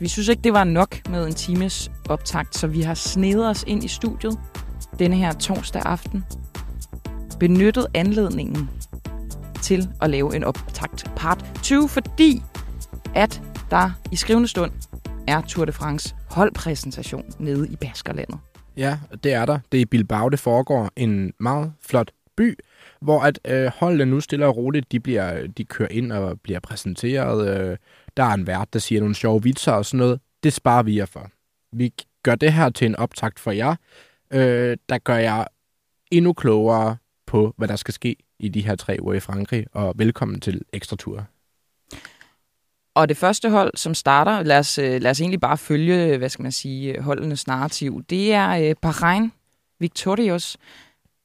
Vi synes ikke, det var nok med en times optakt, så vi har snedet os ind i studiet denne her torsdag aften. Benyttet anledningen til at lave en optakt part 20, fordi at der i skrivende stund er Tour de France holdpræsentation nede i Baskerlandet. Ja, det er der. Det er i Bilbao, det foregår. En meget flot by, hvor at øh, holdene nu stille og roligt, de, bliver, de kører ind og bliver præsenteret. Øh, der er en vært, der siger nogle sjove vitser og sådan noget. Det sparer vi jer for. Vi gør det her til en optakt for jer. Øh, der gør jeg endnu klogere på, hvad der skal ske i de her tre uger i Frankrig. Og velkommen til Ekstra Tur. Og det første hold, som starter, lad os, øh, lad os egentlig bare følge, hvad skal man sige, holdenes narrativ, det er øh, Bahrain Victorious.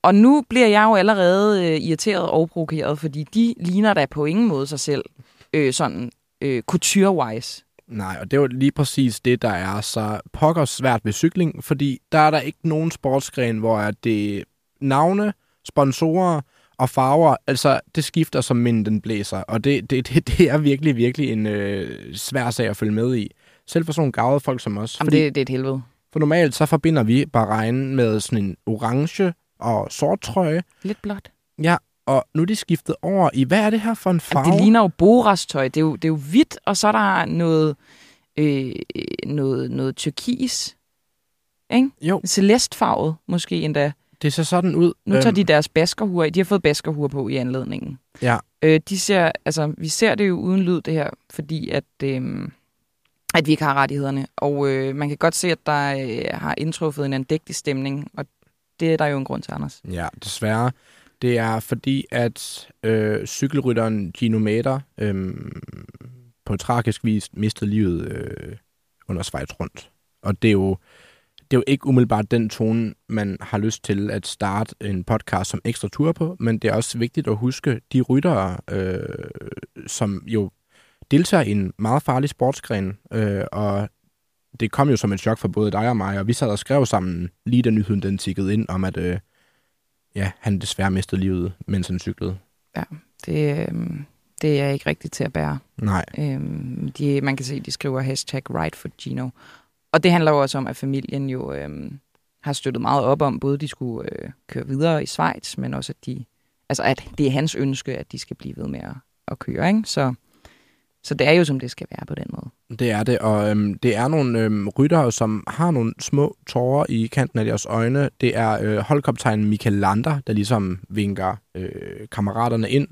Og nu bliver jeg jo allerede øh, irriteret og provokeret, fordi de ligner da på ingen måde sig selv, øh, sådan øh, couture-wise. Nej, og det er jo lige præcis det, der er så pokker svært ved cykling, fordi der er der ikke nogen sportsgren, hvor det navne, sponsorer og farver, altså det skifter som minden blæser, og det, det, det, det er virkelig, virkelig en øh, svær sag at følge med i. Selv for sådan nogle gavede folk som os. Jamen, det, det er et helvede. For normalt så forbinder vi Bahrain med sådan en orange og sort trøje. Lidt blåt. Ja, og nu er de skiftet over i, hvad er det her for en farve? Jamen, det ligner jo Boras-tøj. Det er jo, det er jo hvidt, og så er der noget, øh, noget, noget turkis. Ikke? Jo. Celestfarvet, måske endda. Det ser sådan ud. Nu tager de deres baskerhuer De har fået baskerhuer på i anledningen. Ja. Øh, de ser, altså, vi ser det jo uden lyd, det her, fordi at, øh, at vi ikke har rettighederne. Og øh, man kan godt se, at der øh, har indtruffet en andægtig stemning, og det er der jo en grund til, Anders. Ja, desværre. Det er fordi, at øh, cykelrytteren Gino Mater øh, på tragisk vis mistede livet øh, under Schweiz rundt. Og det er jo det er jo ikke umiddelbart den tone, man har lyst til at starte en podcast som ekstra tur på, men det er også vigtigt at huske de ryttere, øh, som jo deltager i en meget farlig sportsgren, øh, og det kom jo som et chok for både dig og mig, og vi sad og skrev sammen, lige da nyheden den tikkede ind, om at øh, ja, han desværre mistede livet, mens han cyklede. Ja, det, øh, det er ikke rigtigt til at bære. Nej. Øhm, de, man kan se, de skriver hashtag right for Gino. Og det handler jo også om, at familien jo øh, har støttet meget op om, både de skulle øh, køre videre i Schweiz, men også at de, altså at det er hans ønske, at de skal blive ved med at, at køre, ikke? Så, så det er jo, som det skal være på den måde. Det er det, og øhm, det er nogle øhm, ryttere, som har nogle små tårer i kanten af deres øjne. Det er øh, holdkaptajnen Michael Lander, der ligesom vinker øh, kammeraterne ind.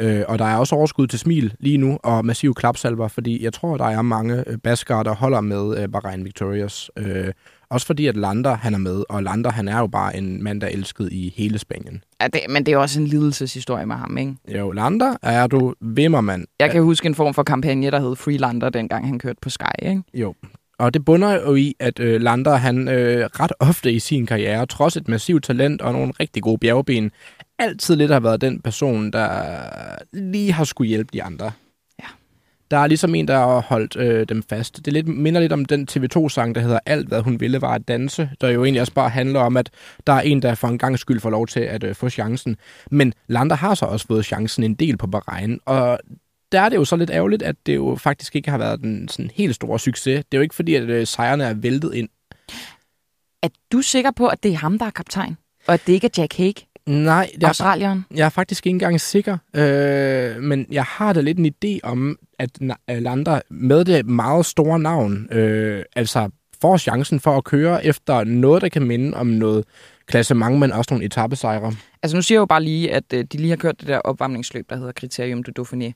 Øh, og der er også overskud til smil lige nu, og massive klapsalver, fordi jeg tror, der er mange øh, baskere, der holder med øh, Bahrain Victorious. Øh, også fordi, at Lander han er med, og Lander han er jo bare en mand, der er elsket i hele Spanien. Ja, det, men det er også en lidelseshistorie med ham, ikke? Jo, Lander er du vimmermand. Jeg kan huske en form for kampagne, der hed Free Lander, dengang han kørte på Sky, ikke? Jo, og det bunder jo i, at øh, Lander han øh, ret ofte i sin karriere, trods et massivt talent og nogle rigtig gode bjergben, altid lidt har været den person, der lige har skulle hjælpe de andre. Der er ligesom en, der har holdt øh, dem fast. Det lidt, minder lidt om den TV2-sang, der hedder Alt, hvad hun ville, var at danse, der jo egentlig også bare handler om, at der er en, der for en gang skyld får lov til at øh, få chancen. Men Lander har så også fået chancen en del på Bahrain, og der er det jo så lidt ærgerligt, at det jo faktisk ikke har været den sådan helt store succes. Det er jo ikke fordi, at øh, sejrene er væltet ind. Er du sikker på, at det er ham, der er kaptajn? Og at det ikke er Jack Hague? Nej, er, Australieren? jeg er faktisk ikke engang sikker, øh, men jeg har da lidt en idé om, at Lander med det meget store navn, øh, altså får chancen for at køre efter noget, der kan minde om noget klassement, men også nogle etappesejre. Altså nu siger jeg jo bare lige, at øh, de lige har kørt det der opvarmningsløb, der hedder Kriterium du Dauphiné.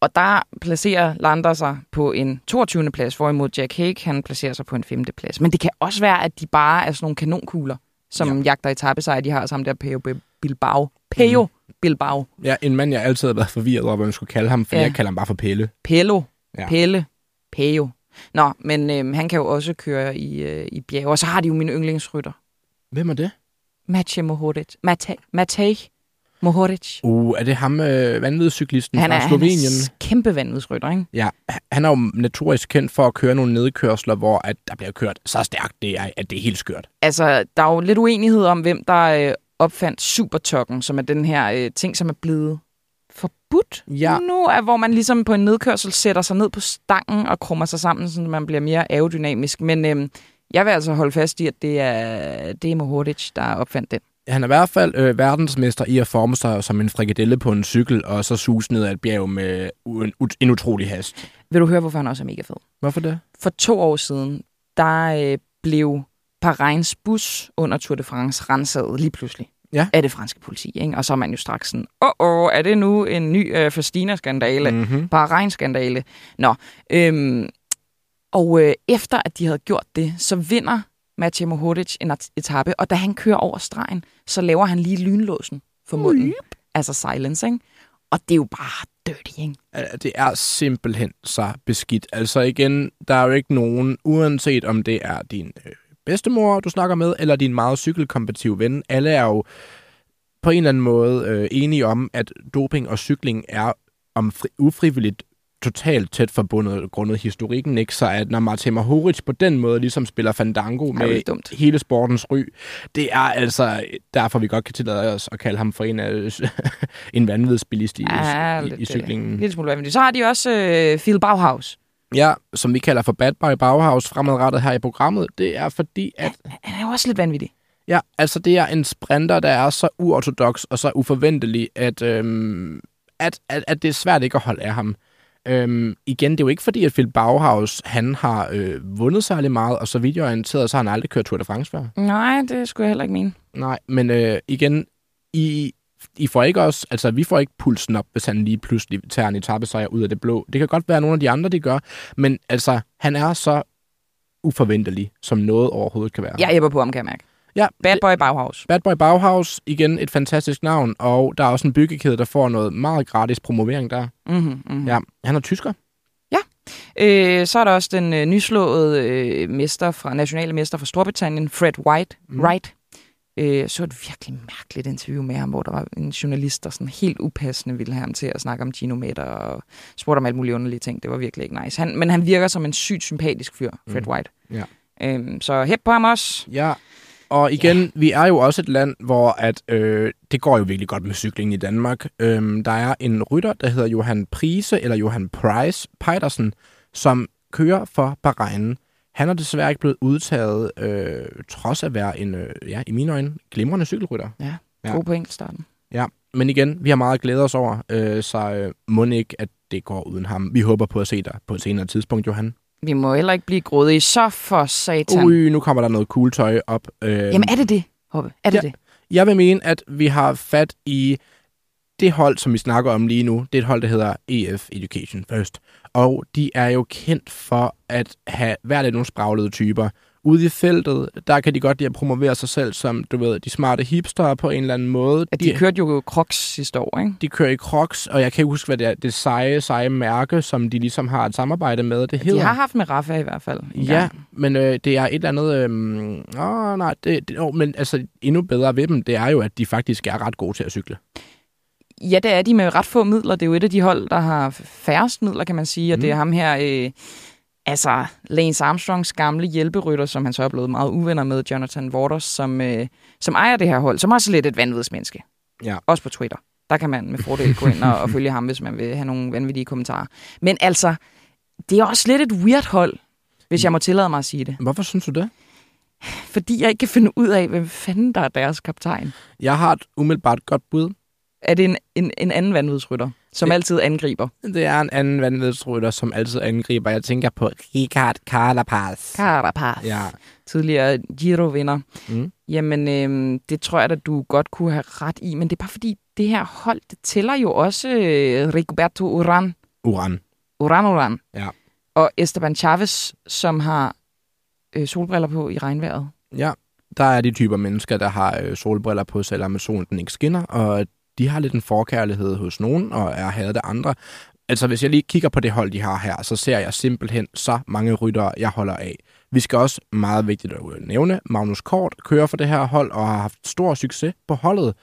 Og der placerer Lander sig på en 22. plads, hvorimod Jack Hague, han placerer sig på en 5. plads. Men det kan også være, at de bare er sådan nogle kanonkugler, som ja. jagter etappesejre. De har sammen der Peo Bilbao. Peo mm. Bilbao. Ja, en mand, jeg altid har været forvirret over, hvad man skulle kalde ham, for ja. jeg kalder ham bare for Pelle. Pello. Ja. Pelle. Peo. Nå, men øh, han kan jo også køre i, øh, i bjerge. Og så har de jo min yndlingsrytter. Hvem er det? Matej Mohoric. Matej, Matej Mohoric. Uh, er det ham, øh, vanvidscyklisten Han er, fra han Slovenien? er kæmpe vanvidsrytter, ikke? Ja, han er jo notorisk kendt for at køre nogle nedkørsler, hvor at der bliver kørt så stærkt, det er, at det er helt skørt. Altså, der er jo lidt uenighed om, hvem der øh, opfandt supertokken, som er den her øh, ting, som er blevet forbudt Ja. nu, er, hvor man ligesom på en nedkørsel sætter sig ned på stangen og krummer sig sammen, så man bliver mere aerodynamisk. Men øh, jeg vil altså holde fast i, at det er, det er Mohoric, der opfandt den. Han er i hvert fald øh, verdensmester i at forme sig som en frikadelle på en cykel, og så sus ned ad et bjerg med en, en utrolig hast. Vil du høre, hvorfor han også er mega fed? Hvorfor det? For to år siden, der øh, blev Bahreins bus under Tour de France renset lige pludselig Ja. af det franske politi. Ikke? Og så er man jo straks sådan, åh, oh, er det nu en ny øh, Festina-skandale? Mm. Mm-hmm. Bahrein-skandale. Nå, øhm, og øh, efter at de havde gjort det, så vinder Matej Mohoric en at- etape, og da han kører over stregen, så laver han lige lynlåsen for munden. Altså silence, ikke? Og det er jo bare dirty, ikke? Det er simpelthen så beskidt. Altså igen, der er jo ikke nogen, uanset om det er din øh, bedstemor, du snakker med, eller din meget cykelkompetitive ven, alle er jo på en eller anden måde øh, enige om, at doping og cykling er om fri, ufrivilligt totalt tæt forbundet grundet historikken, ikke? Så at når Martin Mahoric på den måde ligesom spiller fandango med lidt dumt. hele sportens ry, det er altså derfor, vi godt kan tillade os at kalde ham for en, af, en vanvidsbilist i, Ja, i, i cyklingen. Øh, lidt smule. Så har de også øh, Phil Bauhaus. Ja, som vi kalder for Bad Boy Bauhaus fremadrettet her i programmet, det er fordi, at Han er jo også lidt vanvittig. ja, altså det er en sprinter, der er så uortodox og så uforventelig, at, øhm, at, at, at det er svært ikke at holde af ham. Øhm, igen, det er jo ikke fordi, at Phil Bauhaus, han har øh, vundet særlig meget, og så vidt jeg er orienteret, så har han aldrig kørt Tour de France før. Nej, det skulle jeg heller ikke mene. Nej, men øh, igen, I, I får ikke også, altså vi får ikke pulsen op, hvis han lige pludselig tager en etappesejr ud af det blå. Det kan godt være, at nogle af de andre, de gør, men altså, han er så uforventelig, som noget overhovedet kan være. Jeg æbber på ham, kan jeg mærke. Ja Bad Boy Bauhaus. Bad Boy Bauhaus, igen et fantastisk navn, og der er også en byggekæde, der får noget meget gratis promovering der. Mm-hmm, mm-hmm. Ja, han er tysker. Øh, så er der også den øh, nyslåede øh, mester fra, nationale mester fra Storbritannien, Fred White. Mm. Wright. Øh, så et virkelig mærkeligt interview med ham, hvor der var en journalist, der sådan helt upassende ville have ham til at snakke om genometer og spurgte om alt muligt underlige ting. Det var virkelig ikke nice. Han, men han virker som en sygt sympatisk fyr, Fred Mm. White. Ja. Øhm, så hæb på ham også. Ja, og igen, ja. vi er jo også et land, hvor at, øh, det går jo virkelig godt med cyklingen i Danmark. Øhm, der er en rytter, der hedder Johan Prise, eller Johan Price Pejdersen, som kører for Bahrein. Han er desværre ikke blevet udtaget, øh, trods at være en, øh, ja, i mine øjne, glimrende cykelrytter. Ja, Ja. god på enkeltstarten. Ja, men igen, vi har meget glæde os over, øh, så øh, må ikke, at det går uden ham. Vi håber på at se dig på et senere tidspunkt, Johan. Vi må heller ikke blive grådige. Så for satan. Ui, nu kommer der noget cool tøj op. Øh, Jamen er det det, Hoppe? Er det Ja. det? Jeg vil mene, at vi har fat i det hold, som vi snakker om lige nu. Det er et hold, der hedder EF Education First. Og de er jo kendt for at have været nogle spraglede typer. Ude i feltet, der kan de godt lide at promovere sig selv som, du ved, de smarte hipster på en eller anden måde. At de, de kørte jo Crocs sidste år, ikke? de kører i Crocs, og jeg kan ikke huske, hvad det er. Det seje, seje mærke, som de ligesom har et samarbejde med. Det hedder... De har haft med Rafa i hvert fald. Ja, gang. men øh, det er et eller andet... Øhm, åh, nej, det, det, åh, men altså endnu bedre ved dem, det er jo, at de faktisk er ret gode til at cykle. Ja, det er de med ret få midler. Det er jo et af de hold, der har færrest midler, kan man sige. Og mm. det er Mm. ham her, øh, altså Lance Armstrongs gamle hjælperytter, som han så er blevet meget uvenner med, Jonathan Waters, som, øh, som ejer det her hold, som også er lidt et vanvidsmenneske. Ja. Også på Twitter. Der kan man med fordel gå ind og, og følge ham, hvis man vil have nogle vanvittige kommentarer. Men altså, det er også lidt et weird hold, hvis jeg må tillade mig at sige det. Hvorfor synes du det? Fordi jeg ikke kan finde ud af, hvem fanden der er deres kaptajn. Jeg har et umiddelbart godt bud. Er det en, en, en anden vanvidsrytter, som Det- altid angriber? Det er en anden vanvidsrytter, som altid angriber. Jeg tænker på Ricard Carapaz. Carapaz. Ja. tidligere Giro-vinder. Mm. Jamen, øhm, det tror jeg at du godt kunne have ret i, men det er bare fordi, det her hold, det tæller jo også øh, Rigoberto Uran, Uran. Uran Uran, Ja. og Esteban Chavez, som har øh, solbriller på i regnvejret. Ja, der er de typer mennesker, der har øh, solbriller på, selvom solen den ikke skinner, og de har lidt en forkærlighed hos nogen, og er hadet af andre. altså hvis jeg lige kigger på det hold, de har her, så ser jeg simpelthen så mange ryttere, jeg holder af. Vi skal også meget vigtigt at nævne, Magnus Kort kører for det her hold og har haft stor succes på holdet.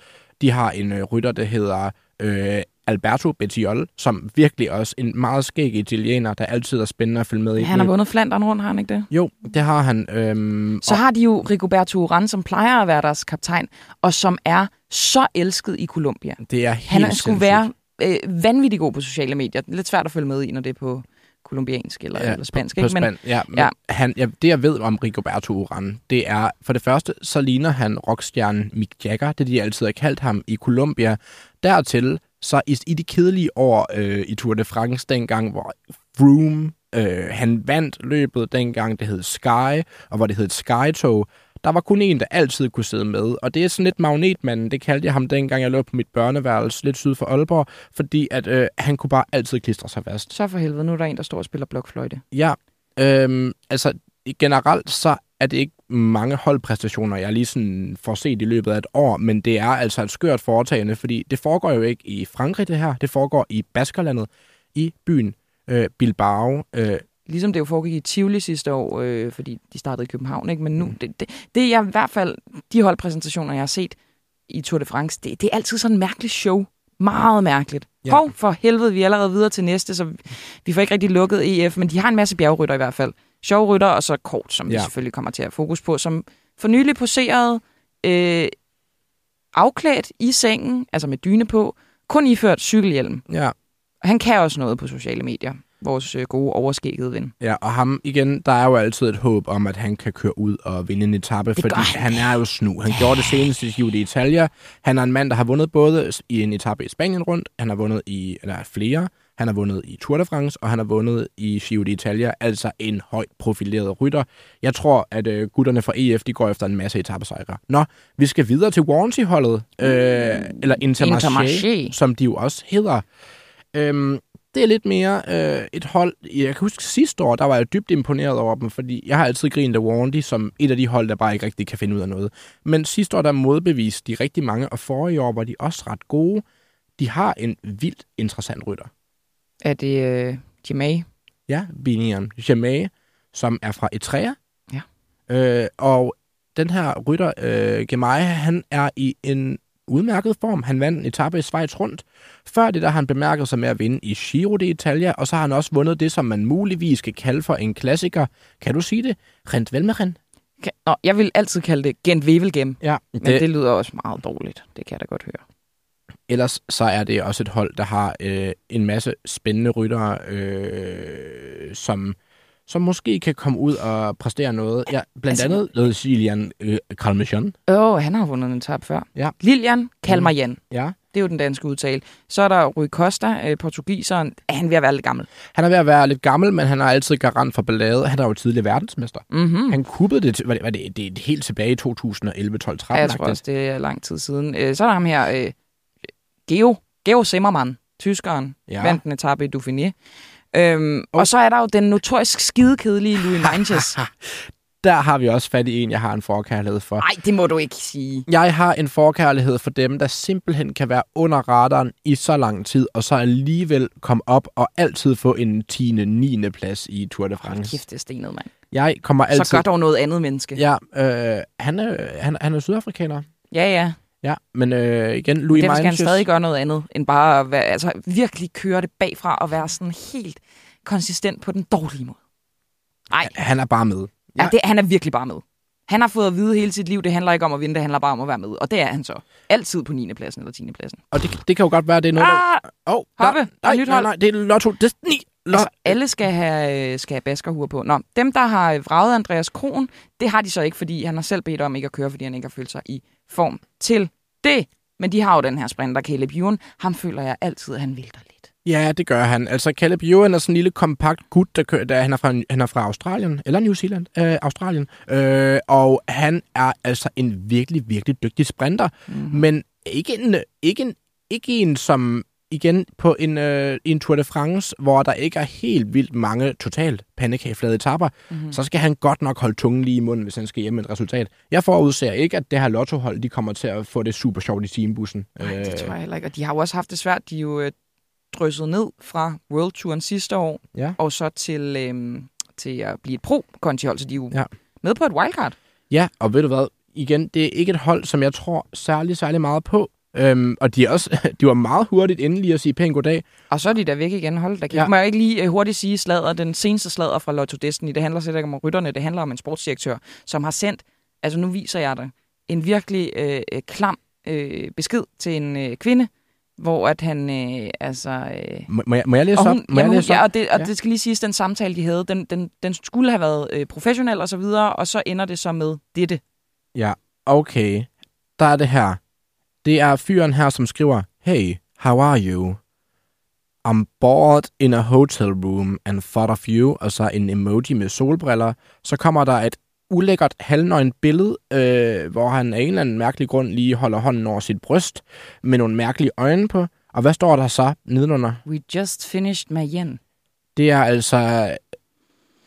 De har en øh, rytter, der hedder øh, Alberto Bettiol, som virkelig også en meget skæg italiener, der altid er spændende at følge med i. Han har vundet Flandern rundt, har han ikke det? Jo, det har han. Øhm, Så har de jo Rigoberto Urán, som plejer at være deres kaptajn, og som er så elsket i Colombia. det er helt Han skulle være øh, vanvittig god på sociale medier. Lidt svært at følge med i, når det er på kolumbiansk eller, ja, eller spansk. På, på ikke? Men, span, ja, men ja. Han, ja, det jeg ved om Rigoberto Urán, det er, for det første, så ligner han rockstjernen Mick Jagger, det de altid har kaldt ham i Colombia. Dertil, så i, i de kedelige år øh, i Tour de France dengang, hvor Froome, øh, han vandt løbet dengang, det hed Sky, og hvor det hed Skytog, der var kun en, der altid kunne sidde med. Og det er sådan lidt magnetmanden, det kaldte jeg ham dengang, jeg lå på mit børneværelse lidt syd for Aalborg, fordi at øh, han kunne bare altid klistre sig fast. så for helvede, nu er der en, der står og spiller blokfløjte. Ja, øhm, altså generelt så er det ikke mange holdpræstationer, jeg lige sådan får set i løbet af et år, men det er altså et skørt foretagende, fordi det foregår jo ikke i Frankrig det her, det foregår i Baskerlandet, i byen øh, Bilbao. Øh, Ligesom det jo foregik i Tivoli sidste år, øh, fordi de startede i København. Ikke? Men nu, det, det, det er jeg i hvert fald, de holdpræsentationer, jeg har set i Tour de France, det, det er altid sådan en mærkelig show. Meget mærkeligt. Ja. Hov, for helvede, vi er allerede videre til næste, så vi får ikke rigtig lukket EF, men de har en masse bjergrytter i hvert fald. Sjove rytter, og så kort, som ja. Vi selvfølgelig kommer til at fokus på, som for nylig poserede øh, afklædt i sengen, altså med dyne på, kun iført cykelhjelm. ja, Og han kan også noget på sociale medier, vores øh, gode overskæggede ven. ja, og ham igen, der er jo altid et håb om, at han kan køre ud og vinde en etape, fordi han. han er jo snu. Han gjorde det senest i Giro d'Italia. Han er en mand, der har vundet både i en etape i Spanien rundt, han har vundet i, eller flere, han har vundet i Tour de France, og han har vundet i Giro d'Italia, altså en højt profileret rytter. Jeg tror, at øh, gutterne fra EF, de går efter en masse etapesejre. Nå, vi skal videre til Warranty-holdet, øh, eller Intermarché, Intermarché. som de jo også hedder. Øhm, det er lidt mere øh, et hold... Jeg kan huske sidste år, der var jeg dybt imponeret over dem, fordi jeg har altid grinet af Warranty som et af de hold, der bare ikke rigtig kan finde ud af noget. Men sidste år, der modbeviste de rigtig mange, og forrige år var de også ret gode. De har en vildt interessant rytter. Er det øh, Jemay? Ja, Biniam Jamais, som er fra Eritrea. Ja. Øh, og den her rytter, øh, Gemay, han er i en udmærket form. Han vandt en etape i Schweiz rundt. Før det der han bemærket sig med at vinde i Giro d'Italia, og så har han også vundet det, som man muligvis skal kalde for en klassiker. Kan du sige det? Rent Velmeren? Kan, nå, jeg vil altid kalde det Gent Wevelgem, Ja, men det... det lyder også meget dårligt. Det kan jeg da godt høre. Ellers så er det også et hold, der har øh, en masse spændende ryttere, øh, som, som måske kan komme ud og præstere noget. Ja, blandt Altså- andet Silian øh, Kalmachon. Åh, han har vundet en tab før. Ja. Lilian Kalmarjan, Ja. det er jo den danske udtale. Så er der Rui Costa, øh, portugiseren. Er han ved at være lidt gammel? Han er ved at være lidt gammel, men han er altid garant for ballade. Han er jo tidligere verdensmester. Mm-hmm. Han kuppede det, til, hvad, hvad det, det er helt tilbage i 2011, 12, 13. Ja, jeg tror også, det er lang tid siden. Øh, så er der ham her, øh, Geo, Geo Zimmermann, tyskeren, ja. vandt en etape i Dauphiné. Øhm, og så er der jo den notorisk skidekedelige Louis Meintjes. Der har vi også fat i en, jeg har en forkærlighed for. Nej, det må du ikke sige. Jeg har en forkærlighed for dem, der simpelthen kan være under radaren i så lang tid, og så alligevel komme op og altid få en 10. 9. plads i Tour de Hold France. kæft, det er stenet, mand. Jeg kommer altid... Så gør dog noget andet menneske. Ja, øh, han, er, han, han er sydafrikaner. ja. ja. Ja, men øh, igen, Louis Derfor skal han stadig gøre noget andet, end bare at være, altså, virkelig køre det bagfra og være sådan helt konsistent på den dårlige måde. Nej, Han er bare med. ja. det, han er virkelig bare med. Han har fået at vide hele sit liv, det handler ikke om at vinde, det handler bare om at være med. Og det er han så. Altid på 9. pladsen eller 10. pladsen. Og det, det kan jo godt være, det er noget, der... Ah! Oh, Hoppe, der er nej, nej, hold. nej, det er Lotto Destiny. Lo- Altså, alle skal have, skal have baskerhuer på. Nå, dem, der har vraget Andreas Kron, det har de så ikke, fordi han har selv bedt om ikke at køre, fordi han ikke har følt sig i form til det. Men de har jo den her sprinter, Caleb Ewan. Ham føler jeg altid, at han vælter lidt. Ja, det gør han. Altså, Caleb Ewan er sådan en lille kompakt gut, der kører, der, han, er fra, han er fra Australien, eller New Zealand, øh, Australien. Øh, og han er altså en virkelig, virkelig dygtig sprinter. Mm-hmm. Men ikke en, ikke en, ikke en som igen på en, øh, en Tour de France, hvor der ikke er helt vildt mange totalt pandekageflade etapper, mm-hmm. så skal han godt nok holde tungen lige i munden, hvis han skal hjem med et resultat. Jeg forudser ikke, at det her lottohold, de kommer til at få det super sjovt i teambussen. Nej, det tror jeg heller ikke. Og de har jo også haft det svært. De er jo øh, drysset ned fra World Touren sidste år, Ja. og så til, øhm, til at blive et pro-kontihold, så de er jo ja. med på et wildcard. Ja, og ved du hvad? Igen, det er ikke et hold, som jeg tror særlig, særlig meget på. Øhm, og de, er også, de var meget hurtigt inde lige at sige pænt goddag. Og så er de der væk igen. Hold da kæft. Ja. Må jeg ikke lige øh, hurtigt sige sladder, den seneste sladder fra Lotto Destiny, det handler slet ikke om rytterne, det handler om en sportsdirektør, som har sendt, altså nu viser jeg dig, en virkelig øh, øh, klam øh, besked til en øh, kvinde, hvor at han, øh, altså... Øh, Må, må, jeg, må jeg læse og op? hun, Må jeg jamen, hun, læse ja, op? og, det, og Ja. det skal lige siges, den samtale, de havde, den, den, den skulle have været øh, professionel og så videre, og så ender det så med dette. Ja, okay. Der er det her. Det er fyren her, som skriver, Hey, how are you? I'm bored in a hotel room and thought of you, og så en emoji med solbriller. Så kommer der et ulækkert halvnøgen billede, øh, hvor han af en eller anden mærkelig grund lige holder hånden over sit bryst, med nogle mærkelige øjne på. Og hvad står der så nedenunder? We just finished Mayen. Det er altså...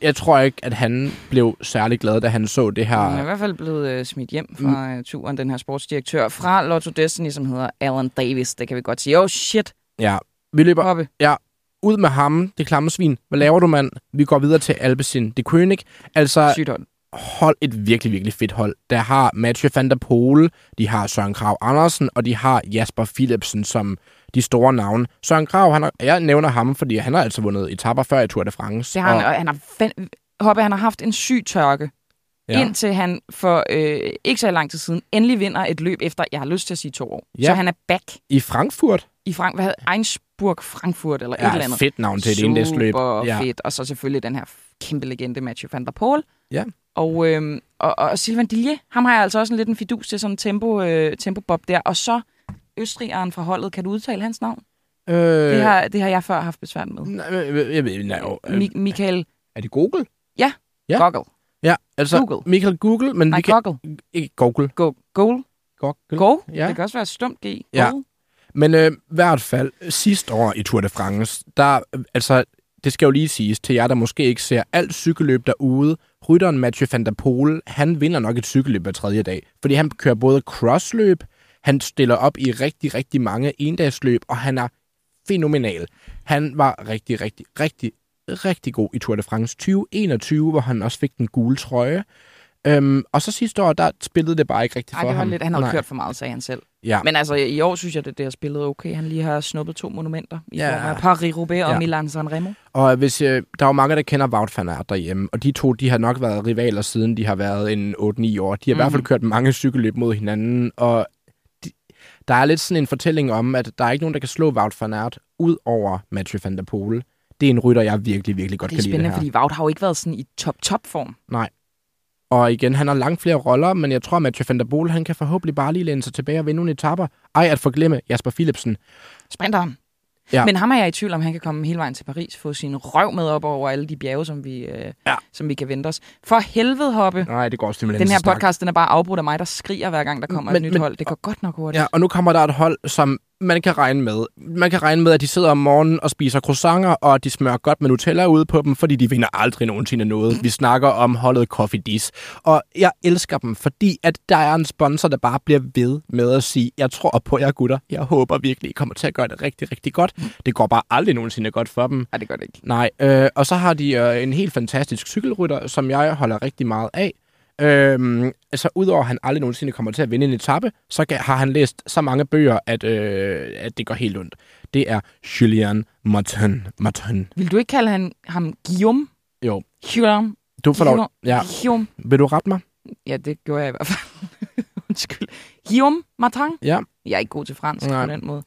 Jeg tror ikke, at han blev særlig glad, da han så det Han er i her. hvert fald blevet øh, smidt hjem fra øh, turen, den her sportsdirektør fra Lotto Destiny, som hedder Alan Davis. Det kan vi godt sige. Oh shit, Ja, vi løber Hoppe. ud med ham, det klamme svin. Hvad laver du, mand? Vi går videre til Alpecin de König. Altså, Sygt hold. et virkelig, virkelig fedt hold. Der har Mathieu van der Poel, de har Søren Krav Andersen, og de har Jasper Philipsen som de store navne. Søren Krav, han har, jeg nævner ham, fordi han har altså vundet etapper før i Tour de France. Det har han, og, og han har, fan- Hoppe, han har haft en syg tørke, ja. indtil han for øh, ikke så lang tid siden endelig vinder et løb efter, jeg har lyst til at sige to år. Ja. Så han er back I Frankfurt. i Frank hvad hedder, Einsburg, Frankfurt eller Ja, et eller andet. fedt navn til et indlægsløb. Super Ja. fedt. Og så selvfølgelig den her kæmpe legende Mathieu van der Poel. Ja. Og, øhm, og, og Sylvain Dillier, ham har jeg altså også en lidt en fidus til sådan en tempo, øh, tempobob der. Og så Østrigeren fra holdet, kan du udtale hans navn? Øh, Det, har, det har jeg før haft besvær med. nej, øh, jeg ved, nej, øh, Mi- Michael er det Google? ja. Ja. Goggle. Ja, altså Google. Michael Google, men Nej, vi kan... Goggle. Ikke Google. Go, Goal. Google. Go. Ja. Det kan også være stumt G. Ja. Men øh, hvert fald, sidste år i Tour de France, der, altså, det skal jo lige siges til jer, der måske ikke ser alt cykelløb derude. Rytteren Mathieu van der Poel, han vinder nok et cykelløb hver tredje dag, fordi han kører både crossløb, han stiller op i rigtig, rigtig mange endagsløb, og han er fænomenal. Han var rigtig, rigtig, rigtig, rigtig god i Tour de France 2021, hvor han også fik den gule trøje. Øhm, og så sidste år, der spillede det bare ikke rigtigt Ej, for det var ham. lidt, han har Nej. kørt for meget, sagde han selv. Ja. Men altså, i år synes jeg, at det har spillet okay. Han lige har snuppet to monumenter i Ja. form af Paris-Roubaix og Ja. Milan Sanremo. Og hvis, øh, der er jo mange, der kender Wout van Aert derhjemme, og de to, de har nok været rivaler siden de har været en 8-9 år. De har mm. i hvert fald Mhm. kørt mange cykelløb mod hinanden, og de, der er lidt sådan en fortælling om, at der er ikke nogen, der kan slå Wout van Aert ud over Mathieu van der Poel. Det er en rytter, jeg virkelig, virkelig godt Det er kan lide det spændende, her. fordi Wout har jo ikke været sådan i top-top-form. Og igen, han har langt flere roller, men jeg tror, at Mathieu van der Poel, han kan forhåbentlig bare lige læne sig tilbage og vinde nogle etapper. Ej, at forglemme Jasper Philipsen. Sprinteren. Ja. Men ham er jeg i tvivl om, han kan komme hele vejen til Paris, få sin røv med op over alle de bjerge, som vi, øh, Ja. som vi kan vente os. For helvede, Hoppe. Nej, det går simpelthen Den her podcast, den er bare afbrudt af mig, der skriger hver gang, der kommer Men- et nyt men- hold. Det går godt nok hurtigt. Ja, og nu kommer der et hold, som man kan regne med. Man kan regne med, at de sidder om morgenen og spiser croissanter, og at de smører godt med Nutella ude på dem, fordi de vinder aldrig nogensinde noget. Vi snakker om holdet Coffee Dis. Og jeg elsker dem, fordi at der er en sponsor, der bare bliver ved med at sige, jeg tror på jer gutter. Jeg håber virkelig, I kommer til at gøre det rigtig, rigtig godt. Det går bare aldrig nogensinde godt for dem. Nej, det gør det ikke. Nej, øh, og så har de øh, en helt fantastisk cykelrytter, som jeg holder rigtig meget af. Øhm, altså, udover at han aldrig nogensinde kommer til at vinde en etape, så har han læst så mange bøger, at, øh, at det går helt ondt. Det er Julian Martin. Martin. Vil du ikke kalde han, ham Guillaume? Jo. Guillaume? Du får lov. Ja. Guillaume. Vil du rette mig? Ja, det gjorde jeg i hvert fald. Undskyld. Guillaume Martin? Ja. Jeg er ikke god til fransk Nej. på den måde.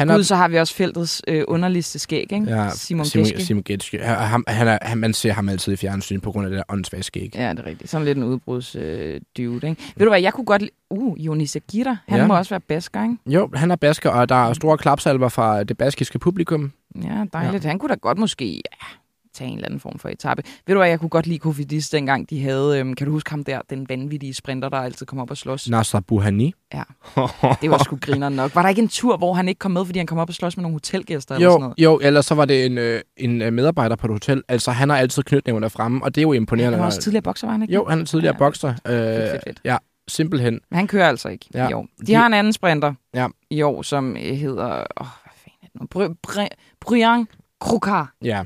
Han Gud, så har vi også feltets øh, underligste skæg, ikke? ja, Simon Simon, Geschke. Simon Getske. Han, han er, han, man ser ham altid i fjernsyn på grund af det der åndssvage skæg. Ja, det er rigtigt. Sådan lidt en udbruds øh, dude, ikke? Ved du hvad, jeg kunne godt... li- Uh, Jonis Aguirre, han ja. må også være basker, ikke? Jo, han er basker, og der er store klapsalver fra det baskiske publikum. Ja, dejligt. Ja. Han kunne da godt måske ja, tage en eller anden form for etape. Ved du hvad, jeg kunne godt lide Kofidis, dengang de havde... Øhm, kan du huske ham der, den vanvittige sprinter, der altid kom op og slås? Nasser Buhani. Ja. Det var sgu griner nok. Var der ikke en tur, hvor han ikke kom med, fordi han kom op og slås med nogle hotelgæster eller sådan Jo, noget? jo, ellers så var det en, øh, en øh, medarbejder på et hotel. Altså, han har altid knytnævner fremme, og det er jo imponerende. Han var også tidligere bokser, var han ikke? Jo, han er tidligere Ja. bokser. Øh, Fedt, fedt, fedt. Ja, simpelthen. Men han kører altså ikke Ja. i år. De, De- har en anden sprinter Ja. i år, som hedder... Åh, hvad fanden er det nu? Br- Br- Brian Krukar. Ja.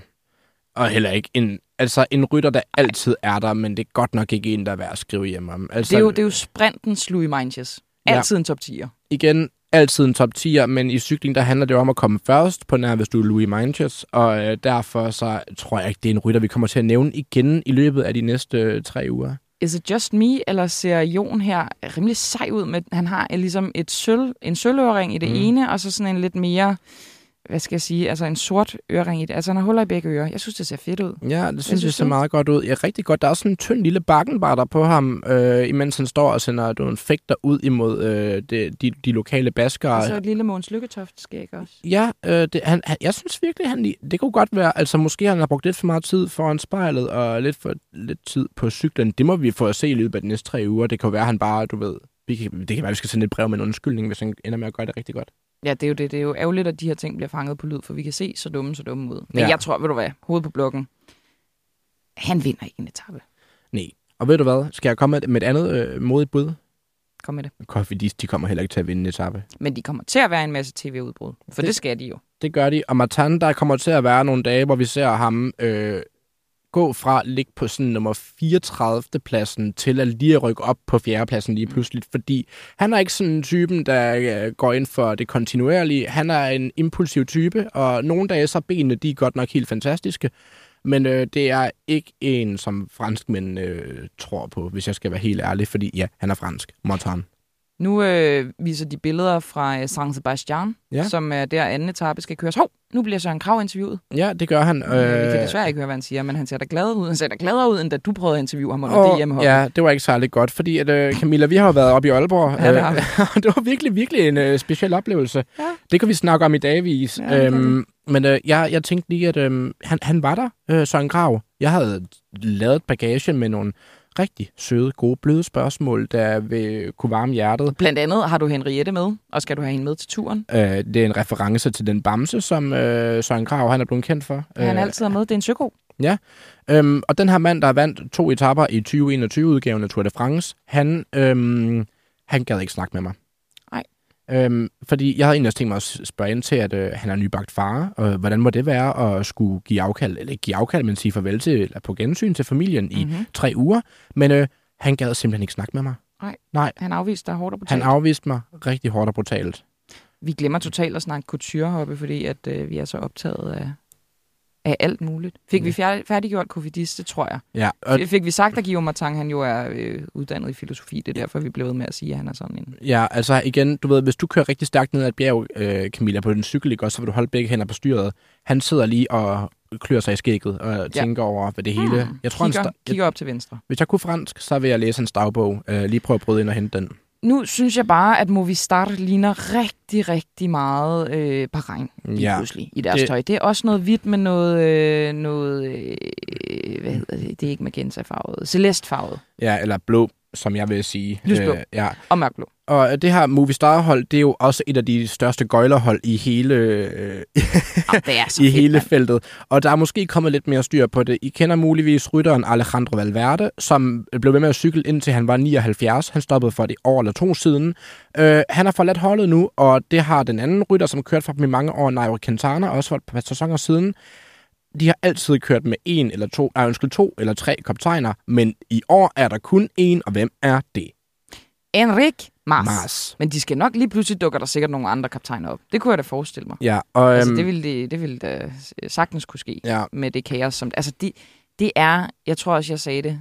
Og heller ikke en, altså en rytter, der altid er der, men det er godt nok ikke en, der er værd at skrive hjem om. Altså, Det er jo, det er jo sprintens Louis. Ja. Altid en top 10'er. igen, altid en top 10'er, men i cykling, der handler det jo om at komme først, på nær hvis du er Louis Meintjes, og øh, derfor så tror jeg ikke, det er en rytter, vi kommer til at nævne igen i løbet af de næste øh, tre uger. Is it just me, eller ser Jon her rimelig sej ud med, han har øh, ligesom et sølv, en sølvøring i det mm. ene, og så sådan en lidt mere, hvad skal jeg sige, altså en sort ørering i det. Altså han har huller i begge ører. Jeg synes, det ser fedt ud. Ja, det synes jeg, synes ser du? meget godt ud. Ja, rigtig godt. Der er sådan en tynd lille bakkenbarter på ham, øh, imens han står og sender du, en fægter ud imod øh, de, de, de lokale baskere. Og så et lille Måns Lykketoft skæg også. Ja, øh, det, han, han, jeg synes virkelig, han det kunne godt være, altså måske han har brugt lidt for meget tid foran spejlet, og lidt for lidt tid på cyklen. Det må vi få at se i løbet af de næste tre uger. Det kan være, han bare, du ved, vi kan, det kan være, vi skal sende et brev med en undskyldning, hvis han ender med at gøre det rigtig godt. Ja, det er jo det. Det er jo ærgerligt, at de her ting bliver fanget på lyd, for vi kan se så dumme, så dumme ud. Men Ja. jeg tror, ved du hvad, hovedet på blokken, han vinder ikke en etape. Nej. Og ved du hvad, skal jeg komme med- et andet øh, modigt bud? Kom med det. Coffee Dis, de kommer heller ikke til at vinde en etape. Men de kommer til at være en masse tv-udbrud. For Det- det, skal de jo. Det gør de. Og Matan, der kommer til at være nogle dage, hvor vi ser ham øh, gå fra at ligge på sådan nummer 34. pladsen til at lige rykke op på 4. pladsen lige pludselig. Fordi han er ikke sådan en typen, der øh, går ind for det kontinuerlige. Han er en impulsiv type, og nogle dage så benene, de er godt nok helt fantastiske. Men øh, det er ikke en, som franskmænd øh, tror på, hvis jeg skal være helt ærlig. Fordi ja, han er fransk. Montan. Nu øh, viser de billeder fra øh, San Sebastian, Ja. som er der anden etape skal køres. Hov, nu bliver Søren Krav interviewet. Ja, det gør han. Øh, vi kan desværre ikke høre, hvad han siger, men han ser da glad ud. Han ser da gladere ud, end da du prøvede at interviewe ham under det hjemme Ja, det var ikke særlig godt, fordi at, øh, Camilla, vi har jo været oppe i Aalborg. Ja, det har vi. øh, det var virkelig, virkelig en øh, speciel oplevelse. Ja. Det kan vi snakke om i dagvis. Ja, øhm, men øh, jeg, jeg tænkte lige, at øh, han, han var der, øh, Søren Grav. Jeg havde lavet bagage med nogle rigtig søde, gode, bløde spørgsmål, der vil kunne varme hjertet. Blandt andet har du Henriette med, og skal du have hende med til turen? Øh, det er en reference til den bamse, som øh, Søren Grav han er blevet kendt for. Øh, han Øh, altid er med. Det er en søko. Øhm, og den her mand, der vandt to etapper i 2021-udgaven af Tour de France, han, øhm, han gad ikke snakke med mig. Nej. Øhm, fordi jeg havde egentlig også tænkt mig at spørge ind til, at øh, han er nybagt far, og hvordan må det være at skulle give afkald, eller ikke give afkald, men sige farvel til, eller på gensyn til familien mm. i Mm-hmm. tre uger. Men øh, han gad simpelthen ikke snakke med mig. Han afviste dig hårdt og Han brutalt. afviste mig rigtig hårdt og brutalt. Vi glemmer totalt at snakke couturehoppe, fordi at, øh, vi er så optaget af, af alt muligt. Fik Ja. vi færd- færdiggjort kofidis, det tror jeg. Ja, og. Fik vi sagt, at Guillaume Martin, han jo er øh, uddannet i filosofi. Det er derfor, vi blev ved med at sige, at han er sådan en... Ja, altså igen, du ved, hvis du kører rigtig stærkt ned ad et bjerg, øh, Camilla, på den cykel, ikke, også, så vil du holde begge hænder på styret. Han sidder lige og klør sig i skægget og ja. tænker over, hvad det hele... Hmm. Jeg tror, han kigger, sta- jeg, kigger op til venstre. hvis jeg kunne fransk, så vil jeg læse hans dagbog. Øh, lige prøve at bryde ind og hente den. Nu synes jeg bare, at Movistar ligner rigtig, rigtig meget øh, Bahrain lige Ja, pludselig i deres det- det... tøj. Det er også noget hvidt med noget, øh, noget øh, hvad hedder det, det er ikke magenta-farvet, celeste-farvet Ja, eller blå, som jeg vil sige. Lysblå. ja. og mørkblå. Og øh, det her Movistar-hold, det er jo også et af de største gøjlerhold i hele, øh, Oh, det er så i fedt, hele mand. feltet. Og der er måske kommet lidt mere styr på det. I kender muligvis rytteren Alejandro Valverde, som blev ved med at cykle indtil han var 79. Han stoppede for det år eller to siden. Øh, han har forladt holdet nu, og det har den anden rytter, som kørt for dem i mange år, Nairo Quintana, også for et par sæsoner siden. De har altid kørt med en eller to, nej, undskyld, to eller tre kaptajner, men i år er der kun en, og hvem er det? Enric Mars. Mars. Men de skal nok lige pludselig dukker der sikkert nogle andre kaptajner op. Det kunne jeg da forestille mig. Ja, og, Altså, øhm, det ville, det, det ville da sagtens kunne ske ja, med det kaos. Som, altså, det, det er, jeg tror også, jeg sagde det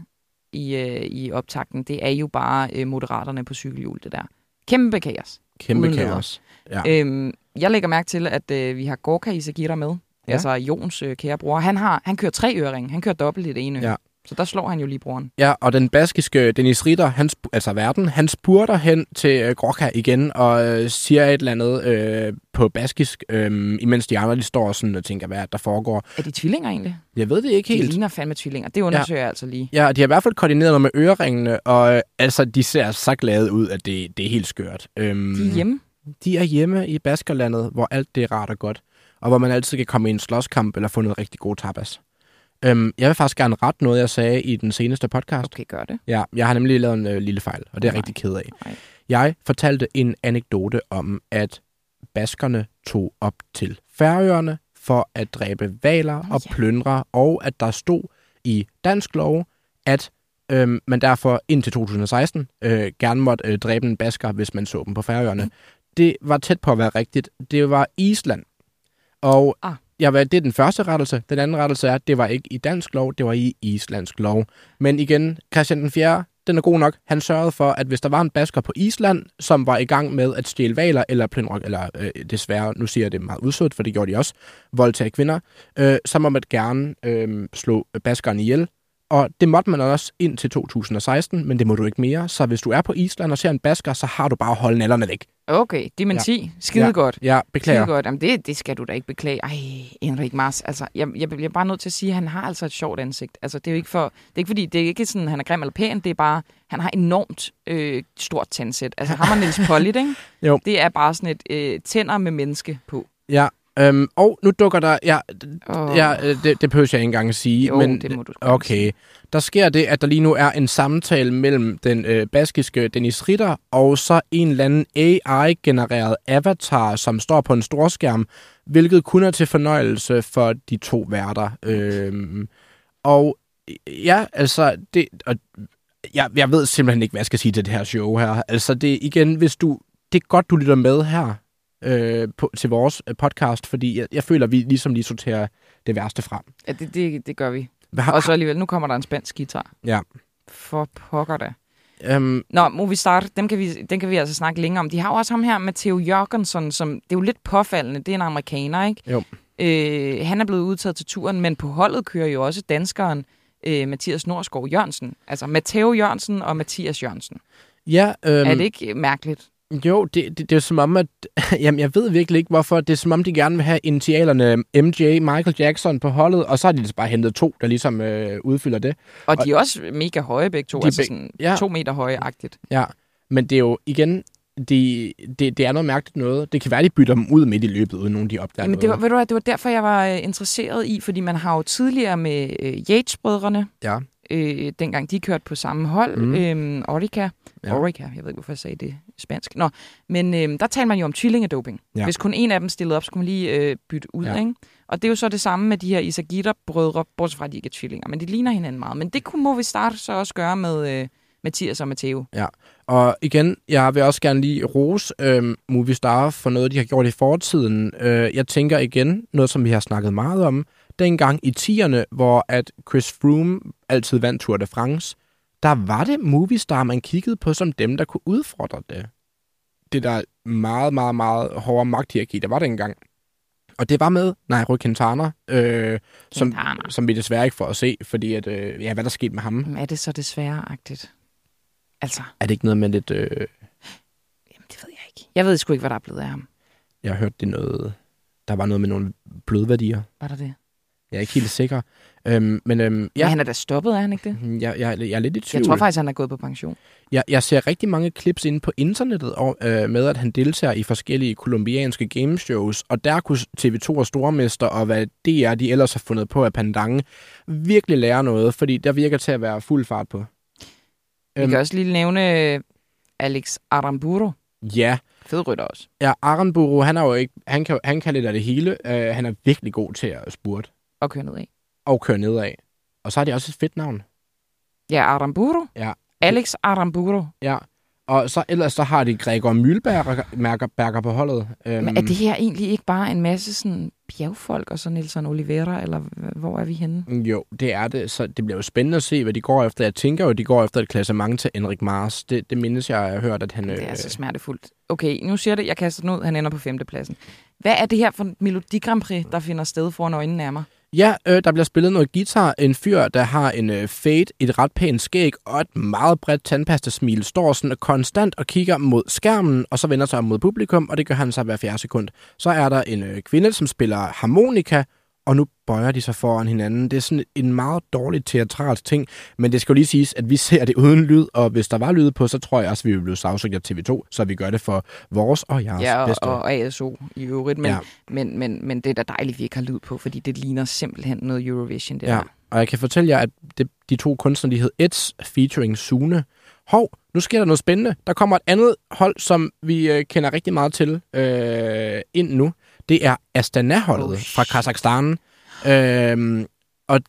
i, øh, i optakten, det er jo bare øh, moderaterne på cykelhjul, det der. Kæmpe kaos. kæmpe uden videre. kaos. Ja. Øhm, jeg lægger mærke til, at øh, vi har Gorka Isagira med. Ja. Altså Jons øh, kære bror. Han, har, han kører tre øring. Han kører dobbelt i det ene. Ja. Så der slår han jo lige broren. Ja, og den baskiske Dennis Ritter, han, altså verden, han spurter hen til øh, Grokka igen og øh, siger et eller andet øh, på baskisk, øh, imens de andre de står sådan og tænker, hvad er der foregår. Er de tvillinger egentlig? Jeg ved det ikke De helt. ligner fandme tvillinger. Det undersøger ja. jeg altså lige. Ja, de har i hvert fald koordineret noget med øreringene, og øh, altså, de ser så glade ud, at det, det er helt skørt. Øhm, De er hjemme. De er hjemme i Baskerlandet, hvor alt det er rart og godt, og hvor man altid kan komme i en slåskamp eller få noget rigtig god tapas. Øhm, jeg vil faktisk gerne rette noget, jeg sagde i den seneste podcast. Okay, gør det. Ja, jeg har nemlig lavet en øh, lille fejl, og det er jeg Nej. rigtig ked af. Nej. Jeg fortalte en anekdote om, at baskerne tog op til Færøerne for at dræbe valer Nå og ja. plyndre, og at der stod i dansk lov, at øhm, man derfor indtil 2016 øh, gerne måtte øh, dræbe en basker, hvis man så dem på færøerne. Mm. Det var tæt på at være rigtigt. Det var Island. Og Ah. jeg det er den første rettelse. Den anden rettelse er, at det var ikke i dansk lov, det var i islandsk lov. Men igen, Christian den 4., den er god nok. Han sørgede for, at hvis der var en basker på Island, som var i gang med at stjæle valer eller plyndre, eller øh, desværre, nu siger jeg det meget udsødt, for det gjorde de også, voldtage kvinder, øh, så må man gerne øh, slå baskeren ihjel. Og det måtte man også indtil 2016, men det må du ikke mere. Så hvis du er på Island og ser en basker, så har du bare at holde nallerne væk. Okay, dementi. Ja. Skide Ja. godt. Ja, beklager. Skide godt. Jamen, det, det skal du da ikke beklage. Ej, Henrik Mars. Altså, jeg, jeg bliver bare nødt til at sige, at han har altså et sjovt ansigt. Altså, det er jo ikke, for, det er ikke fordi, det er ikke sådan, han er grim eller pæn. Det er bare, han har enormt øh, stort tandsæt. Altså, ham og Niels Pollitt, ikke? Jo. Det er bare sådan et øh, tænder med menneske på. Ja, øhm, og nu dukker der... Ja, Oh. ja øh, det, det behøver jeg ikke engang at sige. Jo, men, det må du Okay. Der sker det, at der lige nu er en samtale mellem den øh, baskiske Dennis Ritter og så en eller anden AI-genereret avatar, som står på en storskærm, hvilket kun er til fornøjelse for de to værter. Øhm, og ja, altså, det, og, jeg, jeg ved simpelthen ikke, hvad jeg skal sige til det her show her. Altså, det igen, hvis du... Det er godt, du lytter med her øh, på, til vores øh, podcast, fordi jeg, jeg føler, at vi ligesom lige sorterer det værste frem. Ja, det, det, det gør vi. Og så alligevel, nu kommer der en spansk guitar. Ja. For pokker da. øhm, Nå, Movistar, dem kan, vi, den kan vi altså snakke længere om. De har jo også ham her, Matteo Jørgensen, som det er jo lidt påfaldende. Det er en amerikaner, ikke? Jo. Øh, han er blevet udtaget til turen, men på holdet kører jo også danskeren øh, Mathias Norskov Jørgensen. Altså Matteo Jørgensen og Mathias Jørgensen. ja, øhm, Er det ikke mærkeligt? Jo, det, det, det er jo som om, at... Jamen, jeg ved virkelig ikke, hvorfor. Det er som om, de gerne vil have initialerne MJ, Michael Jackson på holdet, og så har de altså bare hentet to, der ligesom øh, udfylder det. Og de er også mega høje begge to, De altså sådan ja. to meter høje-agtigt. Ja, men det er jo igen... De, det, det er noget mærkeligt noget. Det kan være, de bytter dem ud midt i løbet, uden nogen de opdager Jamen, det var, noget. ved du hvad, det var derfor, jeg var øh, interesseret i, fordi man har jo tidligere med øh, Yates-brødrene, Ja, øh, dengang de kørte på samme hold, Mm. øhm, Orica, Ja. ja. Orica, jeg ved ikke, hvorfor jeg sagde det spansk. Nå, men øh, der taler man jo om tvillingedoping. Ja. Ja. Hvis kun en af dem stillede op, så kunne man lige øh, bytte ud, Ja. ja. ikke? Og det er jo så det samme med de her Isagita-brødre, bortset fra, at de ikke er tvillinger, men de ligner hinanden meget. Men det kunne Movistar så også gøre med øh, Mathias og Matteo. og igen, jeg vil også gerne lige rose øh, Movistar for noget, de har gjort i fortiden. Øh, jeg tænker igen, noget som vi har snakket meget om, dengang i 10'erne, hvor at Chris Froome altid vandt Tour de France, der var det Movistar, man kiggede på som dem, der kunne udfordre det. Det der meget, meget, meget hårde magthierarki, der var dengang. Og det var med Nairo Quintana, øh, som, Quintana. som vi desværre ikke får at se, fordi at, øh, ja, hvad der skete med ham. Jamen, er det så desværre-agtigt? Altså, Er det ikke noget med lidt... Øh, jamen, det ved jeg ikke. Jeg ved sgu ikke, hvad der er blevet af ham. jeg har hørt det noget... Der var noget med nogle blodværdier. Var der det? Jeg er ikke helt sikker. Øhm, men øhm, Ja. Men han er da stoppet, er han ikke det? jeg, jeg, jeg er lidt i tvivl. Jeg tror faktisk, han er gået på pension. Jeg, jeg ser rigtig mange clips inde på internettet og, øh, med, at han deltager i forskellige kolumbianske gameshows, og der kunne TV2 og Stormester og hvad DR de ellers har fundet på af Pandange virkelig lære noget, fordi der virker til at være fuld fart på. Vi Øhm. kan også lige nævne øh, Alex Aramburu. Ja, Fed rytter også. ja Arenburo, han, er jo ikke, han, kan, han kan lidt af det hele. Uh, han er virkelig god til at spurte Og køre nedad. og køre nedad. Og så har de også et fedt navn. Ja, Aramburu. Ja. Alex Aramburu. Ja. Og så ellers så har de Gregor Mühlberger på holdet. Um, Men er det her egentlig ikke bare en masse sådan bjergfolk og så Nelson Oliveira, eller hvor er vi henne? Jo, det er det. Så det bliver jo spændende at se, hvad de går efter. Jeg tænker jo, at de går efter et klassement til Enrik Mars. Det, det mindes jeg, jeg har hørt, at han... Det er øh, så smertefuldt. Okay, nu siger det, jeg kaster den ud, han ender på femtepladsen. Hvad er det her for en Melodi Grand Prix, der finder sted foran øjnene af mig? Ja, øh, der bliver spillet noget guitar. En fyr, der har en øh, fade, et ret pænt skæg og et meget bredt tandpastasmil, står sådan konstant og kigger mod skærmen, og så vender sig mod publikum, og det gør han så hver fjerde sekund. Så er der en øh, kvinde, som spiller harmonika, og nu bøjer de sig foran hinanden. Det er sådan en meget dårlig teatralsk ting, men det skal jo lige siges, at vi ser det uden lyd, og hvis der var lyd på, så tror jeg også, at vi vil blive sagsøgt af TV2, så vi gør det for vores og jeres Ja, og, bedste. og ASO i øvrigt, men, Ja. men, men, men det er da dejligt, vi ikke har lyd på, fordi det ligner simpelthen noget Eurovision, det Ja, der. og jeg kan fortælle jer, at det, de to kunstnere, de hed Eds featuring Sune. Hov, nu sker der noget spændende. Der kommer et andet hold, som vi øh, kender rigtig meget til øh, ind nu. Det er Astana-holdet Oh, fra. Kazakhstan. Øhm, og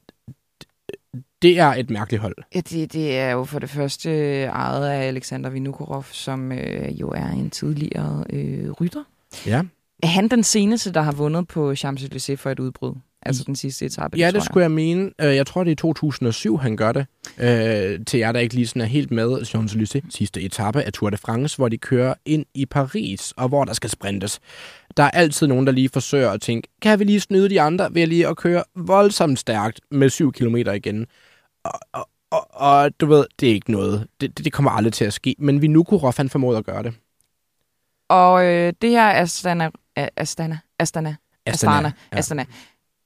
det er et mærkeligt hold. Ja, det, det er jo for det første ejet af Alexander Vinokurov, som øh, jo er en tidligere øh, rytter. Ja, Er han den seneste, der har vundet på Champs-Élysées for et udbrud? Altså den sidste etape? ja det jeg. skulle jeg mene. Øh, Jeg tror, det er i 2007, han gør det. Øh, til jer, der ikke lige sådan er helt med. Champs-Élysées sidste etape af Tour de France, hvor de kører ind i Paris, og hvor der skal sprintes. Der er altid nogen, der lige forsøger at tænke, kan vi lige snyde de andre ved lige at køre voldsomt stærkt med 7 km igen? Og, og, og, og du ved, det er ikke noget. Det, det, det kommer aldrig til at ske. Men Vinokurov, han formåede at gøre det. Og øh, det her er Astana, A- Astana, Astana, Astana, ja. Astana.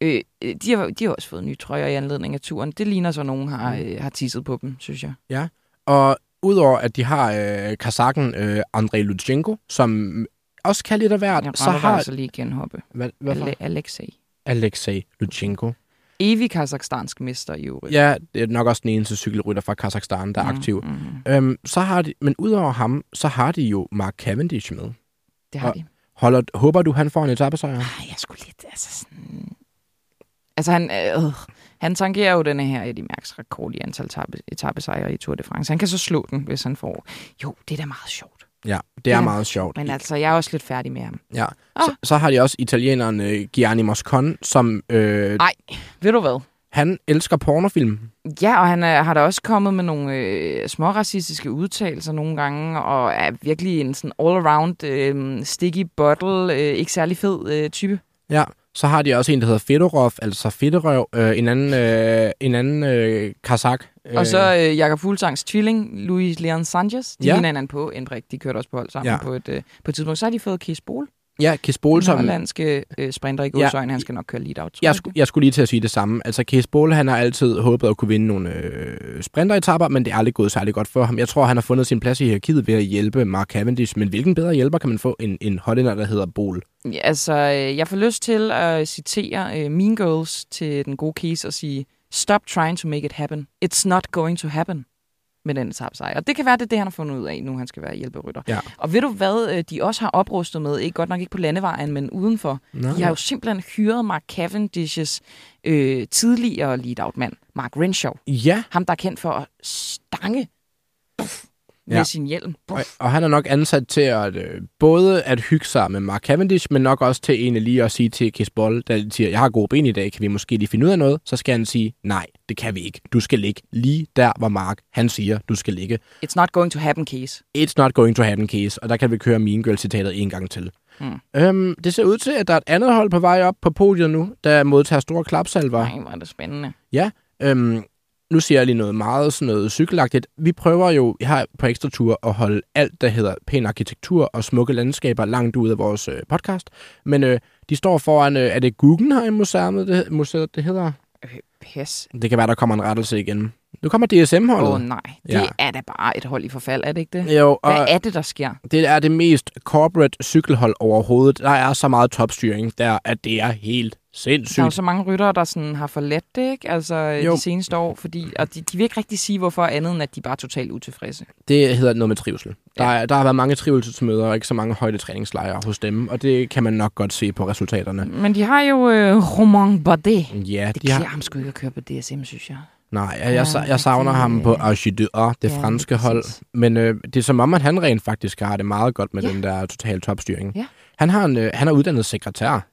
Øh, øh, de, har, de har også fået nye trøjer i anledning af turen. Det ligner så, nogen har, Mm. øh, har tisset på dem, synes jeg. Og udover at de har øh, kazakken øh, Andrei Lutsenko, som også kan lidt af hvert, Jeg så har... altså lige genhoppe. Hvad, hvad? Ale- Alexei. Alexei Lutsenko. Evig kazakhstansk mester i øvrigt. Ja, det er nok også den eneste cykelrytter fra Kazakhstan, der er aktiv. Mm, mm, Øhm, så har de, men udover ham, så har de jo Mark Cavendish med. det har Og- de. Holder, håber du, han får en etappesejr? Ej, jeg skulle lidt, altså sådan... Altså, han, øh, han tangerer jo denne her Eddie Mærks rekord i antal etape, etappesejre i Tour de France. Han kan så slå den, hvis han får... Jo, det er da meget sjovt. Ja, det er Ja, meget sjovt. Men altså, jeg er også lidt færdig med ham. Ja. Ah. Så, så har de også italieneren øh, Gianni Moscon, som øh, Ej, ved du hvad? han elsker pornofilm. Ja, og han er, har da også kommet med nogle øh, små racistiske udtalelser nogle gange, og er virkelig en sådan all-around øh, sticky bottle, øh, ikke særlig fed øh, type. Ja, så har de også en, der hedder Fedorov, altså Fedorøv, øh, en anden, øh, en anden øh, kazak. Og så øh, Jakob Fuglsangs tvilling, Luis Leon Sanchez. De Ja. ja. ligner hinanden på Endrik. De kørte også på hold sammen Ja. ja. på, et, øh, på et tidspunkt. Så har de fået Kees Bol, Ja, Kisbol, den som... hollandske øh, sprinter i godsøjne. Han skal nok køre lead out. Jeg, sku, jeg skulle lige til at sige det samme. Altså, Kees Bol, han har altid håbet at kunne vinde nogle øh, sprinteretapper, men det er aldrig gået særlig godt for ham. Jeg tror, han har fundet sin plads i hierarkiet ved at hjælpe Mark Cavendish, men hvilken bedre hjælper kan man få end en hollænder, der hedder Bol? Ja, altså, øh, jeg får lyst til at citere øh, Mean Girls til den gode Kees og sige, Stop trying to make it happen. It's not going to happen med den etappesejr. Og det kan være, det er det, han har fundet ud af, nu han skal være hjælperytter. Ja. Og ved du hvad, øh, de også har oprustet med, ikke godt nok ikke på landevejen, men udenfor. Nå. De har jo simpelthen hyret Mark Cavendish's øh, tidligere lead-out-mand, Mark Renshaw. Ja, Ham, der er kendt for at stange puff, med Ja. sin hjelm. og, Puff. og han er nok ansat til at øh, både at hygge sig med Mark Cavendish, men nok også til egentlig lige at sige til Kees Bol, der siger, jeg har gode ben i dag, kan vi måske lige finde ud af noget? Så skal han sige, nej, det kan vi ikke. Du skal ligge lige der, hvor Mark han siger, du skal ligge. It's not going to happen, Case. It's not going to happen case, og der kan vi køre Mean Girl-citatet en gang til. Hmm. Øhm, det ser ud til, at der er et andet hold på vej op på podiet nu, der modtager store klapsalver. Nej, hvor er det spændende. Ja, øhm, nu siger jeg lige noget meget sådan noget cykelagtigt. Vi prøver jo her på Ekstra Tur at holde alt, der hedder pæn arkitektur og smukke landskaber langt ud af vores øh, podcast. Men øh, de står foran, øh, er det Guggenheim-museet, det, museet, det hedder? Øh, Pis. Det kan være, der kommer en rettelse igen. Nu kommer Åh DSM-holdet. oh, nej, det Ja. er da bare et hold i forfald, er det ikke det? jo, og Hvad er det, der sker? det er det mest corporate cykelhold overhovedet. Der er så meget topstyring der, at det er helt Der er jo sindssygt. så mange ryttere, der sådan har forladt det, ikke? Altså Jo. jo. de seneste år, fordi, og de, de vil ikke rigtig sige, hvorfor andet end, at de bare er totalt utilfredse. Det hedder noget med trivsel. Der, er, der har været mange trivselsmøder og ikke så mange højdetræningslejre hos dem, og det kan man nok godt se på resultaterne. Men de har jo øh, Romain Bardet. Ja, Det de har, ham sgu ikke at køre på DSM, synes jeg. nej, jeg, jeg, jeg, savner ham på Archideur, det Ja, franske hold. Men øh, det er som om, at han rent faktisk har det meget godt med Ja. den der totale topstyring. Ja. Han, har en, øh, han er uddannet sekretær.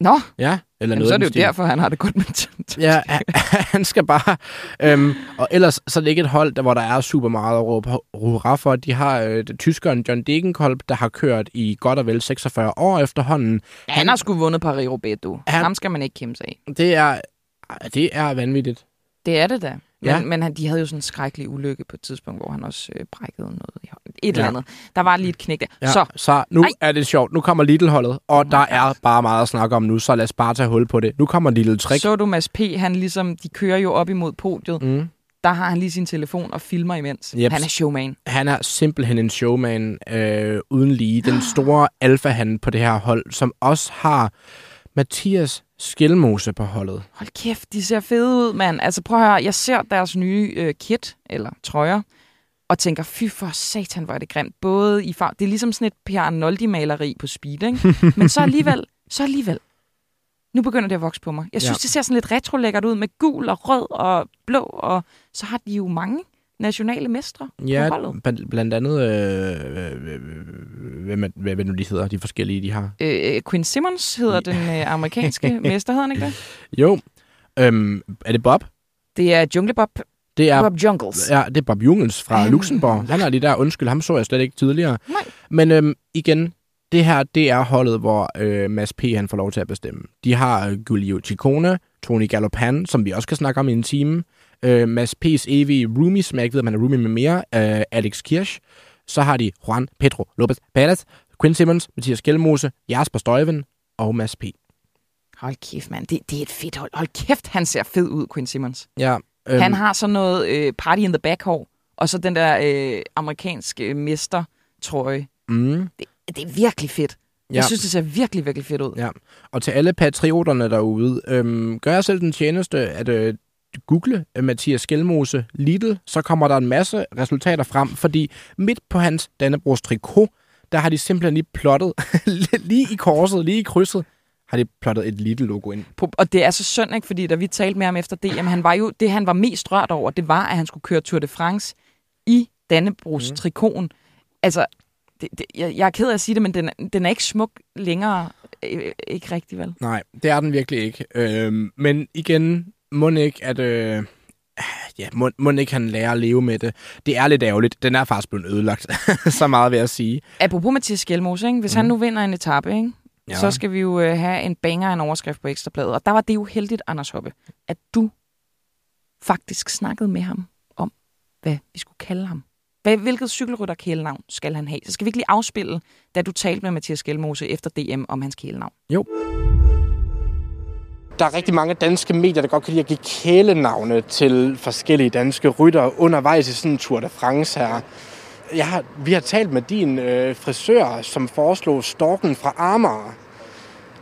Nå, Ja, eller Jamen, noget så er det jo stil. derfor, han har det godt med t- Ja, han skal bare... Øhm, og ellers så er det ikke et hold, der, hvor der er super meget at råbe hurra for. De har øh, tyskeren John Degenkolb, der har kørt i godt og vel 46 år efterhånden. Han har sgu vundet Paris-Roubaix, du. Han- Ham skal man ikke kæmpe sig af. Det er, det er vanvittigt. Det er det da. Men, Ja. men han, de havde jo sådan en skrækkelig ulykke på et tidspunkt, hvor han også øh, brækkede noget. Et Ja. eller andet. Der var lige et knæk der. Ja, Så, så nu Ej. er det sjovt. Nu kommer Lidl-holdet, og my der God. er bare meget at snakke om nu, så lad os bare tage hul på det. Nu kommer Lidl Trick. så du Mads P., han ligesom, de kører jo op imod podiet. Mm. Der har han lige sin telefon og filmer imens. Jeps. Han er showman. Han er simpelthen en showman øh, uden lige. Den store alfahan på det her hold, som også har Mathias Skelmose på holdet. Hold kæft, de ser fede ud, mand. Altså prøv at høre, jeg ser deres nye øh, kit, eller trøjer, og tænker, fy for satan, hvor er det grimt. Både i far... Det er ligesom sådan et Per Arnoldi-maleri på speed, ikke? Men så alligevel, Så alligevel, nu begynder det at vokse på mig. Jeg synes, Ja. det ser sådan lidt retro-lækkert ud med gul og rød og blå, og så har de jo mange nationale mestre Ja, på holdet. bl- blandt andet, øh, øh, øh, hvad, hvad nu de hedder, de forskellige, de har. Øh, Quinn Simmons hedder den øh, amerikanske mester, hedder han ikke det? Jo, øhm, er det Bob? Det er Jungle Bob, Det er, Bob Jungles. ja, det er Bob Jungels fra. Luxembourg. Han er lige der, undskyld, ham så jeg slet ikke tidligere. Nej. Men øhm, igen, det her, det er holdet, hvor øh, Mads P. han får lov til at bestemme. De har øh, Giulio Ciccone, Tony Gallopan, som vi også kan snakke om i en time. Øh, Mads P.'s evige roomie, som jeg ikke ved, om han er roomie med mere, øh, Alex Kirsch. Så har de Juan Pedro Lopez Perez, Quinn Simmons, Mathias Gjelmose, Jasper Støjven og Mads P. Hold kæft, mand. Det, det er et fedt hold. Hold kæft, han ser fed ud, Quinn Simmons. Ja, Øhm. Han har sådan noget øh, party in the back hår, og så den der øh, amerikanske mester-trøje. Mm, Det, det er virkelig fedt. ja. Jeg synes, det ser virkelig, virkelig fedt ud. Ja, og til alle patrioterne derude, øhm, gør jeg selv den tjeneste at øh, google øh, Mathias Skelmose Lidl, så kommer der en masse resultater frem, fordi midt på hans Dannebrogs trikot, der har de simpelthen lige plottet, lige i korset, lige i krydset, har de plottet et Lidl-logo ind. På- Og det er så synd, ikke? Fordi da vi talte med ham efter det, jamen, han var jo, det han var mest rørt over, det var, at han skulle køre Tour de France i Dannebrogs mm. trikoten. Altså, det, det, jeg, jeg er ked af at sige det, men den, den er ikke smuk længere. Øh, ikke rigtig, vel? Nej, det er den virkelig ikke. Øhm, men igen, må ikke, at... Øh, ja, må, må ikke han lære at leve med det. Det er lidt ærgerligt. Den er faktisk blevet ødelagt. så meget vil jeg sige. Apropos Mathias Skjelmose, ikke? hvis mm. han nu vinder en etape, ikke? Ja. Så skal vi jo øh, have en banger en overskrift på Ekstrabladet. Og der var det jo heldigt, Anders Hoppe, at du faktisk snakkede med ham om, hvad vi skulle kalde ham. Hvad, hvilket cykelrytterkælenavn skal han have? Så skal vi ikke lige afspille, da du talte med Mathias Skelmose efter DM om hans kælenavn. Jo. Der er rigtig mange danske medier, der godt kan lide at give kælenavne til forskellige danske ryttere undervejs i sådan en Tour de France her. Jeg har, vi har talt med din øh, frisør, som foreslog Storken fra Amager.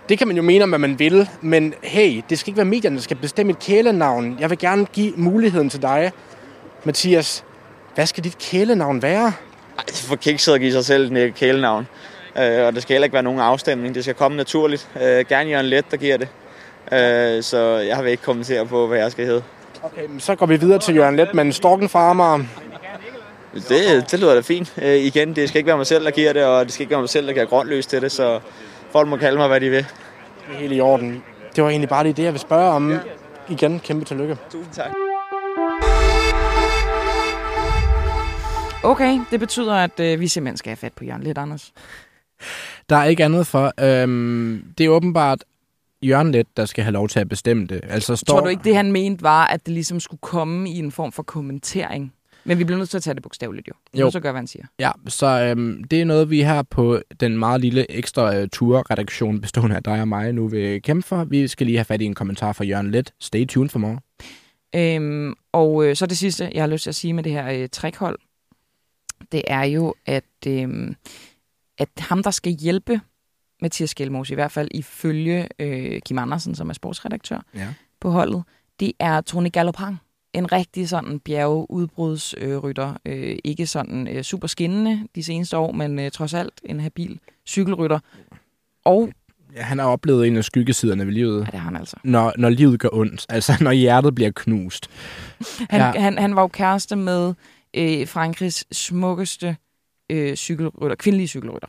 Det kan man jo mene om, hvad man vil, men hey, det skal ikke være medierne, der skal bestemme et kælenavn. Jeg vil gerne give muligheden til dig, Mathias. Hvad skal dit kælenavn være? Ej, det er for kikset at give sig selv et kælenavn. Øh, og det skal heller ikke være nogen afstemning. Det skal komme naturligt. Øh, gerne Jørgen Let, der giver det. Øh, så jeg vil ikke kommentere på, hvad jeg skal hedde. Okay, men så går vi videre til Jørgen Let, men Storken fra Amager. Det, det lyder da fint. Øh, igen, det skal ikke være mig selv, der giver det, og det skal ikke være mig selv, der giver grønt lys til det. Så folk må kalde mig, hvad de vil. Det er helt i orden. Det var egentlig bare det, jeg vil spørge om. Igen, kæmpe tillykke. Tusind tak. Okay, det betyder, at øh, vi simpelthen skal have fat på Jørgen lidt, Anders. Der er ikke andet for. Øhm, det er åbenbart Jørgen Let, der skal have lov til at bestemme det. Altså, står... Tror du ikke, det han mente var, at det ligesom skulle komme i en form for kommentering? Men vi bliver nødt til at tage det bogstaveligt jo. Vi Jo. at gøre, hvad han siger. Ja, så øhm, det er noget, vi her på den meget lille ekstra øh, turredaktion bestående af dig og mig nu vil kæmpe for. Vi skal lige have fat i en kommentar fra Jørgen Let. Stay tuned for more. Øhm, og øh, så det sidste, jeg har lyst til at sige med det her øh, trækhold, det er jo, at, øh, at ham, der skal hjælpe Mathias Skelmos, i hvert fald ifølge øh, Kim Andersen, som er sportsredaktør Ja. på holdet, det er Tony Galopin. En rigtig sådan bjergeudbrudsrytter. Øh, ikke sådan øh, super skinnende de seneste år, men øh, trods alt en habil cykelrytter. Og, Ja, han har oplevet en af skyggesiderne ved livet. ja, det har han altså. Når, når livet gør ondt. Altså, når hjertet bliver knust. Han, ja. han, han var jo kæreste med øh, Frankrigs smukkeste øh, cykelrytter, kvindelige cykelrytter.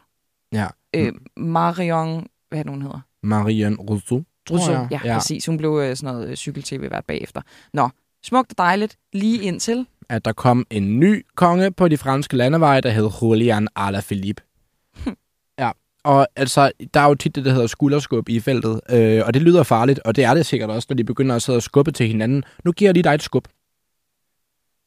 Ja. Øh, Marion, hvad er det, hun hedder? Marianne Rousseau, Rousseau. Ja, ja, præcis. Hun blev øh, sådan noget øh, cykel-tv hvert bagefter. Nå, smukt og dejligt. Lige indtil. At der kom en ny konge på de franske landeveje, der hed Julian Alaphilippe. ja, og altså, der er jo tit det, der hedder skulderskub i feltet, øh, og det lyder farligt, og det er det sikkert også, når de begynder at sidde og skubbe til hinanden. Nu giver jeg lige dig et skub.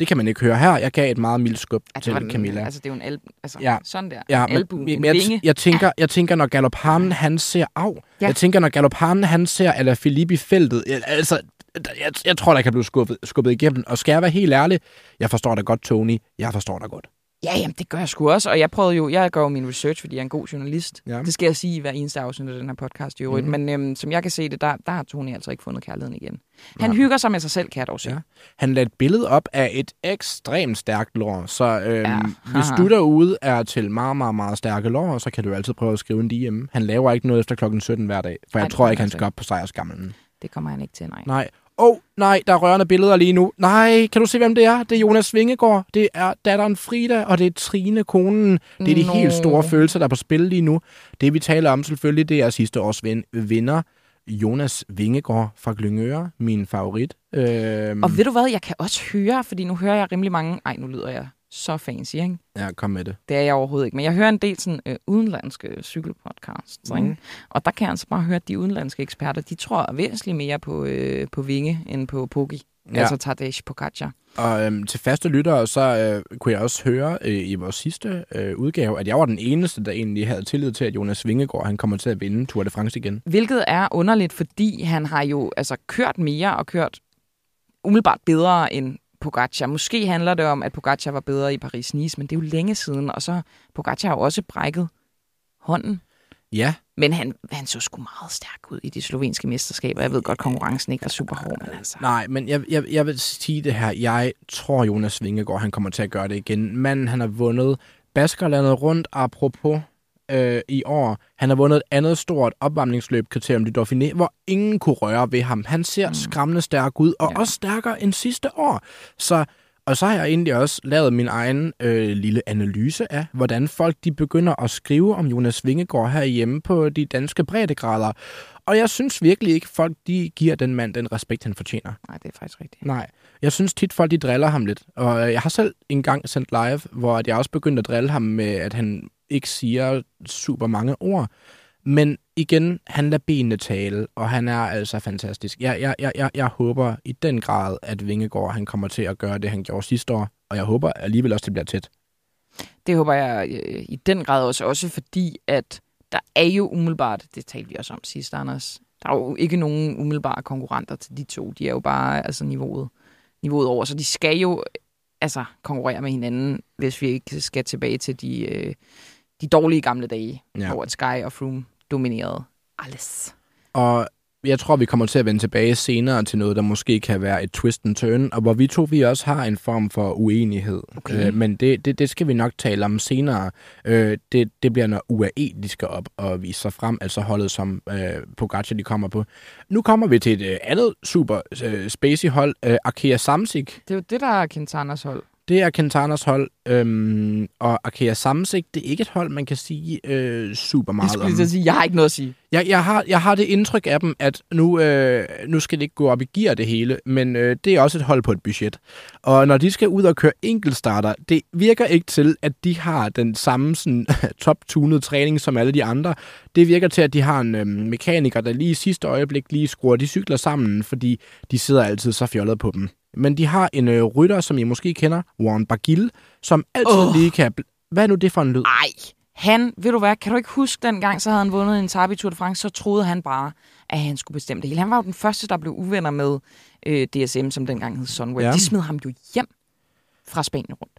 Det kan man ikke høre her. Jeg gav et meget mildt skub Ja, til den, Camilla. Altså, det er jo en alb, altså, Ja. sådan der. Ja, en albu, men, en men jeg, vinge. jeg, tænker, jeg tænker, når Galophanen, han ser af. Ja. Jeg tænker, når Galophanen, han ser Alaphilippe i feltet. Altså, jeg, jeg tror, der kan blive skubbet, skubbet igennem. Og skal jeg være helt ærlig, jeg forstår dig godt, Tony. Jeg forstår dig godt. Ja, jamen, det gør jeg sgu også. Og jeg prøvede jo, jeg gør jo min research, fordi jeg er en god journalist. Ja. Det skal jeg sige i hver eneste afsnit af den her podcast i øvrigt. Mm. Men øhm, som jeg kan se det, der, der har Tony altså ikke fundet kærligheden igen. Han Nej. hygger sig med sig selv, kan jeg dog se. Ja. Han lagde et billede op af et ekstremt stærkt lår, så øhm, Ja. ja. hvis du derude er til meget, meget, meget stærke lår, så kan du altid prøve at skrive en DM. Han laver ikke noget efter klokken 17 hver dag, for Nej, jeg tror ikke, han han altså skal op på sejrsgamlen. Det kommer han ikke til, nej. Nej. Åh, oh, nej, der er rørende billeder lige nu. Nej, kan du se, hvem det er? Det er Jonas Vingegaard, det er datteren Frida, og det er Trine, konen. Det er de Nå. helt store følelser, der er på spil lige nu. Det, vi taler om selvfølgelig, det er sidste års vin- vinder, Jonas Vingegaard fra Glyngøre, min favorit. Øhm, Og ved du hvad, jeg kan også høre, fordi nu hører jeg rimelig mange... Ej, nu lyder jeg så fancy, ikke? Ja, kom med det. Det er jeg overhovedet ikke. Men jeg hører en del sådan øh, udenlandske cykelpodcasts, mm. ikke? Og der kan jeg altså bare høre, at de udenlandske eksperter, de tror væsentligt mere på, øh, på Vinge end på Poggi. Ja. Ja. Altså Tadej Pogacar. Og øhm, til faste lyttere, så øh, kunne jeg også høre øh, i vores sidste øh, udgave, at jeg var den eneste, der egentlig havde tillid til, at Jonas Vingegaard han kommer til at vinde Tour de France igen. Hvilket er underligt, fordi han har jo altså kørt mere og kørt umiddelbart bedre end Pogacar. Måske handler det om, at Pogacar var bedre i Paris-Nice, men det er jo længe siden, og så Pogacar har jo også brækket hånden. Ja, Men han, han så sgu meget stærk ud i de slovenske mesterskaber. Jeg ved godt, konkurrencen ikke var super hård, men altså... nej, men jeg, jeg, jeg vil sige det her. Jeg tror, Jonas Vingegaard han kommer til at gøre det igen. Manden, han har vundet Baskerlandet rundt, apropos øh, i år. Han har vundet et andet stort opvarmningsløb, kriterium de Dauphiné, hvor ingen kunne røre ved ham. Han ser mm. skræmmende stærk ud, og ja. også stærkere end sidste år. Så, og så har jeg egentlig også lavet min egen øh, lille analyse af, hvordan folk de begynder at skrive om Jonas Vingegaard herhjemme på de danske breddegrader. Og jeg synes virkelig ikke, folk de giver den mand den respekt, han fortjener. Nej, det er faktisk rigtigt. Nej, jeg synes tit, folk de driller ham lidt. Og øh, jeg har selv engang sendt live, hvor jeg også begyndte at drille ham med, at han ikke siger super mange ord. Men igen, han lader benene tale, og han er altså fantastisk. Jeg, jeg, jeg, jeg, jeg håber i den grad, at Vingegaard han kommer til at gøre det, han gjorde sidste år. Og jeg håber alligevel også, det bliver tæt. Det håber jeg øh, i den grad også, også fordi, at der er jo umiddelbart, det talte vi også om sidst, Anders, der er jo ikke nogen umiddelbare konkurrenter til de to. De er jo bare altså niveauet, niveauet over, så de skal jo altså konkurrere med hinanden, hvis vi ikke skal tilbage til de, øh, de dårlige gamle dage, ja. Hvor at Sky og Froome dominerede alles. Og jeg tror, vi kommer til at vende tilbage senere til noget, der måske kan være et twist and turn, og hvor vi to vi også har en form for uenighed. Okay. Øh, men det, det, det skal vi nok tale om senere. Øh, det, det bliver, når UAE de skal op og vise sig frem, altså holdet, som øh, Pogacar de kommer på. Nu kommer vi til et øh, andet super øh, spacey hold, øh, Arkea Samsic. Det er jo det, der er Quintanas hold. Det er Quintanas hold, øhm, og Arkea Samsic, det er ikke et hold, man kan sige øh, super Jeg meget skulle om. at sige, jeg har ikke noget at sige. Jeg, jeg, har, jeg har det indtryk af dem, at nu, øh, nu skal det ikke gå op i gear det hele, men øh, det er også et hold på et budget. Og når de skal ud og køre enkeltstarter, det virker ikke til, at de har den samme sådan, top-tunede træning som alle de andre. Det virker til, at de har en øh, mekaniker, der lige i sidste øjeblik lige skruer de cykler sammen, fordi de sidder altid så fjollet på dem. Men de har en øh, rytter, som I måske kender, Warren Bagil, som altid oh. lige kan... Hvad er nu det for en lyd? Ej, han, ved du hvad, kan du ikke huske dengang, så havde han vundet en etape i Tour de France, så troede han bare, at han skulle bestemme det hele. Han var jo den første, der blev uvenner med øh, DSM, som dengang hed Sunweb. Ja. De smed ham jo hjem fra Spanien rundt.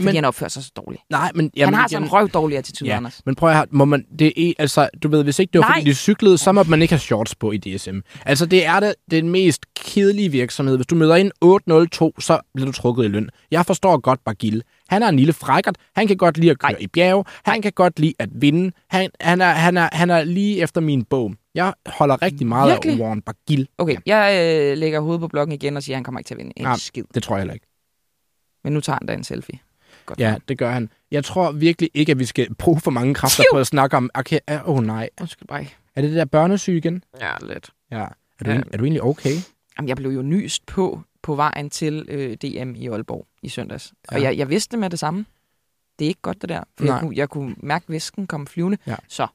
Fordi Men- han opfører sig så dårligt. Nej, men... Jamen, han har sådan en røv dårlig attitude, ja. Anders. Men prøv at høre, må man, det er, altså, du ved, hvis ikke det var, Nej. fordi de cyklede, så må man ikke have shorts på i DSM. Altså, det er det, den mest kedelige virksomhed. Hvis du møder ind 802, så bliver du trukket i løn. Jeg forstår godt Bagil. Han er en lille frækkert. Han kan godt lide at køre Nej. i bjerge. Han kan godt lide at vinde. Han, han, er, han, er, han er lige efter min bog. Jeg holder rigtig meget Virkelig? af Warren Bagil. Okay, jeg øh, lægger hovedet på blokken igen og siger, at han kommer ikke til at vinde en Nej. skid. Det tror jeg heller ikke. Men nu tager han da en selfie. Godt Ja, det gør han. Jeg tror virkelig ikke, at vi skal bruge for mange kræfter på at snakke om... Okay, åh oh, nej. Undskyld bare. Er det det der børnesyge igen? Ja, lidt. Ja. Er du, Ja. egentlig- er du egentlig okay? Jamen, jeg blev jo nyst på, på vejen til øh, DM i Aalborg i søndags. Ja. Og jeg, jeg vidste med det samme. Det er ikke godt, det der. For jeg kunne, jeg kunne mærke væsken komme flyvende. Ja. Så,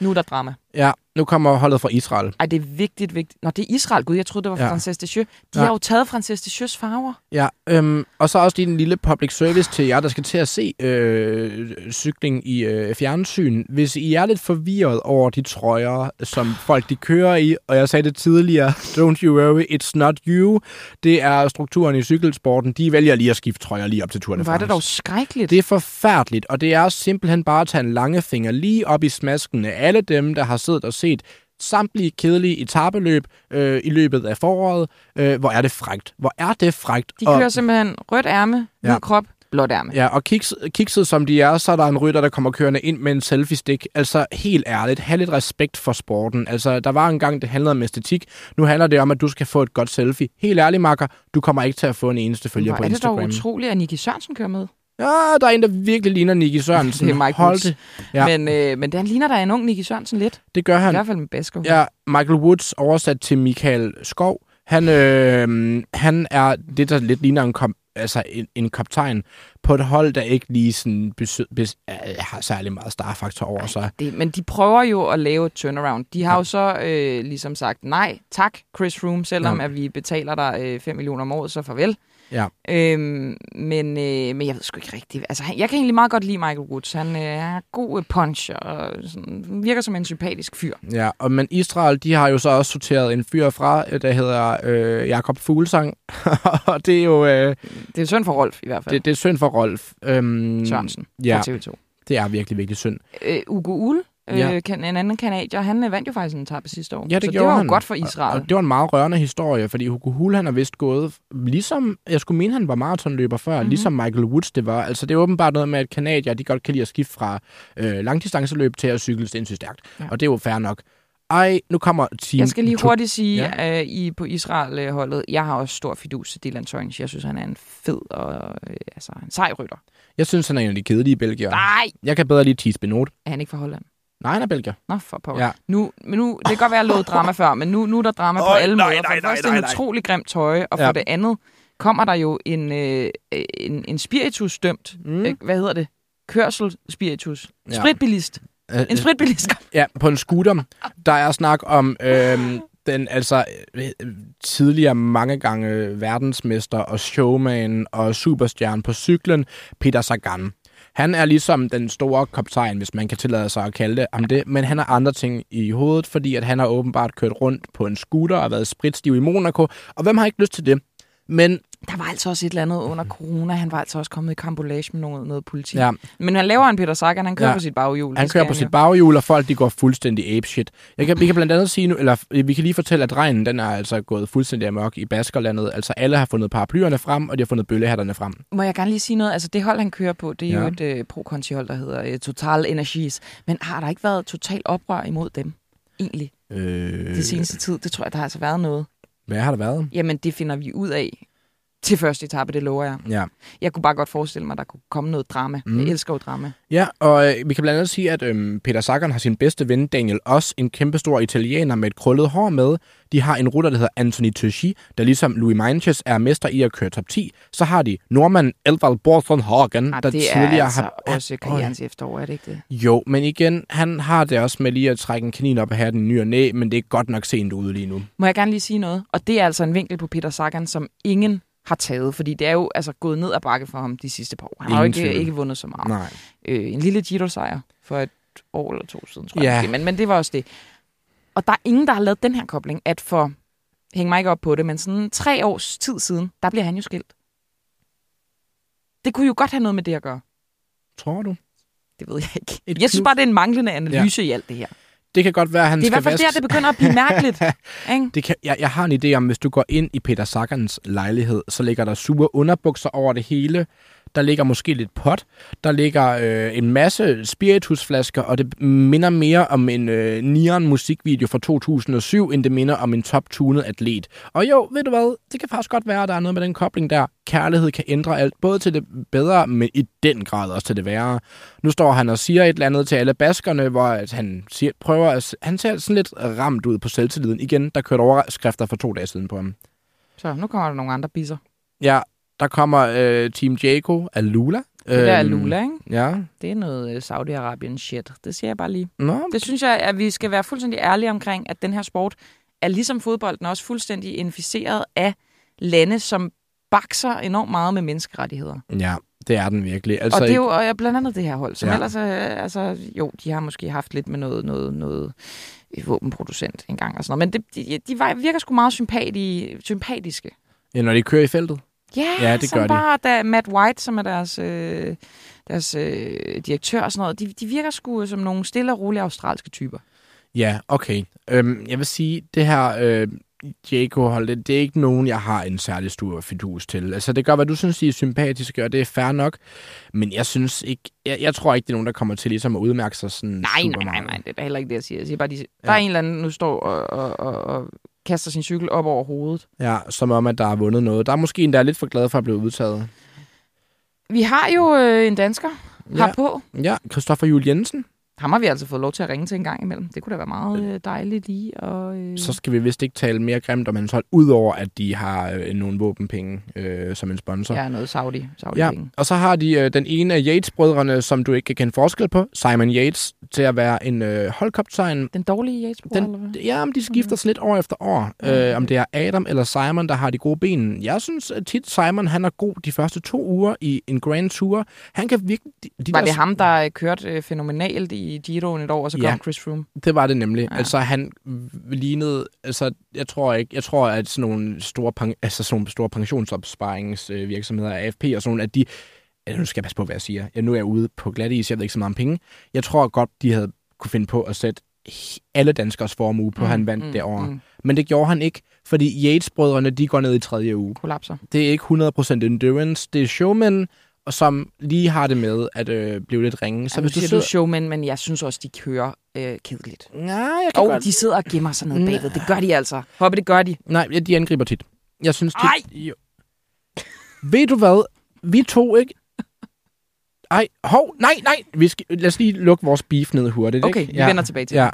nu er der drama. Ja, nu kommer holdet fra Israel. Ej, det er vigtigt, vigtigt. Nå, det er Israel. Gud, jeg troede, det var Ja. Frances Deschamps. De Ja. har jo taget Frances Deschamps farver. Ja, øhm, og så også lige en lille public service til jer, der skal til at se øh, cykling i øh, fjernsyn. Hvis I er lidt forvirret over de trøjer, som folk de kører i, og jeg sagde det tidligere, don't you worry, it's not you. Det er strukturen i cykelsporten. De vælger lige at skifte trøjer lige op til Tour de var det dog skrækkeligt. Det er forfærdeligt, og det er simpelthen bare at tage en lange finger lige op i smasken af alle dem, der har siddet og set samtlige kedelige etabeløb øh, i løbet af foråret. Øh, hvor er det frægt. Hvor er det frægt. De kører simpelthen rødt ærme, hvid Ja. krop, blåt ærme. Ja, og kiks, kikset som de er, så er der en rytter, der kommer kørende ind med en selfie-stik. Altså, helt ærligt, have lidt respekt for sporten. Altså, der var en gang, det handlede om æstetik. Nu handler det om, at du skal få et godt selfie. Helt ærligt, Makker, du kommer ikke til at få en eneste følger på er det dog Instagram. utroligt, at Nicky Sørensen kører med. Ja, der er en, der virkelig ligner Nicky Sørensen. Det er Mike Hold det. Ja. Men, øh, men den ligner der en ung Nicky Sørensen lidt. Det gør I han. hvert fald med Basko. Ja, Michael Woods oversat til Michael Skov. Han, øh, han er det, der lidt ligner en, kom, altså en, en kaptajn på et hold, der ikke lige sådan besø, bes, øh, har særlig meget starfaktor over sig. Det, men de prøver jo at lave et turnaround. De har ja. jo så øh, ligesom sagt, nej, tak Chris Froome, selvom ja. at vi betaler dig øh, 5 millioner om året, så farvel. Ja. Øhm, men, øh, men jeg ved sgu ikke rigtigt. Altså, han- jeg kan egentlig meget godt lide Michael Woods. Han øh, har god øh, punch og sådan, virker som en sympatisk fyr. Ja, og men Israel, de har jo så også sorteret en fyr fra, øh, der hedder øh, Jakob Fuglsang. og det er jo øh, Det er synd for Rolf i hvert fald. det, det er synd for Rolf. Øhm, Sørensen ja. fra TV2. Det er virkelig, virkelig synd. Øh, Ugo øh, Ja. ja. kan, en anden kanadier, han øh, vandt jo faktisk en etape sidste år. Ja, det så det gjorde var han. jo godt for Og, Israel. og det var en meget rørende historie, fordi Hugo Hull, han er vist gået, ligesom, jeg skulle mene, han var maratonløber før, mm-hmm. Mhm. ligesom Michael Woods det var. Altså, det er åbenbart noget med, at kanadier, de godt kan lide at skifte fra øh, langdistanceløb til at cykle sindssygt stærkt. Ja. Og det er jo fair nok. Ej, nu kommer team... Jeg skal lige hurtigt sige, Ja. uh, I på Israel-holdet, jeg har også stor fidus til Dylan Tøjens. Jeg synes, han er en fed og øh, altså, en sej rytter. Jeg synes, han er en af de kedelige belgier. Nej! Jeg kan bedre lide Thies Benot. Er han ikke fra Holland? Nej, han er belgier. Nå, for på. Ja. Nu, men nu, det kan godt være, at jeg lovede drama før, men nu, nu er der drama på Øj, alle nej, måder. For nej, det nej, første nej, en utrolig grimt tøj, og for Ja. det andet kommer der jo en, øh, en, en spiritus-dømt, Mm. mm. øh, hvad hedder det? Kørsel-spiritus. Ja. Spritbilist. Øh, En spritbilist. Ja, på en scooter. Der er snak om øhm, den altså øh, tidligere mange gange verdensmester og showman og superstjerne på cyklen, Peter Sagan. Han er ligesom den store kaptajn, hvis man kan tillade sig at kalde det ham det, men han har andre ting i hovedet, fordi at han har åbenbart kørt rundt på en scooter og været spritstiv i Monaco, og hvem har ikke lyst til det? Men Der var altså også et eller andet under corona. Han var altså også kommet i kambolage med noget, noget politi. ja, Men han laver en Peter Sagan, han kører Ja. på sit baghjul. Han kører på jo. sit baghjul, og folk de går fuldstændig apeshit. Jeg kan, vi kan blandt andet sige nu, eller vi kan lige fortælle, at regnen den er altså gået fuldstændig amok i Baskerlandet. Altså alle har fundet paraplyerne frem, og de har fundet bøllehatterne frem. Må jeg gerne lige sige noget? Altså det hold, han kører på, det er Ja. jo et øh, pro-conti-hold, der hedder øh, Total Energies. Men har der ikke været total oprør imod dem? Egentlig. Øh, Det seneste tid, det tror jeg, der har altså været noget. Hvad har der været? Jamen, det finder vi ud af til første etape, det lover jeg. Ja. Jeg kunne bare godt forestille mig, at der kunne komme noget drama. Mm. Jeg elsker jo drama. Ja, og øh, vi kan blandt andet sige, at øhm, Peter Sagan har sin bedste ven, Daniel Oss, en kæmpestor italiener med et krøllet hår med. De har en rutter, der hedder Anthony Tucci, der ligesom Louis Meintjes er mester i at køre top 10. Så har de nordmanden Elvald Borthon-Hagen, Ah, der det er tidligere altså har... også karrierens efterår, er det ikke det? Jo, men igen, han har det også med lige at trække en kanin op og have den ny og næ, men det er godt nok sent ude lige nu. Må jeg gerne lige sige noget? Og det er altså en vinkel på Peter Sagan, som ingen har taget, fordi det er jo altså gået ned ad bakke for ham de sidste par år. Han har jo Ingen ikke, tvivl. ikke vundet så meget. Nej. øh, en lille Giro-sejr for et år eller to siden, tror Ja. jeg. Men, men det var også det. Og der er ingen, der har lavet den her kobling, at for, hæng mig ikke op på det, men sådan tre års tid siden, der bliver han jo skilt. Det kunne jo godt have noget med det at gøre. Tror du? Det ved jeg ikke. Et jeg synes bare, det er en manglende analyse ja. i alt det her. Det kan godt være, at han Det er i skal hvert fald der, vaske... det begynder at blive mærkeligt. ikke? Det kan, jeg, jeg har en idé om, hvis du går ind i Peter Sagans lejlighed, så ligger der sure underbukser over det hele. Der ligger måske lidt pot. Der ligger øh, en masse spiritusflasker, og det minder mere om en øh, Nian musikvideo fra 2007, end det minder om en top-tunet atlet. Og jo, ved du hvad, det kan faktisk godt være, at der er noget med den kobling der. Kærlighed kan ændre alt, både til det bedre, men i den grad også til det værre. Nu står han og siger et eller andet til alle baskerne, hvor han siger, prøver at, han ser sådan lidt ramt ud på selvtilliden. Igen, der kørte overskrifter for to dage siden på ham. Så nu kommer der nogle andre bisser. Ja, der kommer øh, Team Jaco Alula. Det der er Øhm, Lula, ikke? Ja. Det er noget øh, Saudi-Arabien shit. Det siger jeg bare lige. Nå, Det synes jeg, at vi skal være fuldstændig ærlige omkring, at den her sport er ligesom fodbolden også fuldstændig inficeret af lande, som bakser enormt meget med menneskerettigheder. ja, det er den virkelig. Altså, og det er jo og ja, blandt andet det her hold, som Ja. ellers er, altså, jo, de har måske haft lidt med noget, noget, noget våbenproducent engang og sådan noget, men det, de, de virker sgu meget sympati, sympatiske. ja, når de kører i feltet. Ja, Ja, det som gør de. bare, da Matt White, som er deres, øh, deres øh, direktør og sådan noget, de, de virker sgu som nogle stille og rolige australske typer. Ja, okay. Øhm, jeg vil sige, det her øh, Jaco-hold, det, det er ikke nogen, jeg har en særlig stor fidus til. Altså, det gør, hvad du synes, de er sympatiske, og det er fair nok. Men jeg synes ikke... Jeg, jeg tror ikke, det er nogen, der kommer til ligesom at udmærke sig sådan Nej, super nej, nej, nej, det er da heller ikke det, jeg siger. Jeg siger bare, de, der er en eller anden, nu står og, og, og, og kaster sin cykel op over hovedet. Ja, som om, at der er vundet noget. Der er måske en, der er lidt for glad for at blive udtaget. Vi har jo øh, en dansker Ja. her på. Ja, Christoffer Juel Jensen. Ham har vi altså fået lov til at ringe til en gang imellem. Det kunne da være meget øh, dejligt lige. Og, øh, Så skal vi vist ikke tale mere grimt om hans hold, udover at de har øh, nogle våbenpenge øh, som en sponsor. ja, noget Saudi. Saudi Ja, penge. og så har de øh, den ene af Yates-brødrene, som du ikke kan kende forskel på, Simon Yates, til at være en øh, holdkaptajn. Den dårlige Yates Den- eller hvad? Ja, om de skifter sådan lidt år efter år. Øh, om det er Adam eller Simon, der har de gode ben. Jeg synes at tit, Simon han er god de første to uger i en Grand Tour. Han kan virkelig... De, de Var der- det ham, der øh, kørte øh, fænomenalt i Giroen et år, og så Ja. kom Chris Froome? Det var det nemlig. Ja. Altså, han lignede... Altså, jeg tror ikke... Jeg tror, at sådan nogle store, altså, sådan nogle store pensionsopsparingsvirksomheder, AFP og sådan nogle, at de... Ja, nu skal jeg passe på, hvad jeg siger. Ja, nu er jeg ude på glat is, jeg ved ikke så meget om penge. Jeg tror godt, de havde kunne finde på at sætte alle danskers formue på, mm, han vandt mm, det år. Mm. Men det gjorde han ikke, fordi Yates-brødrene, de går ned i tredje uge. Kollapser. Det er ikke 100% endurance, det er showmen, og som lige har det med at øh, blive lidt ringe. Så ja, hvis du siger sidder... du showman, men jeg synes også, de kører øh, kedeligt. Nej, jeg kan Og godt... de sidder og gemmer sig ned bagved. Det gør de altså. Hoppe, det gør de. Nej, ja, de angriber tit. Jeg synes tit... Ej! Jo. Ved du hvad? Vi to, ikke? Ej, hov, nej, nej. Vi skal, lad os lige lukke vores beef ned hurtigt, Okay, ikke? vi vender tilbage til Ja.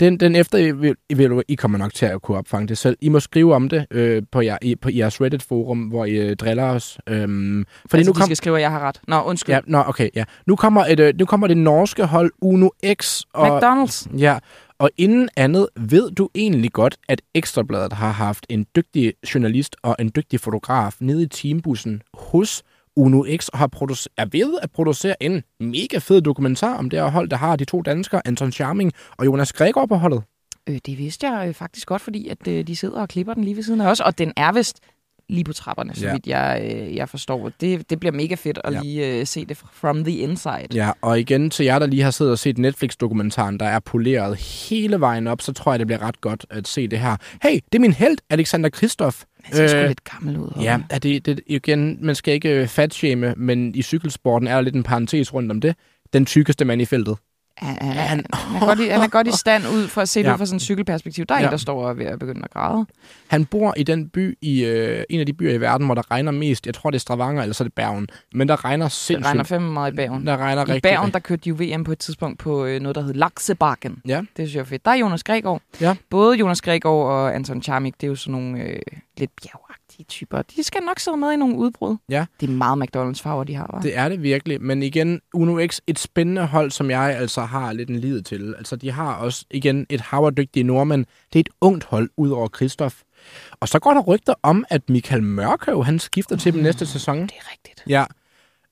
Den, den efter, I, vil- I, kommer nok til at kunne opfange det selv. I må skrive om det øh, på, jer, i, på jeres Reddit-forum, hvor I øh, driller os. Øhm, fordi altså, nu de kom, skal skrive, at jeg har ret. Nå, undskyld. Ja, nå, okay, ja. Nu kommer, et, øh, nu kommer det norske hold Uno X. Og, McDonald's. Ja, og inden andet, ved du egentlig godt, at Ekstrabladet har haft en dygtig journalist og en dygtig fotograf nede i teambussen hos Uno X har er ved at producere en mega fed dokumentar om det her hold, der har de to danskere, Anton Charming og Jonas Gregor på holdet. Øh, det vidste jeg øh, faktisk godt, fordi at, øh, de sidder og klipper den lige ved siden af os, og den er vist lige på trapperne, så Ja. vidt jeg, øh, jeg forstår. Det, det bliver mega fedt at Ja. lige øh, se det from the inside. Ja, og igen til jer, der lige har siddet og set Netflix-dokumentaren, der er poleret hele vejen op, så tror jeg, det bliver ret godt at se det her. Hey, det er min held, Alexander Kristoff. Han ser sgu Øh, lidt gammel ud. Ja, er det, det, igen, man skal ikke øh, fatshame, men i cykelsporten er der lidt en parentes rundt om det. Den tykkeste mand i feltet. Han, han, Han- er godt i, han er godt i stand ud for at se det Ja. ud fra sådan et cykelperspektiv. Der er Ja. en, der står og er ved at begynde at græde. Han bor i den by, i øh, en af de byer i verden, hvor der regner mest. Jeg tror, det er Stavanger, eller så er det Bergen. Men der regner sindssygt. regner fandme meget i Bergen. Der regner I rigtig, Bergen, der kørte de jo VM på et tidspunkt på øh, noget, der hed Laksebakken. Ja. Det synes jeg er fedt. Der er Jonas Gregor. Ja. Både Jonas Gregor og Anton Charmik, det er jo sådan nogle øh, lidt bjergagtige typer. De skal nok sidde med i nogle udbrud. Ja. Det er meget McDonald's farver, de har, hva'? Det er det virkelig, men igen, Uno X, et spændende hold, som jeg altså har lidt en lid til. Altså, de har også, igen, et hav af dygtige nordmænd. Det er et ungt hold, ud over Kristoff. Og så går der rygter om, at Michael Mørkøv, han skifter til dem næste sæson. Det er rigtigt. Ja.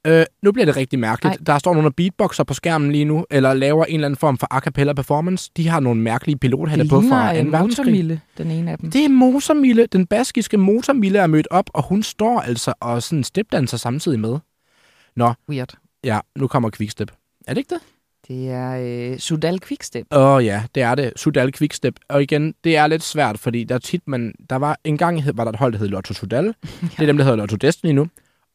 Øh, nu bliver det rigtig mærkeligt. Ej. Der står nogle beatboxer på skærmen lige nu, eller laver en eller anden form for a cappella performance. De har nogle mærkelige pilothatte på fra 2. en verdenskrig. motormille, den ene af dem. Det er Motormille. Den baskiske Motormille er mødt op, og hun står altså og sådan stepdanser samtidig med. Nå, Weird. ja, nu kommer Quickstep. Er det ikke det? Det er øh, Sudal Quickstep. Åh oh, ja, det er det. Sudal Quickstep. Og igen, det er lidt svært, fordi der er tit, man... Der var en gang hed- var der et hold, der hed Lotto Sudal. ja. Det er dem, der hedder Lotto Destiny nu.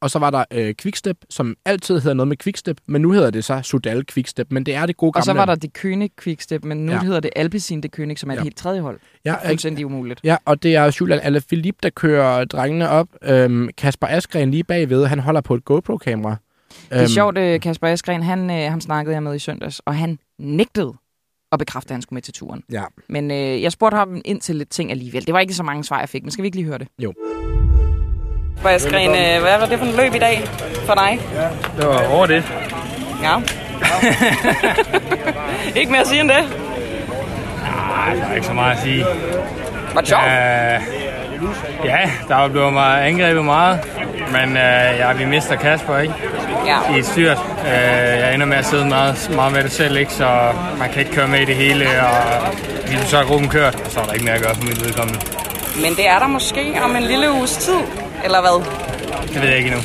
Og så var der øh, Quickstep, som altid hedder noget med Quickstep, men nu hedder det så Sudal Quickstep, men det er det gode gamle... Og så var der det König Quickstep, men nu Ja. hedder det Alpecin det König, som er Ja. et helt tredje hold. ja, Det er fuldstændig umuligt. Ja, og det er Julian Alaphilippe, der kører drengene op. Øhm, Kasper Askren lige bagved, han holder på et GoPro-kamera. Det er sjovt, øh, Kasper Eskren, han, øh, ham snakkede jeg med i søndags, og han nægtede at bekræfte, at han skulle med til turen. Ja. Men øh, jeg spurgte ham ind til lidt ting alligevel. Det var ikke så mange svar, jeg fik, men skal vi ikke lige høre det? Baskren, øh, hvad var det for en løb i dag for dig? Det var over det. Ja. ikke mere at sige end det. Nej, der er ikke så meget at sige. Var det sjovt? Uh, ja, der er blevet mig angrebet meget. Men uh, ja, vi mister Kasper, ikke? Ja. I et styrt. Uh, jeg ender med at sidde meget, meget med det selv, ikke? Så man kan ikke køre med i det hele. Og vi så er gruppen kørt, og så er der ikke mere at gøre for mit vedkommende. Men det er der måske om en lille uges tid, eller hvad? Det ved jeg ikke endnu.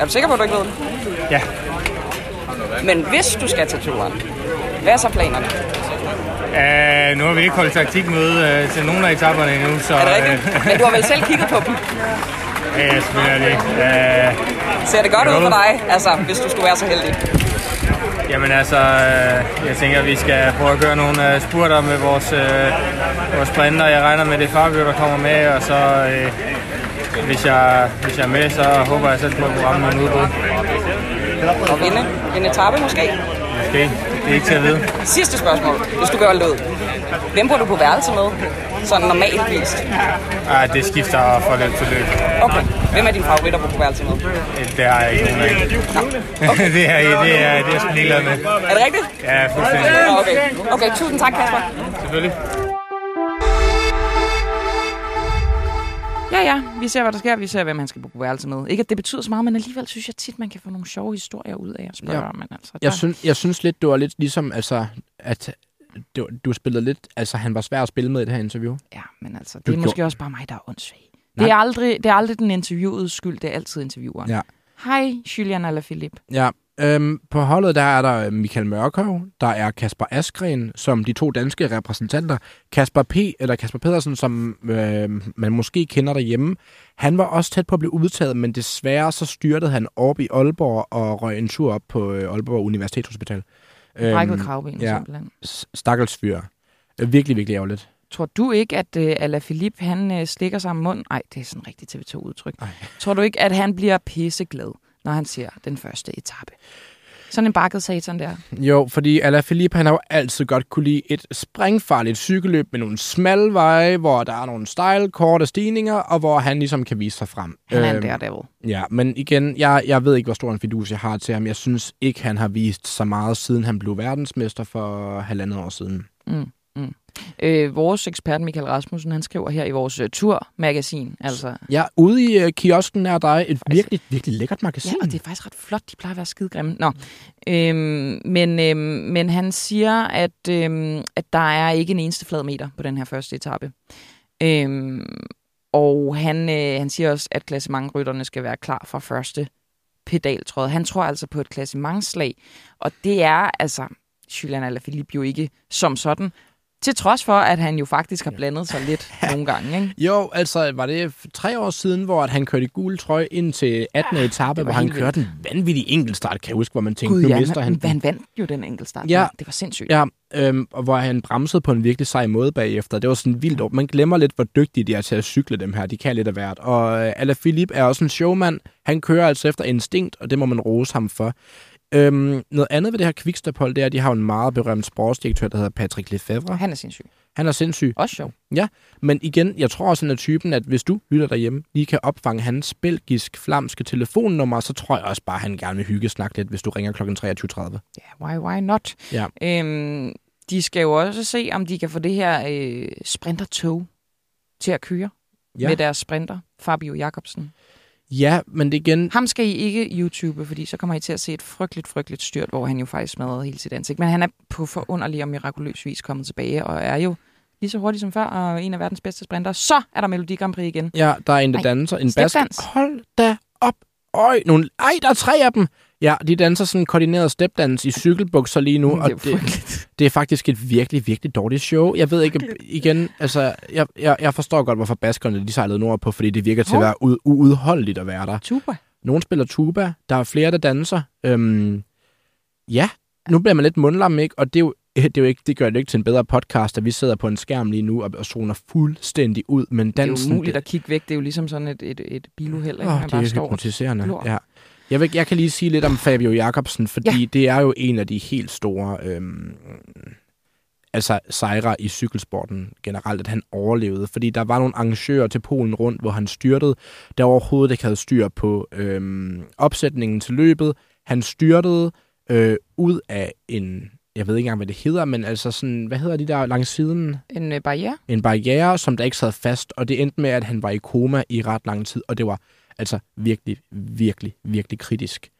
Er du sikker på, at du ikke ved det? Ja, Men hvis du skal til turen, hvad er så planerne? uh, nu har vi ikke holdt taktikmøde uh, til nogle af etaperne endnu, så... Er det rigtigt? Men du har vel selv kigget på dem? Uh, ja, selvfølgelig er det. Uh, Ser det godt ud for dig, altså, hvis du skulle være så heldig? Jamen altså, øh, jeg tænker, at vi skal prøve at gøre nogle øh, spurter med vores, øh, vores sprinter. Jeg regner med, det er Fabio, der kommer med, og så øh, hvis, jeg, hvis jeg er med, så håber jeg selv på at kunne ramme min udbrud. Og vinde en etape måske? Måske. Det er ikke til at vide. Sidste spørgsmål, hvis du gør det ud. Hvem bor du på værelse med? Sådan normalt vist. Ej, det skifter fra løb til løb. Okay. Hvem er dine favoritter på værelse med? Det har jeg ikke nogen af. Okay. det, er, det, er, det er jeg sgu ligeglad med. Er det rigtigt? Ja, fuldstændig. Okay. Okay, tusind tak, Kasper. Selvfølgelig. Ja, ja, vi ser, hvad der sker. Vi ser, hvem han skal på værelse med. Ikke, at det betyder så meget, men alligevel synes jeg tit, man kan få nogle sjove historier ud af at spørge. Ja. Men altså, der... Jeg, synes, jeg synes lidt, det var lidt ligesom, altså, at du, du spillede lidt, altså han var svær at spille med i det her interview. Ja, men altså, det Du er måske gjorde- også bare mig, der er åndssvag. Det er, aldrig, det er aldrig den interviewede skyld, det er altid intervieweren. Ja. Hej, Julian Alaphilippe. Ja, øhm, på holdet der er der Michael Mørkøv, der er Kasper Askren, som de to danske repræsentanter. Kasper P. eller Kasper Pedersen, som øh, man måske kender derhjemme. Han var også tæt på at blive udtaget, men desværre så styrtede han op i Aalborg og røg en tur op på øh, Aalborg Universitetshospital. Brækket kravben, ja. simpelthen. Stakkels fyr. Øh, Virkelig, virkelig ærgerligt. Tror du ikke, at uh, Alaphilippe, han uh, stikker sig om munden? Nej, det er sådan rigtig TV2-udtryk. Ej. Tror du ikke, at han bliver pisseglad, når han ser den første etape? Sådan en bakket satan der. Jo, fordi Alaphilippe, han har jo altid godt kunne lide et springfarligt cykelløb med nogle smalle veje, hvor der er nogle stejle, korte stigninger, og hvor han ligesom kan vise sig frem. Han er en Øhm, daredevil. Ja, men igen, jeg, jeg ved ikke, hvor stor en fidus jeg har til ham. Jeg synes ikke, han har vist så meget, siden han blev verdensmester for halvandet år siden. Mm, mm. Øh, vores ekspert Michael Rasmussen, han skriver her i vores uh, turmagasin. Altså, Ja, ude i uh, kiosken er der et virkelig, virkelig lækkert magasin. Ja, og det er faktisk ret flot. De plejer at være skide grimme. Nå. Øhm, men, øhm, men han siger, at, øhm, at der er ikke en eneste flad meter på den her første etape. Øhm, og han, øh, han siger også, at klassementrytterne skal være klar fra første pedaltråd. Han tror altså på et klassementslag, og det er altså Julian Alaphilippe jo ikke som sådan. Til trods for, at han jo faktisk har blandet sig lidt nogle gange. Ikke? Jo, altså var det tre år siden, hvor at han kørte i gul trøje ind til 18. Ja, etape, hvor han kørte en vanvittig enkeltstart, kan jeg huske, hvor man tænkte, Gud, nu ja, mister han han, vandt jo den enkeltstart. Ja. Det var sindssygt. Ja, øhm, og hvor han bremsede på en virkelig sej måde bagefter. Det var sådan vildt. Man glemmer lidt, hvor dygtige de er til at cykle dem her. De kan lidt af hvert. Og øh, Alaphilippe er også en showman. Han kører altså efter instinkt, og det må man rose ham for. Øhm, noget andet ved det her quickstep-hold, det er, at de har en meget berømt sportsdirektør, der hedder Patrick Lefebvre. Han er sindssyg. Han er sindssyg. Også sjov. Men igen, jeg tror også, er typen, at hvis du lytter derhjemme, lige kan opfange hans belgisk-flamske telefonnummer, så tror jeg også bare, at han gerne vil hygge snakke lidt, hvis du ringer kl. 23.30. Ja, why, why not? Ja. Øhm, de skal jo også se, om de kan få det her øh, sprintertog til at køre Ja. ja. med deres sprinter, Fabio Jacobsen. Ja, men det igen... Ham skal I ikke YouTube, fordi så kommer I til at se et frygteligt, frygteligt styrt, hvor han jo faktisk smadrede hele sit ansigt. Men han er på forunderlig og mirakuløs vis kommet tilbage, og er jo lige så hurtig som før, og en af verdens bedste sprinter. Så er der Melodi Grand Prix igen. Ja, der er en, der danser. En basket. Hold da op. Øj, nogle... Ej, der er tre af dem. Ja, de danser sådan en koordineret stepdans i cykelbukser lige nu, Mm, og det er det er faktisk et virkelig, virkelig dårligt show. Jeg ved ikke, igen, altså, jeg, jeg, jeg forstår godt, hvorfor baskerne de sejlede nordpå, fordi det virker til at være u- uudholdeligt at være der. Tuba. Nogle spiller tuba, der er flere, der danser. Øhm, ja, nu bliver man lidt mundlam, ikke? Og det er jo, det, er jo ikke, det gør det ikke til en bedre podcast, at vi sidder på en skærm lige nu og, og zoner fuldstændig ud, men Det er dansen... jo umuligt at kigge væk. Det er jo ligesom sådan et, et, et biluheld, ikke? Åh, Man det bare er står hypnotiserende. glor. Ja. Jeg, vil, jeg kan lige sige lidt om Fabio Jacobsen, fordi ja. Det er jo en af de helt store... Øhm, altså sejre i cykelsporten generelt, at han overlevede. Fordi der var nogle arrangører til Polen rundt, hvor han styrtede, der overhovedet ikke havde styr på øhm, opsætningen til løbet. Han styrtede øh, ud af en, jeg ved ikke engang, hvad det hedder, men altså sådan, hvad hedder de der langs siden? En øh, barriere? En barriere, som der ikke sad fast, og det endte med, at han var i koma i ret lang tid, og det var altså virkelig, virkelig, virkelig kritisk.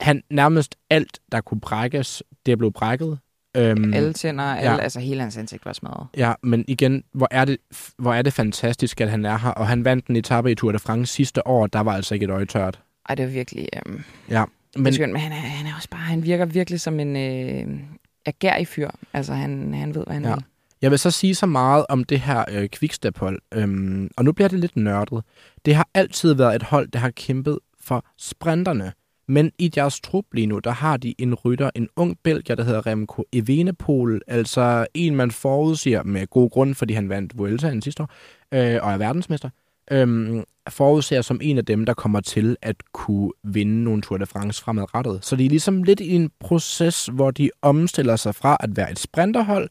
Han nærmest alt, der kunne brækkes, det blev brækket. Øhm, alle tænder, alle, ja. altså hele hans ansigt var smadret. Ja, men igen, hvor er, det, hvor er det fantastisk, at han er her, og han vandt en etape i Tour de France sidste år, der var altså ikke et øje tørt. Ej, det var virkelig... Øhm, ja, men, skønt, men han, er, han er også bare, han virker virkelig som en øh, agerig fyr. Altså, han, han ved, hvad han ja. vil. Jeg vil så sige så meget om det her øh, quickstep-hold, øhm, og nu bliver det lidt nørdet. Det har altid været et hold, der har kæmpet for sprinterne. Men i deres trup lige nu, der har de en rytter, en ung belgier, der hedder Remco Evenepoel, altså en, man forudsiger med god grund, fordi han vandt Vueltaen sidste år, øh, og er verdensmester, øh, forudser som en af dem, der kommer til at kunne vinde nogle Tour de France fremadrettet. Så de er ligesom lidt i en proces, hvor de omstiller sig fra at være et sprinterhold,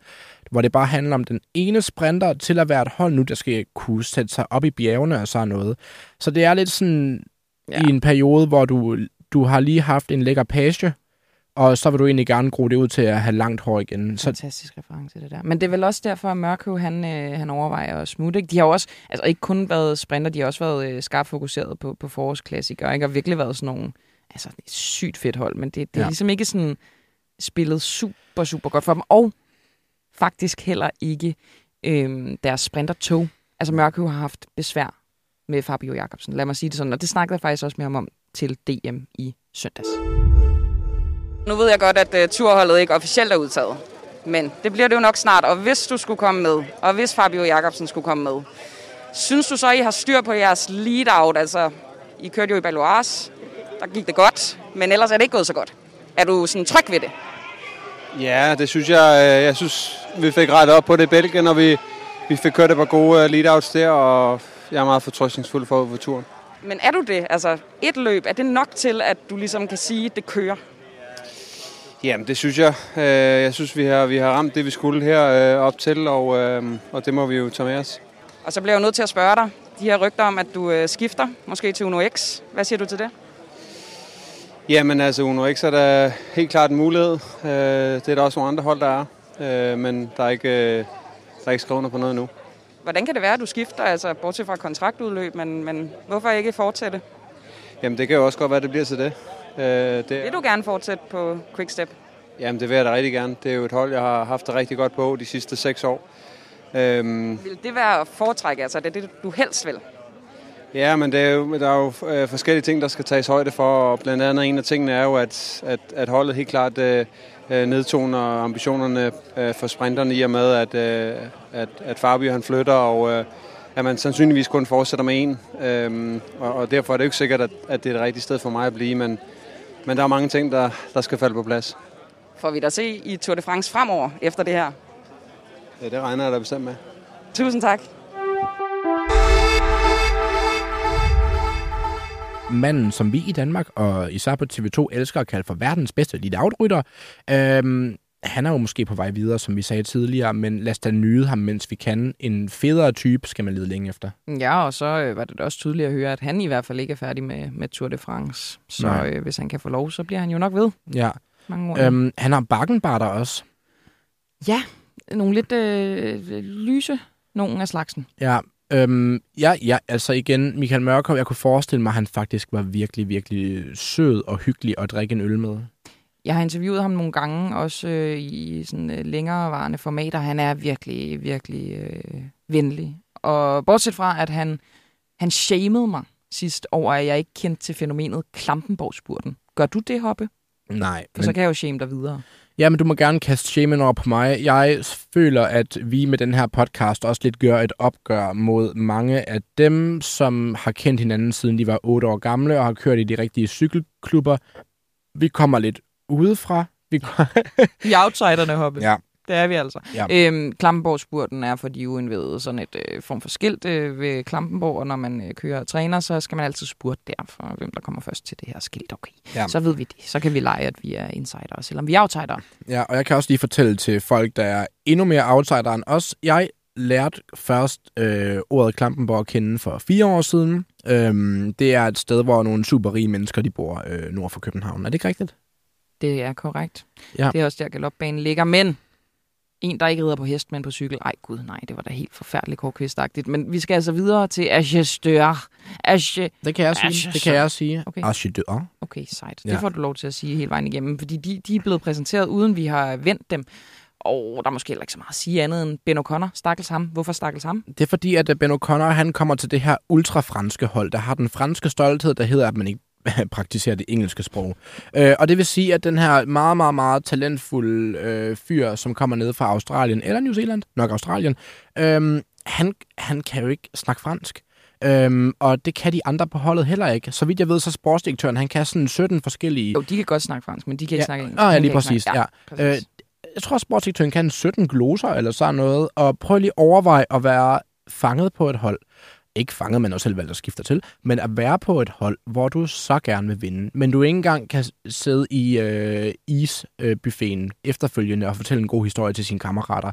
hvor det bare handler om den ene sprinter, til at være et hold nu, der skal kunne sætte sig op i bjergene og sådan noget. Så det er lidt sådan ja. i en periode, hvor du du har lige haft en lækker page, og så vil du egentlig gerne gro det ud til at have langt hår igen. Så... Fantastisk reference, det der. Men det er vel også derfor, at Mørkøv, han, øh, han overvejer at smutte. Ikke? De har jo også, altså ikke kun været sprinter, de har også været øh, skarpt fokuseret på, på forårsklassikere, ikke? og virkelig været sådan nogle, altså et sygt fedt hold, men det, det er ja. ligesom ikke sådan spillet super, super godt for dem. Og faktisk heller ikke øh, deres sprintertog. Altså Mørkøv har haft besvær med Fabio Jacobsen, lad mig sige det sådan. Og det snakkede jeg faktisk også med ham om til DM i søndags. Nu ved jeg godt, at uh, turholdet ikke officielt er udtaget. Men det bliver det jo nok snart, og hvis du skulle komme med, og hvis Fabio Jacobsen skulle komme med, synes du så, I har styr på jeres lead-out? Altså, I kørte jo i Baloise, der gik det godt, men ellers er det ikke gået så godt. Er du sådan tryg ved det? Ja, det synes jeg. Øh, jeg synes, vi fik rettet op på det i Belgien, og vi, vi fik kørt et par gode øh, lead-outs der, og jeg er meget fortrøstningsfuld for, for turen. Men er du det? Altså, et løb, er det nok til, at du ligesom kan sige, at det kører? Jamen, det synes jeg. Øh, jeg synes, vi har, vi har ramt det, vi skulle her øh, op til, og, og det må vi jo tage med os. Og så bliver jeg nødt til at spørge dig. De her rygter om, at du skifter, måske til Uno X. Hvad siger du til det? Jamen altså, Uno X er da helt klart en mulighed. det er der også nogle andre hold, der er. men der er ikke, der er ikke skrevet på noget nu. Hvordan kan det være, at du skifter, altså bortset fra kontraktudløb, men, men hvorfor ikke fortsætte? Jamen det kan jo også godt være, at det bliver til det. Øh, det vil du gerne fortsætte på Quickstep? Jamen det vil jeg da rigtig gerne. Det er jo et hold, jeg har haft det rigtig godt på de sidste seks år. Øhm, vil det være at foretrække? Altså det er det, du helst vil? Ja, men det er jo, der er jo øh, forskellige ting, der skal tages højde for, og blandt andet en af tingene er jo, at, at, at holdet helt klart øh, øh, nedtoner ambitionerne øh, for sprinterne i og med, at, øh, at, at Fabio han flytter, og øh, at man sandsynligvis kun fortsætter med en. Øh, og, og derfor er det jo ikke sikkert, at, at det er det rigtige sted for mig at blive, men, men der er mange ting, der, der skal falde på plads. Får vi da se i Tour de France fremover efter det her? Ja, det regner jeg da bestemt med. Tusind tak. manden, som vi i Danmark og især på TV2 elsker at kalde for verdens bedste lille outrytter. Øhm, han er jo måske på vej videre, som vi sagde tidligere, men lad os da nyde ham, mens vi kan. En federe type skal man lede længe efter. Ja, og så øh, var det også tydeligt at høre, at han i hvert fald ikke er færdig med, med Tour de France. Så øh, hvis han kan få lov, så bliver han jo nok ved. Ja. Mange øhm, han har bakkenbarter også. Ja, nogle lidt øh, lyse, nogle af slagsen. Ja, Øhm, ja, ja, altså igen, Michael Mørkov, jeg kunne forestille mig, at han faktisk var virkelig, virkelig sød og hyggelig at drikke en øl med. Jeg har interviewet ham nogle gange, også øh, i sådan øh, længerevarende formater. Han er virkelig, virkelig øh, venlig. Og bortset fra, at han, han shamede mig sidst over, at jeg ikke kendte til fænomenet Klampenborg-spurten. Gør du det, Hoppe? Nej. For men... så kan jeg jo shame dig videre. Ja, men du må gerne kaste shamen over på mig. Jeg føler, at vi med den her podcast også lidt gør et opgør mod mange af dem, som har kendt hinanden siden de var otte år gamle og har kørt i de rigtige cykelklubber. Vi kommer lidt udefra. Vi I outsiderne, Hoppe. Ja. det er vi altså. Ja. Øhm, Klampenborg-spurten er for de uindvidede sådan et øh, form for skilt øh, ved Klampenborg, og når man øh, kører og træner, så skal man altid spurte der for, hvem der kommer først til det her skilt. Okay, Ja. så ved vi det. Så kan vi lege, at vi er insider, selvom vi er outsider. Ja, og jeg kan også lige fortælle til folk, der er endnu mere outsider end os. Jeg lærte først øh, ordet Klampenborg at kende for fire år siden. Øhm, det er et sted, hvor nogle super rige mennesker de bor øh, nord for København. Er det ikke rigtigt? Det er korrekt. Ja. Det er også der, galopbanen ligger. Men en, der ikke rider på hest, men på cykel. Ej, gud, nej, det var da helt forfærdeligt korkvistagtigt. Men vi skal altså videre til Agestør. Age... Det kan jeg sige. Asche, Det kan jeg sige. Okay. Archidør. Okay, sejt. Ja. Det får du lov til at sige hele vejen igennem, fordi de, de er blevet præsenteret, uden vi har vendt dem. Og der er måske heller ikke så meget at sige andet end Ben O'Connor. Stakkels ham. Hvorfor stakkels ham? Det er fordi, at Ben O'Connor han kommer til det her ultrafranske hold, der har den franske stolthed, der hedder, at man ikke praktiserer det engelske sprog. Øh, og det vil sige, at den her meget, meget, meget talentfulde øh, fyr, som kommer ned fra Australien, eller New Zealand, nok Australien, øh, han, han kan jo ikke snakke fransk. Øhm, og det kan de andre på holdet heller ikke. Så vidt jeg ved, så sportsdirektøren, han kan sådan 17 forskellige... Jo, de kan godt snakke fransk, men de kan ikke Ja. snakke engelsk. Ah, ja, lige præcis, snakke- ja. præcis. jeg tror, sportsdirektøren kan 17 gloser eller sådan noget, og prøv lige at overveje at være fanget på et hold. Ikke fanget, men også selv valgt at skifte til, men at være på et hold, hvor du så gerne vil vinde, men du ikke engang kan sidde i øh, isbuffeten efterfølgende og fortælle en god historie til sine kammerater.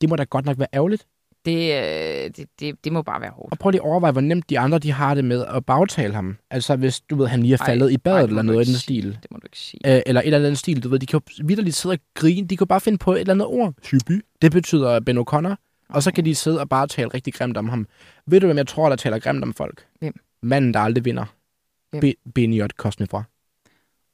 Det må da godt nok være ærgerligt. det, øh, det, det, det må bare være hårdt. Og prøv lige at overveje, hvor nemt de andre de har det med at bagtale ham. Altså hvis du ved, han lige er Ej, faldet i ej, badet det eller noget i den stil. Det må du ikke sige. øh, eller et eller andet stil. Du ved, de kan jo vidderligt sidde og grine. De kan jo bare finde på et eller andet ord. Hyby. Det betyder Ben O'Connor. Og så kan de sidde og bare tale rigtig grimt om ham. Ved du, hvem jeg tror, der taler grimt om folk? Hvem? Manden, der aldrig vinder. Hvem? Be- Beniot Kosnefra.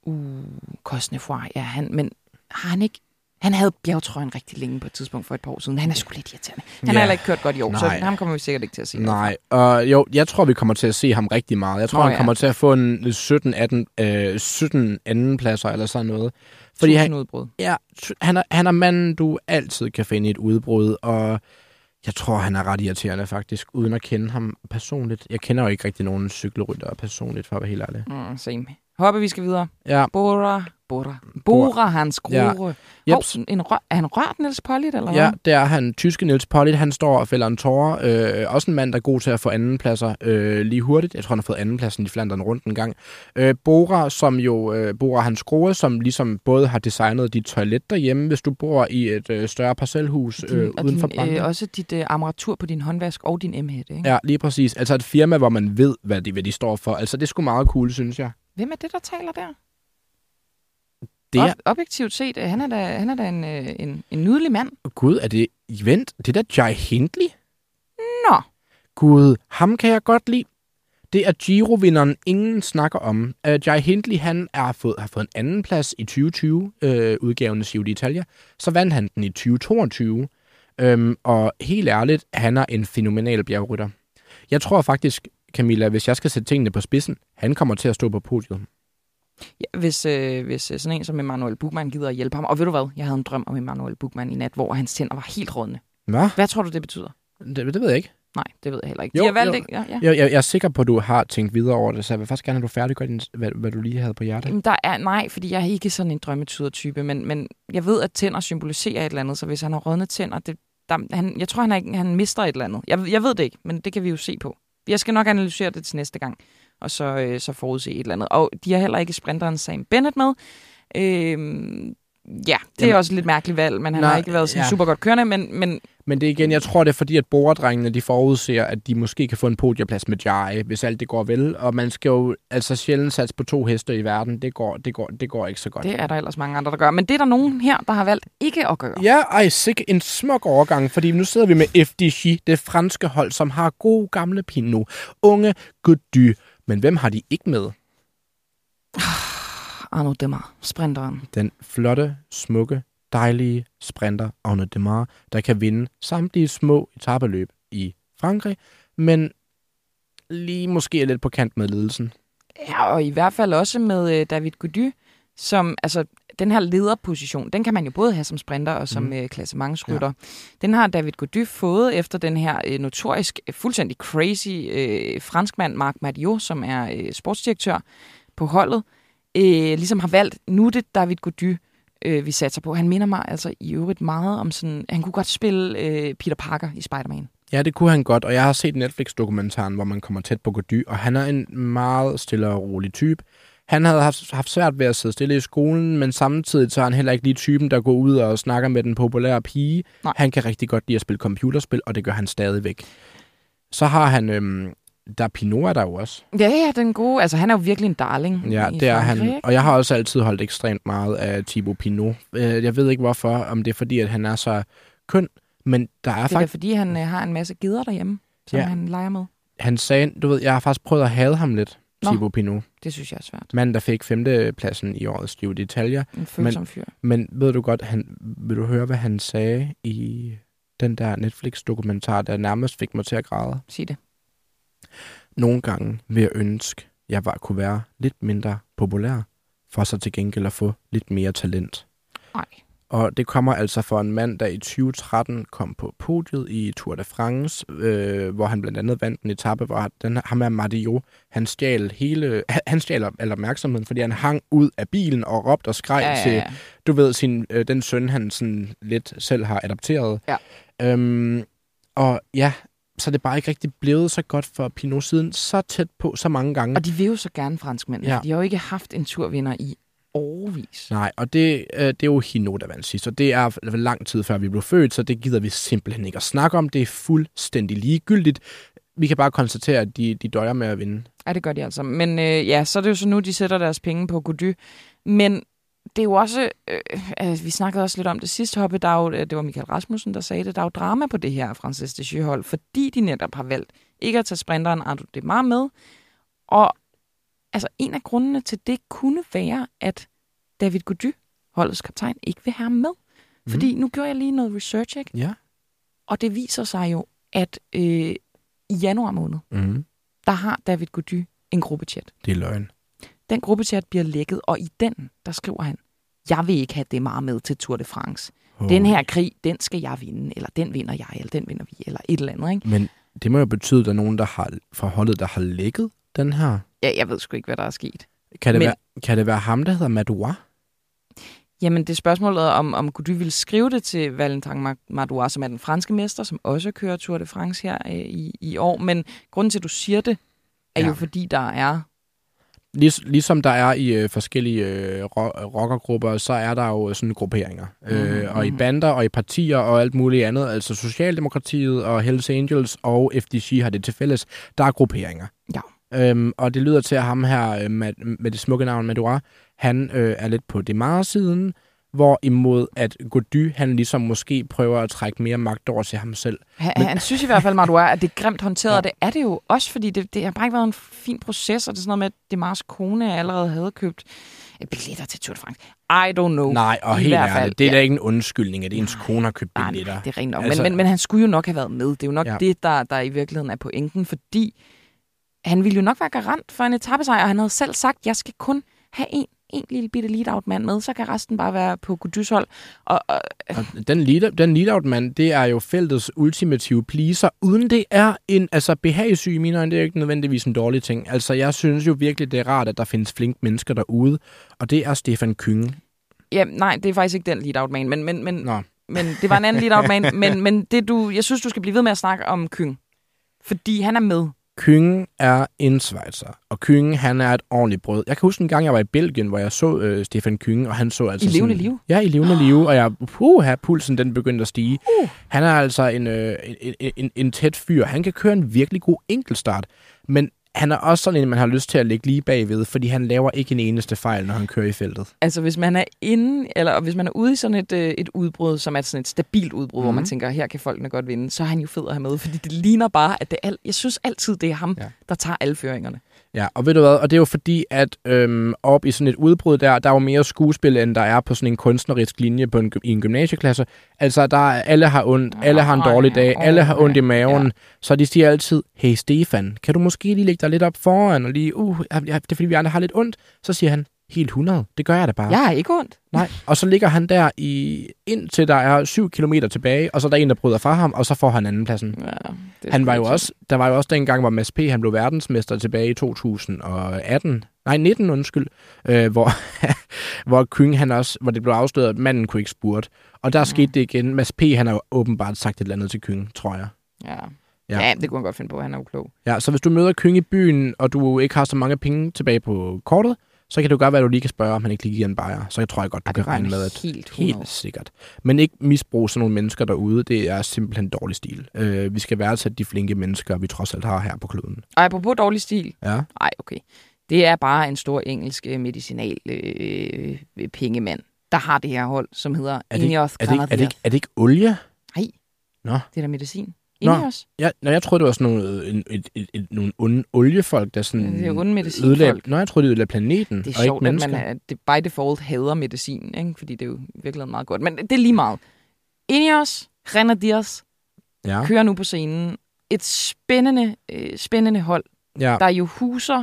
Uh, Kosnefroy, ja, han, men har han ikke... Han havde bjergtrøjen rigtig længe på et tidspunkt for et par år siden. Han er sgu lidt irriterende. Han Ja. har heller ikke kørt godt i år, så Nej. ham kommer vi sikkert ikke til at se. Nej, og jo, jeg tror, vi kommer til at se ham rigtig meget. Jeg tror, Nå, han ja. kommer til at få en 17-18 øh, 17 anden pladser eller sådan noget. Fordi han, udbrud. ja, han, er, han er manden, du altid kan finde i et udbrud, og jeg tror, han er ret irriterende faktisk, uden at kende ham personligt. Jeg kender jo ikke rigtig nogen cykelrytter personligt, for at være helt ærlig. Mm, same. Håber, vi skal videre. Ja, Bora, Bora, Bora, hans grore. Ja. Hov, en rør, er han rørt, Niels Pollitt, eller Ja, det er han. Tyske Niels Pollitt, han står og fælder en tårer. Øh, også en mand, der er god til at få andenpladser øh, lige hurtigt. Jeg tror, han har fået andenpladsen i Flandern rundt en gang. Øh, Bora, som jo, øh, Bora Hans Grohe, som ligesom både har designet dit toilet derhjemme, hvis du bor i et øh, større parcelhus øh, Din, og uden for Brande. øh, også dit øh, armatur på din håndvask og din m ikke? Ja, lige præcis. Altså et firma, hvor man ved, hvad de, hvad de står for. Altså det sgu meget cool, synes jeg. Hvem er det, der taler der? Det er, Ob- objektivt set, øh, han er da, han er da en, øh, en, en nydelig mand. gud, er det, vent, det er da Jai Hindley? Nå, Gud, ham kan jeg godt lide. Det er Giro-vinderen, ingen snakker om. Uh, Jai Hindley, han er fået, har fået en anden plads i 2020, øh, udgaven af Giro d'Italia. Så vandt han den i 2022. Øhm, og helt ærligt, han er en fænomenal bjergrytter. Jeg tror faktisk, Camilla, hvis jeg skal sætte tingene på spidsen, han kommer til at stå på podiet. ja, hvis, øh, hvis øh, sådan en som Emanuel Bugman gider at hjælpe ham. Og ved du hvad, jeg havde en drøm om Emanuel Bugman i nat, hvor hans tænder var helt rådne. Hvad? Hvad tror du, det betyder? Det, det ved jeg ikke. Nej, det ved jeg heller ikke. Jo, De har valgt jo. ikke. Ja, ja. Jeg, jeg, jeg er sikker på, at du har tænkt videre over det, så jeg vil faktisk gerne have, at du færdiggør, din, hvad, hvad du lige havde på hjertet. Jamen, der er, nej, fordi jeg er ikke sådan en drømmetyder-type, men, men jeg ved, at tænder symboliserer et eller andet, så hvis han har rådne tænder, det, der, han, jeg tror, han, er, han mister et eller andet. Jeg, jeg ved det ikke, men det kan vi jo se på. Jeg skal nok analysere det til næste gang, og så, øh, så forudse et eller andet. Og de har heller ikke sprinteren Sam Bennett med. Øh, ja, det er Jamen- også et lidt mærkeligt valg, men han Nej, har ikke været sådan ja. super godt kørende, men, men Men det er igen, jeg tror, det er fordi, at bordrengene, de forudser, at de måske kan få en podieplads med Jai, hvis alt det går vel. Og man skal jo altså sjældent satse på to heste i verden. Det går, det går, det går ikke så godt. det er der ellers mange andre, der gør. Men det er der nogen her, der har valgt ikke at gøre. Ja, ej, sikke en smuk overgang, fordi nu sidder vi med FDJ, det franske hold, som har gode gamle Pinot, unge Gody. Men hvem har de ikke med? Arno Demar, sprinteren. Den flotte, smukke, dejlige sprinter Arnaud Demar, der kan vinde samtlige små etabeløb i Frankrig, men lige måske er lidt på kant med ledelsen. Ja, og i hvert fald også med øh, David Gody, som, altså, den her lederposition, den kan man jo både have som sprinter og som mm. øh, klassementsrytter. Ja. Den har David Gody fået efter den her øh, notorisk, øh, fuldstændig crazy øh, franskmand, Marc Madiot, som er øh, sportsdirektør på holdet, øh, ligesom har valgt, nu er det David Gody, øh, vi satser på. Han minder mig altså i øvrigt meget om sådan... Han kunne godt spille øh, Peter Parker i Spider-Man. Ja, det kunne han godt, og jeg har set Netflix-dokumentaren, hvor man kommer tæt på Gody, og han er en meget stille og rolig type. Han havde haft, haft svært ved at sidde stille i skolen, men samtidig så er han heller ikke lige typen, der går ud og snakker med den populære pige. Nej. Han kan rigtig godt lide at spille computerspil, og det gør han stadigvæk. Så har han... Øhm, der er Pinot er der jo også. Ja, ja, den gode. Altså, han er jo virkelig en darling. Ja, det er Frankrig, han. Og jeg har også altid holdt ekstremt meget af Thibaut Pinot. Øh, Jeg ved ikke hvorfor, om det er fordi, at han er så køn, men der er Det er faktisk... fordi, han øh, har en masse gider derhjemme, som Ja. han leger med. Han sagde, du ved, jeg har faktisk prøvet at hade ham lidt, Nå. Thibaut Pinot. Det synes jeg er svært. Manden, der fik femtepladsen i årets Giro d'Italia. En følsom fyr. Men ved du godt, han, vil du høre, hvad han sagde i den der Netflix-dokumentar, der nærmest fik mig til at græde? Sig det. Nogle gange vil jeg ønske, jeg var kunne være lidt mindre populær, for så til gengæld at få lidt mere talent. Nej. Og det kommer altså for en mand, der i 2013 kom på podiet i Tour de France, øh, hvor han blandt andet vandt en etape, hvor den, ham er Madio, han stjal hele, han stjal al opmærksomheden, fordi han hang ud af bilen og råbte og skreg Ja, ja, til, ja. du ved, sin, øh, den søn, han sådan lidt selv har adopteret. Ja. Øhm, og ja, så er det bare ikke rigtig blevet så godt for Pinot siden så tæt på så mange gange. Og de vil jo så gerne franskmænd. Ja. Ja. De har jo ikke haft en turvinder i årvis. Nej, og det, øh, det er jo Hino, der vandt sidst, og det er lang tid før vi blev født, så det gider vi simpelthen ikke at snakke om. Det er fuldstændig ligegyldigt. Vi kan bare konstatere, at de, de døjer med at vinde. Ja, det gør de altså. Men øh, ja, så er det jo så nu, de sætter deres penge på Gody. Men det er jo også, øh, altså, vi snakkede også lidt om det sidste hoppe, der er jo, det var Michael Rasmussen, der sagde det, der er jo drama på det her Francis de hold fordi de netop har valgt ikke at tage sprinteren Ardo Demar med. Og altså, en af grundene til det kunne være, at David Gody, holdets kaptajn, ikke vil have ham med. Fordi nu gjorde jeg lige noget research, ikke? Ja. og det viser sig jo, at øh, i januar måned, Mm. der har David Gody en gruppechat. Det er løgn. Den gruppechat bliver lækket, og i den, der skriver han, jeg vil ikke have det meget med til Tour de France. Oh. Den her krig, den skal jeg vinde, eller den vinder jeg, eller den vinder vi, eller et eller andet. Ikke? Men det må jo betyde, at der er nogen der har, fra holdet, der har lækket den her. Ja, jeg ved sgu ikke, hvad der er sket. Kan det, Men- være, kan det være ham, der hedder Madouas? Jamen, det er spørgsmålet om, om Gody ville skrive det til Valentin Madouas, som er den franske mester, som også kører Tour de France her øh, i, i år. Men grunden til, at du siger det, er Ja. jo fordi, der er... Lig, ligesom der er i øh, forskellige øh, ro- rockergrupper, så er der jo sådan grupperinger. Mm-hmm. Øh, og i mhm. bander og i partier og alt muligt andet. Altså Socialdemokratiet og Hells Angels og FDC har det til fælles. Der er grupperinger. Ja. Øhm, og det lyder til, at ham her øh, med, med det smukke navn Madouas, han øh, er lidt på Demar-siden, hvor imod at Gody, han ligesom måske prøver at trække mere magt over til ham selv. Han, Men... han synes i hvert fald, Madouas, at det er grimt håndteret, Ja. det er det jo også, fordi det, det har bare ikke været en fin proces, og det er sådan noget med, at Demars kone allerede havde købt øh, billetter til Tour de France. I don't know. Nej, og I helt hvert fald, ærligt, det er ja. da ikke en undskyldning, at ens kone har købt Nej, billetter. nej, det er rent nok. Altså-. Men, men, men han skulle jo nok have været med. Det er jo nok ja. det, der, der i virkeligheden er pointen, fordi han ville jo nok være garant for en etappesejr, og han havde selv sagt, jeg skal kun have en, en lille bitte lead-out-mand med, så kan resten bare være på Godys hold. Og, og, Og den lead, den lead-out-mand, det er jo feltets ultimative pleaser, uden det er en, altså behagsyg i mine øjne, det er jo ikke nødvendigvis en dårlig ting. Altså jeg synes jo virkelig, det er rart, at der findes flinke mennesker derude, og det er Stefan Kynge. ja, nej, det er faktisk ikke den lead-out-man, men, men, men, Nå, men det var en anden lead-out-man. men, men det du, jeg synes, du skal blive ved med at snakke om Kyng. Fordi han er med. Kynge er en svejser, og Kynge, han er et ordentligt brød. Jeg kan huske en gang, jeg var i Belgien, hvor jeg så øh, Stefan Kynge, og han så altså I levende sådan, liv? Ja, i levende liv, og jeg, puha, pulsen den begyndte at stige. Uh. Han er altså en, øh, en, en, en, en tæt fyr. Han kan køre en virkelig god enkeltstart, men han er også sådan en, man har lyst til at ligge lige bagved, fordi han laver ikke en eneste fejl, når han kører i feltet. Altså, hvis man er inde, eller hvis man er ude i sådan et, øh, et udbrud, som er sådan et stabilt udbrud, mm. hvor man Mhm. tænker, her kan folkene godt vinde, så er han jo fed at have med, fordi det ligner bare, at det er, al- jeg synes altid, det er ham, ja. der tager alle føringerne. Ja, og ved du hvad, og det er jo fordi, at øhm, op i sådan et udbrud der, der er jo mere skuespil, end der er på sådan en kunstnerisk linje på en, i en gymnasieklasse. Altså, der er, alle har ondt, alle har en dårlig dag, alle har ondt i maven, ja. så de siger altid, hey Stefan, kan du måske lige lægge dig lidt op foran, og lige, uh, det er fordi vi andre har lidt ondt, så siger han, helt 100. Det gør jeg da bare. Jeg har ikke ondt. Nej. Og så ligger han der i indtil der er 7 km tilbage, og så er der en, der bryder fra ham, og så får han andenpladsen. Ja, Han var jo også, der var jo også dengang, hvor Mads P. han blev verdensmester tilbage i 2018. Nej, 19, undskyld. Øh, hvor, hvor Kyng, han også, hvor det blev afsløret, at manden kunne ikke spurte. Og der mm. skete det igen. Mads P. han har jo åbenbart sagt et eller andet til Kyng, tror jeg. Ja. Ja. Ja. det kunne man godt finde på. Han er jo klog. Ja, så hvis du møder Kyng i byen, og du ikke har så mange penge tilbage på kortet, så kan det jo godt være, at du lige kan spørge, om han ikke lige giver en bajer. Så jeg tror jeg godt, du kan regne med, at helt 100. Helt sikkert. Men ikke misbruge sådan nogle mennesker derude. Det er simpelthen dårlig stil. Øh, vi skal værdsætte de flinke mennesker, vi trods alt har her på kloden. Og apropos dårlig stil. Ja. Nej, okay. Det er bare en stor engelsk øh, medicinal øh, øh, pengemand, der har det her hold, som hedder Er Ineos er, det, ikke- er, det ikke, er det ikke olie? Nej. Nå. Det er da medicin. Nå. Ineos. Ja, når jeg troede, det var sådan nogle, en, et, et, et, nogle onde oliefolk, der sådan... Ja, det er onde medicinfolk. Nå, jeg troede, det ødelagde planeten, Det er og sjovt, ikke at mennesker. man er, det by default hader medicin, ikke? fordi det er jo virkelig meget godt. Men det er lige meget. Ineos Grenadiers Ja, kører nu på scenen. Et spændende, øh, spændende hold, ja. der jo huser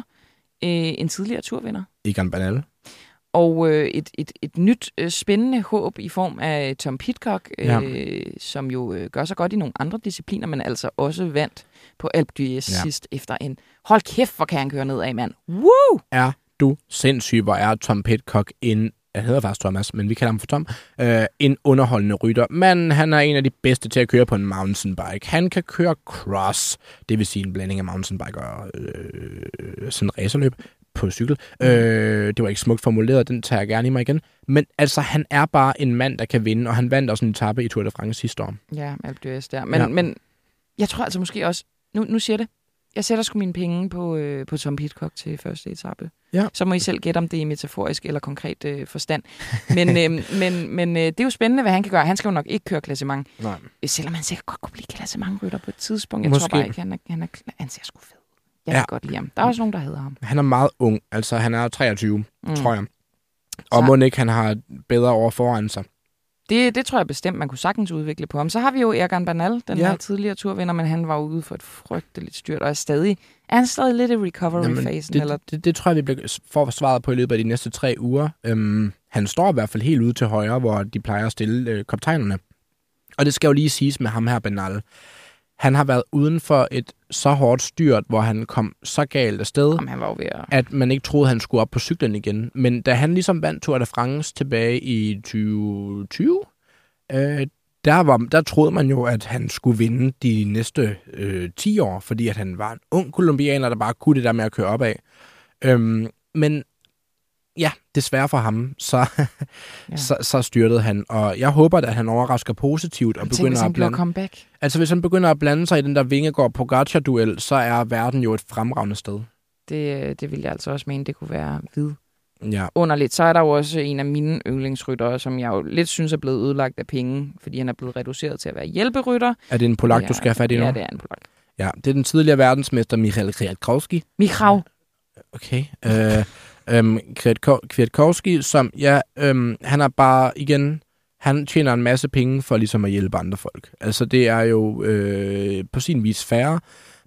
øh, en tidligere turvinder. Egan Banal. Og øh, et, et, et nyt øh, spændende håb i form af Tom Pitcock, øh, Ja. som jo øh, gør sig godt i nogle andre discipliner, men altså også vandt på d'Huez Ja. sidst efter en... Hold kæft, hvor kan han køre nedad, mand. Woo! Er du sindssyg, hvor er Tom Pitcock en jeg hedder faktisk Thomas, men vi kalder ham for Tom, øh, en underholdende rytter. Men han er en af de bedste til at køre på en mountainbike. Han kan køre cross, det vil sige en blanding af mountainbike og øh, sådan en racerløb på cykel. Øh, det var ikke smukt formuleret, den tager jeg gerne i mig igen. Men altså, han er bare en mand, der kan vinde, og han vandt også en etape i Tour de France sidste år. Ja, Alpe d'Huez der. Men, Ja. men jeg tror altså måske også... Nu, nu siger det. Jeg sætter sgu mine penge på, øh, på Tom Pitcock til første etape. Ja. Så må I selv gætte, om det er metaforisk eller konkret øh, forstand. Men, øh, men, men øh, det er jo spændende, hvad han kan gøre. Han skal jo nok ikke køre klassement. Nej. Selvom han sikkert godt kunne blive klassementrytter på et tidspunkt. Jeg Måske. tror bare ikke, han er, han er, han ser sgu fed. Jeg Ja. kan godt lide ham. Der er også nogen, der hedder ham. Han er meget ung, altså han er 23, mm. tror jeg. Og må ikke han har bedre år foran sig. Det, det tror jeg bestemt, man kunne sagtens udvikle på ham. Så har vi jo Ergan Bernal, den Ja. ja. her tidligere turvinder, men han var ude for et frygteligt styrt, og er stadig, er han stadig lidt i recovery-fasen? det, eller? det, det tror jeg, vi bliver får svaret på i løbet af de næste tre uger. Øhm, han står i hvert fald helt ude til højre, hvor de plejer at stille øh, kaptajnerne. Og det skal jo lige siges med ham her, Benal. Han har været uden for et så hårdt styrt, hvor han kom så galt afsted, Jamen, han var ved at... at man ikke troede, han skulle op på cyklen igen. Men da han ligesom vandt Tour de France tilbage i 2020, øh, der, var, der troede man jo, at han skulle vinde de næste øh, 10 år, fordi at han var en ung kolumbianer, der bare kunne det der med at køre opad. Øhm, men ja, desværre for ham, så, ja. Så, så styrtede han. Og jeg håber, at han overrasker positivt og Tænk, begynder at blande... comeback. Altså, hvis han begynder at blande sig i den der Vingegaard Pogacar-duel, så er verden jo et fremragende sted. Det, det vil jeg altså også mene, det kunne være vid. Ja, Underligt. Så er der jo også en af mine yndlingsryttere, som jeg jo lidt synes er blevet ødelagt af penge, fordi han er blevet reduceret til at være hjælperytter. er det en polak, ja, du skal have fat i nu? Ja, det er en polak. Ja, det er den tidligere verdensmester Michael Kwiatkowski. Michał. Okay. Øh, øhm, Kwiatko- Kwiatkowski, som, ja, øhm, han er bare, igen, han tjener en masse penge for ligesom at hjælpe andre folk. Altså, det er jo øh, på sin vis færre,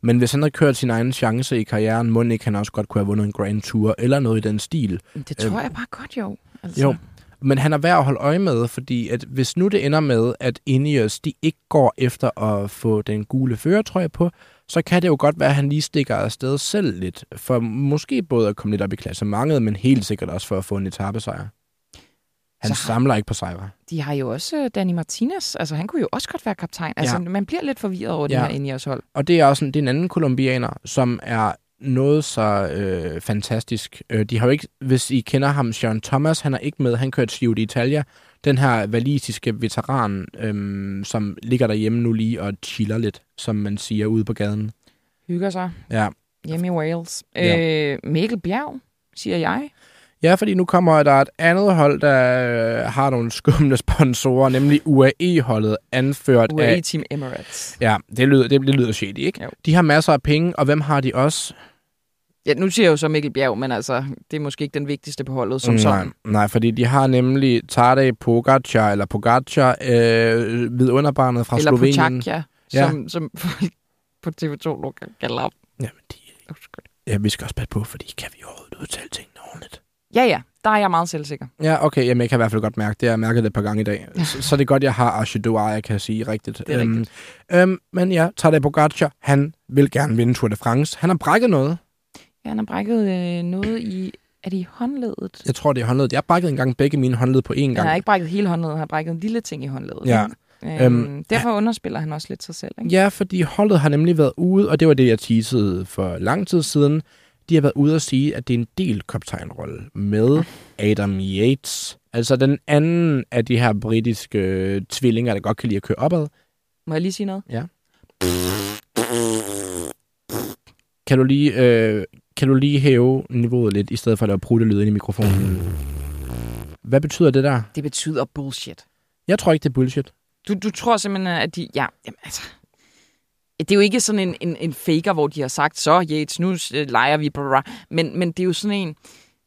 men hvis han havde kørt sin egen chance i karrieren, må ikke han også godt kunne have vundet en Grand Tour, eller noget i den stil. Det tror Øhm, jeg bare godt, jo. Altså, Jo. Men han er værd at holde øje med, fordi at hvis nu det ender med, at Ineos de ikke går efter at få den gule førertrøje på, så kan det jo godt være, at han lige stikker afsted selv lidt. For måske både at komme lidt op i klassementet, men helt sikkert også for at få en etappesejr. Han Så har- samler ikke på sejre. De har jo også øh, Danny Martinez. Altså, han kunne jo også godt være kaptajn. Altså, Ja. man bliver lidt forvirret over Ja. det her Ineos hold. Og det er også en, det er en anden kolumbianer, som er noget så øh, fantastisk. Øh, de har jo ikke, hvis I kender ham, Sean Thomas, han er ikke med, han kørte Giro d'Italia. Den her valisiske veteran, øhm, som ligger derhjemme nu lige og chiller lidt, som man siger ude på gaden. Hygger sig Ja. hjemme i Wales. Ja. Øh, Mikkel Bjerg, siger jeg. ja, fordi nu kommer der et andet hold, der øh, har nogle skumle sponsorer, nemlig UAE-holdet, anført UAE af... Team Emirates. Ja, det lyder, det, det lyder shady, ikke? Jo. De har masser af penge, og hvem har de også? Ja, nu siger jeg jo så Mikkel Bjerg, men altså, det er måske ikke den vigtigste på holdet som nej, sådan. nej, fordi de har nemlig Tadej Pogacar, eller Pogacar, øh, vidunderbarnet fra Eller Slovenien. Pochakja, Ja. som, som folk på TV2 nu kan kalde op. Jamen, de, ja, vi skal også passe på, fordi kan vi overhovedet udtale tingene ordentligt? Ja, ja. der er jeg meget selvsikker. Ja, okay. Jamen, jeg kan i hvert fald godt mærke det. Jeg har mærket det et par gange i dag. så, så det er godt, jeg har Archidua, jeg kan sige rigtigt. Det er rigtigt. Øhm, øhm, men ja, Tadej Pogacar, han vil gerne vinde Tour de France. Han har brækket noget. Ja, han har brækket øh, noget i... Er det i håndledet? Jeg tror, det er håndledet. Jeg har brækket engang begge mine håndled på én gang. Han har ikke brækket hele håndledet, han har brækket en lille ting i håndledet. Ja. Øhm, Øhm, derfor underspiller han også lidt sig selv. Ikke? Ja, fordi holdet har nemlig været ude, og det var det, jeg teasede for lang tid siden. De har været ude og sige, at det er en del kaptajnrolle med Adam Yates. Altså den anden af de her britiske øh, tvillinger, der godt kan lide at køre opad. Må jeg lige sige noget? Kan du lige, øh, kan du lige hæve niveauet lidt, i stedet for at lave pruttelyd ind i mikrofonen? Hvad betyder det der? Det betyder bullshit. Jeg tror ikke, det er bullshit. Du, du tror simpelthen, at de... Ja, jamen, altså... Det er jo ikke sådan en, en, en faker, hvor de har sagt, så Yates, nu øh, leger vi, blah. Men, men det er jo sådan en...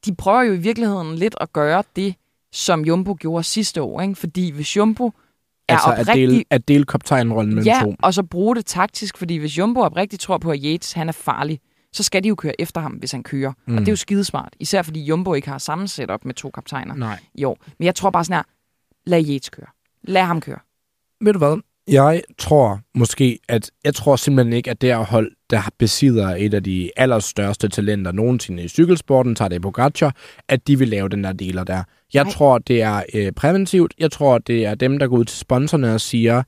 De prøver jo i virkeligheden lidt at gøre det, som Jumbo gjorde sidste år. Ikke? Fordi hvis Jumbo er altså at oprigtig... dele, at dele kaptajnrollen mellem Ja, to. og så bruge det taktisk, fordi hvis Jumbo oprigtigt tror på, at Yates han er farlig, så skal de jo køre efter ham, hvis han kører. Mm. Og det er jo skidesmart. Især fordi Jumbo ikke har samme setup med to kaptajner Nej. i år. Men jeg tror bare sådan her, lad Yates køre. Lad ham køre. Ved du hvad? Jeg tror måske, at jeg tror simpelthen ikke, at det er hold, der besidder et af de allerstørste talenter nogensinde i cykelsporten, Tadej Pogacar, at de vil lave den der deler der. Jeg Nej. tror, det er øh, præventivt. Jeg tror, det er dem, der går ud til sponsorerne og siger,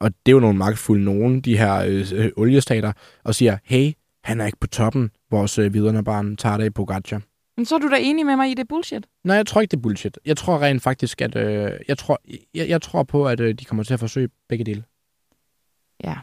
og det er jo nogle magtfulde nogen, de her øh, øh, oliestater, og siger, hey, han er ikke på toppen, vores øh, videre barn, Tadej Pogacar. Men så er du da enig med mig i, det er bullshit. Nej, jeg tror ikke, det er bullshit. Jeg tror rent faktisk, at øh, jeg, tror, jeg, jeg tror på, at øh, de kommer til at forsøge begge dele. Ja.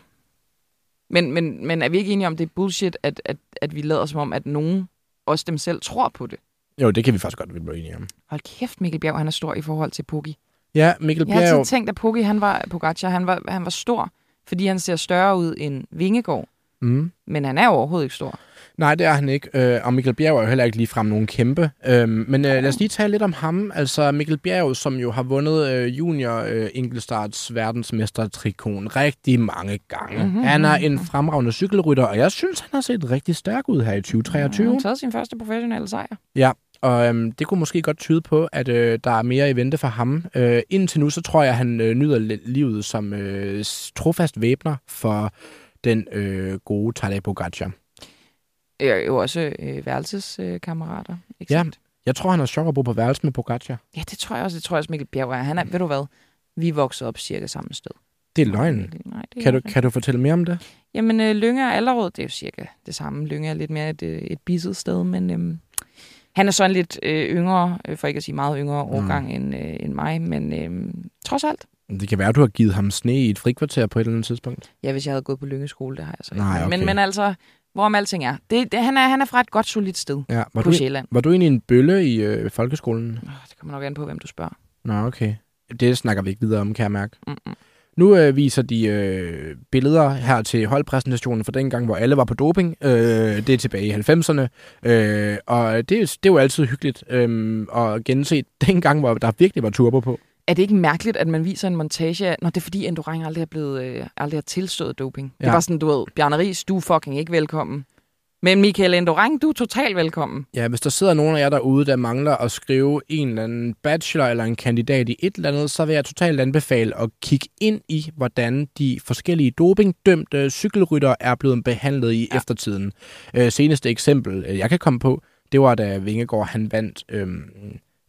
Men, men, men er vi ikke enige om, det er bullshit, at, at, at vi lader som om, at nogen, også dem selv, tror på det? Jo, det kan vi faktisk godt blive enige om. Hold kæft, Mikkel Bjerg, han er stor i forhold til Poggi. Ja, Mikkel Jeg har Bjerg... altid tænkt, at Poggi, han var, Pogacar, han var, han var stor, fordi han ser større ud end Vingegaard. Mm. Men han er jo overhovedet ikke stor. Nej, det er han ikke. Øh, og Mikkel Bjerg er jo heller ikke lige frem nogen kæmpe. Øh, men øh, lad os lige tale lidt om ham. Altså Mikkel Bjerg, som jo har vundet øh, junior øh, enkeltstarts verdensmestertrikon rigtig mange gange. Mhm, Mm-hmm. Han er en fremragende cykelrytter, og jeg synes, han har set rigtig stærk ud her i 2023. Han har taget sin første professionelle sejr. Ja, og øhm, det kunne måske godt tyde på, at øh, der er mere i vente for ham. Øh, indtil nu, så tror jeg, at han øh, nyder li- livet som øh, trofast væbner for den øh, gode Tadej Pogacar. Er jo også øh, værelseskammerater. Ikke Ja. Jeg tror, han er sjov at bo på værelse med Pogacar. ja, det tror jeg også. Det tror jeg også, Mikkel Bjerg er. Han er, ved du hvad? Vi er vokset op cirka samme sted. Det er løgn. Nej, det er Kan du, kan du fortælle mere om det? Jamen, øh, Lynge og Allerød, det er jo cirka det samme. Lynge er lidt mere et, øh, et bisset sted, men øhm, han er sådan lidt øh, yngre, øh, for ikke at sige meget yngre årgang mm. end, øh, end mig, men øh, trods alt. Det kan være, at du har givet ham sne i et frikvarter på et eller andet tidspunkt. Ja, hvis jeg havde gået på Lynge skole, det har jeg så ikke. Nej, okay. men, men altså, hvorom alting er. Det, det, han, er han er fra et godt, solidt sted Ja, var, på du, Sjælland. var du egentlig en bølle i øh, folkeskolen? Oh, det kommer nok an på, hvem du spørger. Nå, okay. Det snakker vi ikke videre om, kan jeg mærke. Mm-mm. Nu øh, viser de øh, billeder her til holdpræsentationen fra den gang, hvor alle var på doping. Øh, det er tilbage i 90'erne. Øh, og det, er- det er jo altid hyggeligt øh, at gense den gang, hvor der virkelig var turbo på. Er det ikke mærkeligt, at man viser en montage af, når det er fordi Endurang aldrig er blevet, øh, aldrig har tilstået doping? Ja. Det var sådan, du ved, Bjarne Ries, du er fucking ikke velkommen. Men Michael Endurang, du er totalt velkommen. Ja, hvis der sidder nogen af jer derude, der mangler at skrive en eller anden bachelor eller en kandidat i et eller andet, så vil jeg totalt anbefale at kigge ind i, hvordan de forskellige dopingdømte cykelrytter er blevet behandlet i ja. eftertiden. Øh, seneste eksempel, øh, jeg kan komme på, det var da Vingegaard han vandt øhm,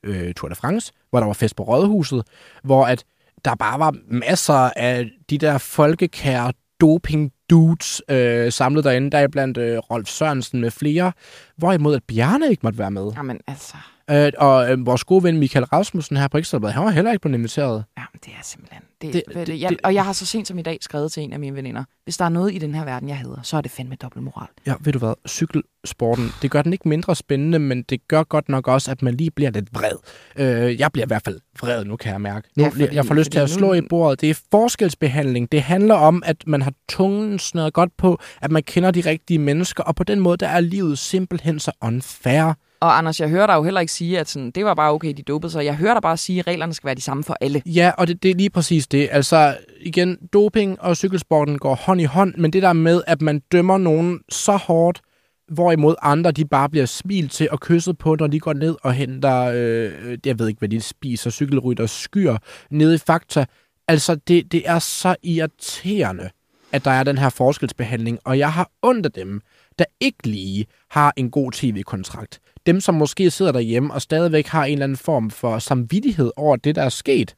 øh, Tour de France, hvor der var fest på Rådhuset, hvor at der bare var masser af de der folkekære doping dudes øh, samlet derinde, der er blandt øh, Rolf Sørensen med flere, hvorimod at Bjarne ikke måtte være med. Jamen altså, Øh, og øh, vores gode ven Michael Rasmussen her på Ekstrabladet, han var heller ikke blevet inviteret. jamen, det er simpelthen... Det, Det- det, det, jeg, og jeg har så sent som i dag skrevet til en af mine veninder, hvis der er noget i den her verden, jeg hedder, så er det fandme dobbeltmoral. Ja, ved du hvad? Cykelsporten, det gør den ikke mindre spændende, men det gør godt nok også, at man lige bliver lidt vred. Øh, jeg bliver i hvert fald vred nu, kan jeg mærke. Nu, Ja, fordi- jeg får lyst til at slå i bordet. Det er forskelsbehandling. Det handler om, at man har tungen snøret godt på, at man kender de rigtige mennesker, og på den måde, der er livet simpelthen så unfair. Og Anders, jeg hører dig jo heller ikke sige, at sådan, det var bare okay, de dopede sig. Jeg hører dig bare sige, at reglerne skal være de samme for alle. Ja, og det, det er lige præcis det. Altså, igen, doping og cykelsporten går hånd i hånd, men det der med, at man dømmer nogen så hårdt, Hvorimod andre, de bare bliver smilt til og kysset på, når de går ned og henter, øh, jeg ved ikke, hvad de spiser, cykelrytter skyer nede i Fakta. Altså, det, det er så irriterende, at der er den her forskelsbehandling, og jeg har ondt af dem, der ikke lige har en god tv-kontrakt. Dem, som måske sidder derhjemme og stadigvæk har en eller anden form for samvittighed over det, der er sket.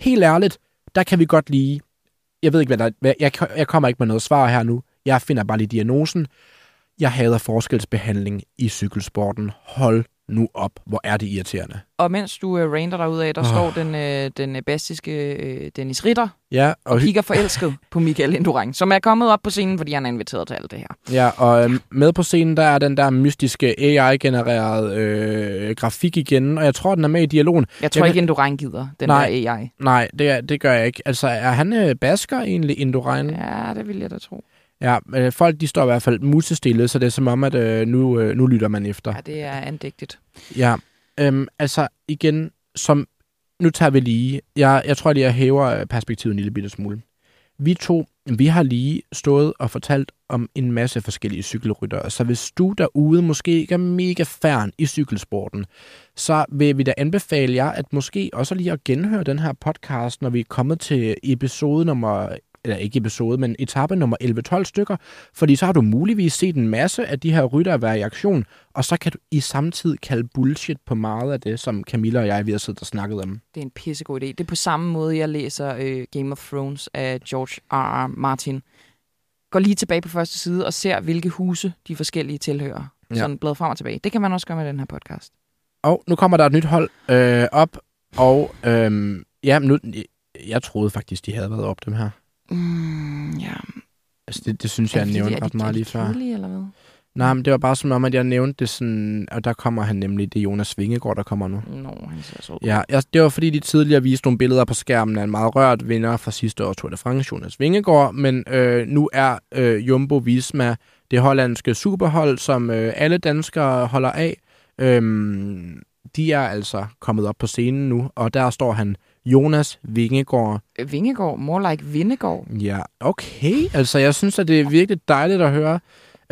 Helt ærligt, der kan vi godt lige... Jeg ved ikke, hvad der... Jeg, jeg kommer ikke med noget svar her nu. Jeg finder bare lige diagnosen. Jeg hader forskelsbehandling i cykelsporten. Hold nu op. Hvor er det irriterende. Og mens du uh, rander derude af, der oh. står den, uh, den bastiske uh, Dennis Ritter ja, og, og kigger forelsket på Michael Indurain, som er kommet op på scenen, fordi han er inviteret til alt det her. Ja, og øh, med på scenen, der er den der mystiske AI-genererede øh, grafik igen, og jeg tror, den er med i dialogen. Jeg tror jeg ikke, Indurain gider den nej, der AI. Nej, det, det gør jeg ikke. Altså, er han øh, basker egentlig, Indurain? Ja, det vil jeg da tro. Ja, øh, folk de står i hvert fald musestille, så det er som om, at øh, nu, øh, nu lytter man efter. Ja, det er andægtigt. Ja, øhm, altså igen, som nu tager vi lige, jeg, jeg tror lige, jeg hæver øh, perspektivet en lille bitte smule. Vi to, vi har lige stået og fortalt om en masse forskellige cykelryttere, så hvis du derude måske ikke er mega færn i cykelsporten, så vil vi da anbefale jer at måske også lige at genhøre den her podcast, når vi er kommet til episode nummer eller ikke episode, men etape nummer 11-12 stykker, fordi så har du muligvis set en masse af de her rytter være i aktion, og så kan du i samtidig kalde bullshit på meget af det, som Camilla og jeg vi har siddet og snakket om. Det er en pissegod idé. Det er på samme måde, jeg læser øh, Game of Thrones af George R. R. Martin. Går lige tilbage på første side og ser, hvilke huse de forskellige tilhører. Ja. Sådan blad frem og tilbage. Det kan man også gøre med den her podcast. Og nu kommer der et nyt hold øh, op, og øh, ja, nu, jeg troede faktisk, de havde været op, dem her. Mm, ja. Altså, det, det synes jeg, jeg nævnte ret meget lige før. eller hvad? Nej, men det var bare som om, at jeg nævnte det sådan, og der kommer han nemlig, det er Jonas Vingegaard, der kommer nu. Nå, han ser så Ja, jeg, det var fordi, de tidligere viste nogle billeder på skærmen af en meget rørt vinder fra sidste år, Tour de France, Jonas Vingegaard, men øh, nu er øh, Jumbo Visma det hollandske superhold, som øh, alle danskere holder af. Øh, de er altså kommet op på scenen nu, og der står han Jonas Vingegaard. Vingegaard? More like Vindegård? Ja, okay. Altså, jeg synes, at det er virkelig dejligt at høre,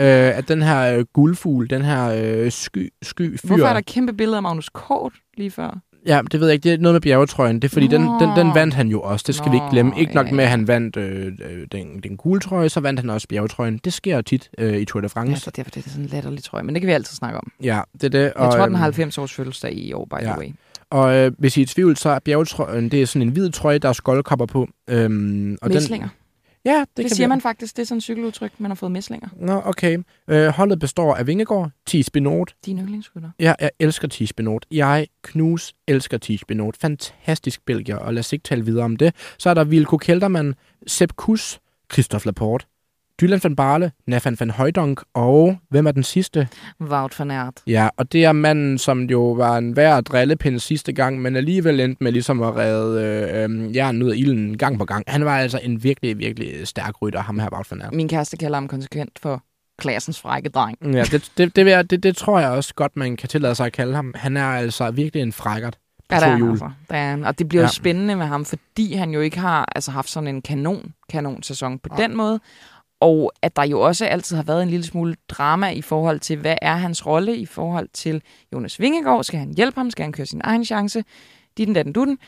øh, at den her øh, guldfugl, den her øh, sky, sky fyr... Hvorfor er der kæmpe billeder af Magnus Kort lige før? Ja, det ved jeg ikke. Det er noget med bjergetrøjen. Det er fordi, den, den, den vandt han jo også. Det skal Nå, vi ikke glemme. Ikke nok med, at han vandt øh, øh, den, den gule trøje, så vandt han også bjergetrøjen. Det sker tit øh, i Tour de France. Ja, så derfor det er sådan en latterlig trøje. Men det kan vi altid snakke om. Ja, det er det. Og, jeg tror, den har 90 øhm, års fødselsdag i år, by ja. the way. Og øh, hvis I er i tvivl, så er bjergetrøjen, det er sådan en hvid trøje, der er skoldkopper på. Øhm, og Mæslinger. Den, ja, det, det kan siger vi... man faktisk. Det er sådan en cykeludtryk, man har fået mæslinger. Nå, okay. Øh, holdet består af Vingegaard, Thies Benot. Din yndlingsrytter. Ja, jeg elsker Thies Benot. Jeg, Knus, elsker Thies Benot. Fantastisk belgier, og lad os ikke tale videre om det. Så er der Wilco Kelderman, Sepp Kuss, Christoph Laporte, Dylan van Barle, Nathan van Højdonk og hvem er den sidste? Wout van Aert. Ja, og det er manden, som jo var en værd drillepind sidste gang, men alligevel endte med ligesom at redde øh, øh, jernen ud af ilden gang på gang. Han var altså en virkelig, virkelig stærk rytter, ham her Wout van Aert. Min kæreste kalder ham konsekvent for klassens frække dreng. Ja, det, det, det, det, det, det tror jeg også godt, man kan tillade sig at kalde ham. Han er altså virkelig en frækkert. Ja, det er han altså. Det er han. Og det bliver ja. jo spændende med ham, fordi han jo ikke har altså, haft sådan en kanon, kanon sæson på ja. den måde. Og at der jo også altid har været en lille smule drama i forhold til, hvad er hans rolle i forhold til Jonas Vingegaard? Skal han hjælpe ham? Skal han køre sin egen chance? Ditten, datten, dutten.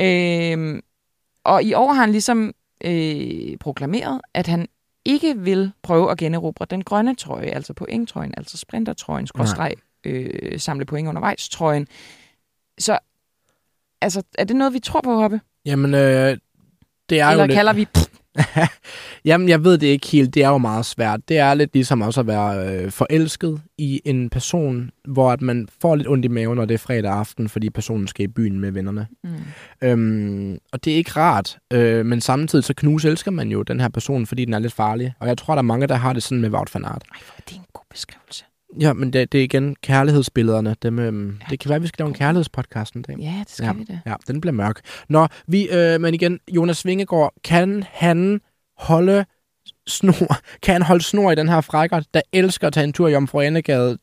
Øhm, og i år har han ligesom øh, proklameret, at han ikke vil prøve at generobre den grønne trøje, altså pointtrøjen, altså sprintertrøjen, skråstreg, øh, samle point undervejs trøjen. Så altså, er det noget, vi tror på, Hoppe? Jamen, øh, det er Eller jo kalder lidt... vi Jamen, jeg ved det ikke helt. Det er jo meget svært. Det er lidt ligesom også at være øh, forelsket i en person, hvor at man får lidt ondt i maven, når det er fredag aften, fordi personen skal i byen med vennerne. Mm. Øhm, og det er ikke rart. Øh, men samtidig så knus elsker man jo den her person, fordi den er lidt farlig. Og jeg tror, der er mange, der har det sådan med Wout van Aert. Ej, det er en god beskrivelse. Ja, men det, det er igen kærlighedsbillederne. Dem, øhm, ja, det kan være, at vi skal lave en kærlighedspodcast en dag. Ja, det skal ja, vi det. Ja, den bliver mørk. Nå, vi, øh, men igen, Jonas Vingegaard, kan han holde snor, kan han holde snor i den her frækker, der elsker at tage en tur i Jomfru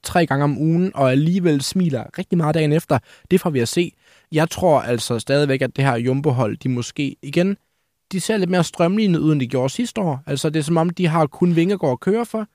tre gange om ugen, og alligevel smiler rigtig meget dagen efter. Det får vi at se. Jeg tror altså stadigvæk, at det her Jumbo-hold, de måske igen, de ser lidt mere strømlignet ud, end de gjorde sidste år. Altså, det er som om, de har kun Vingegaard at køre for.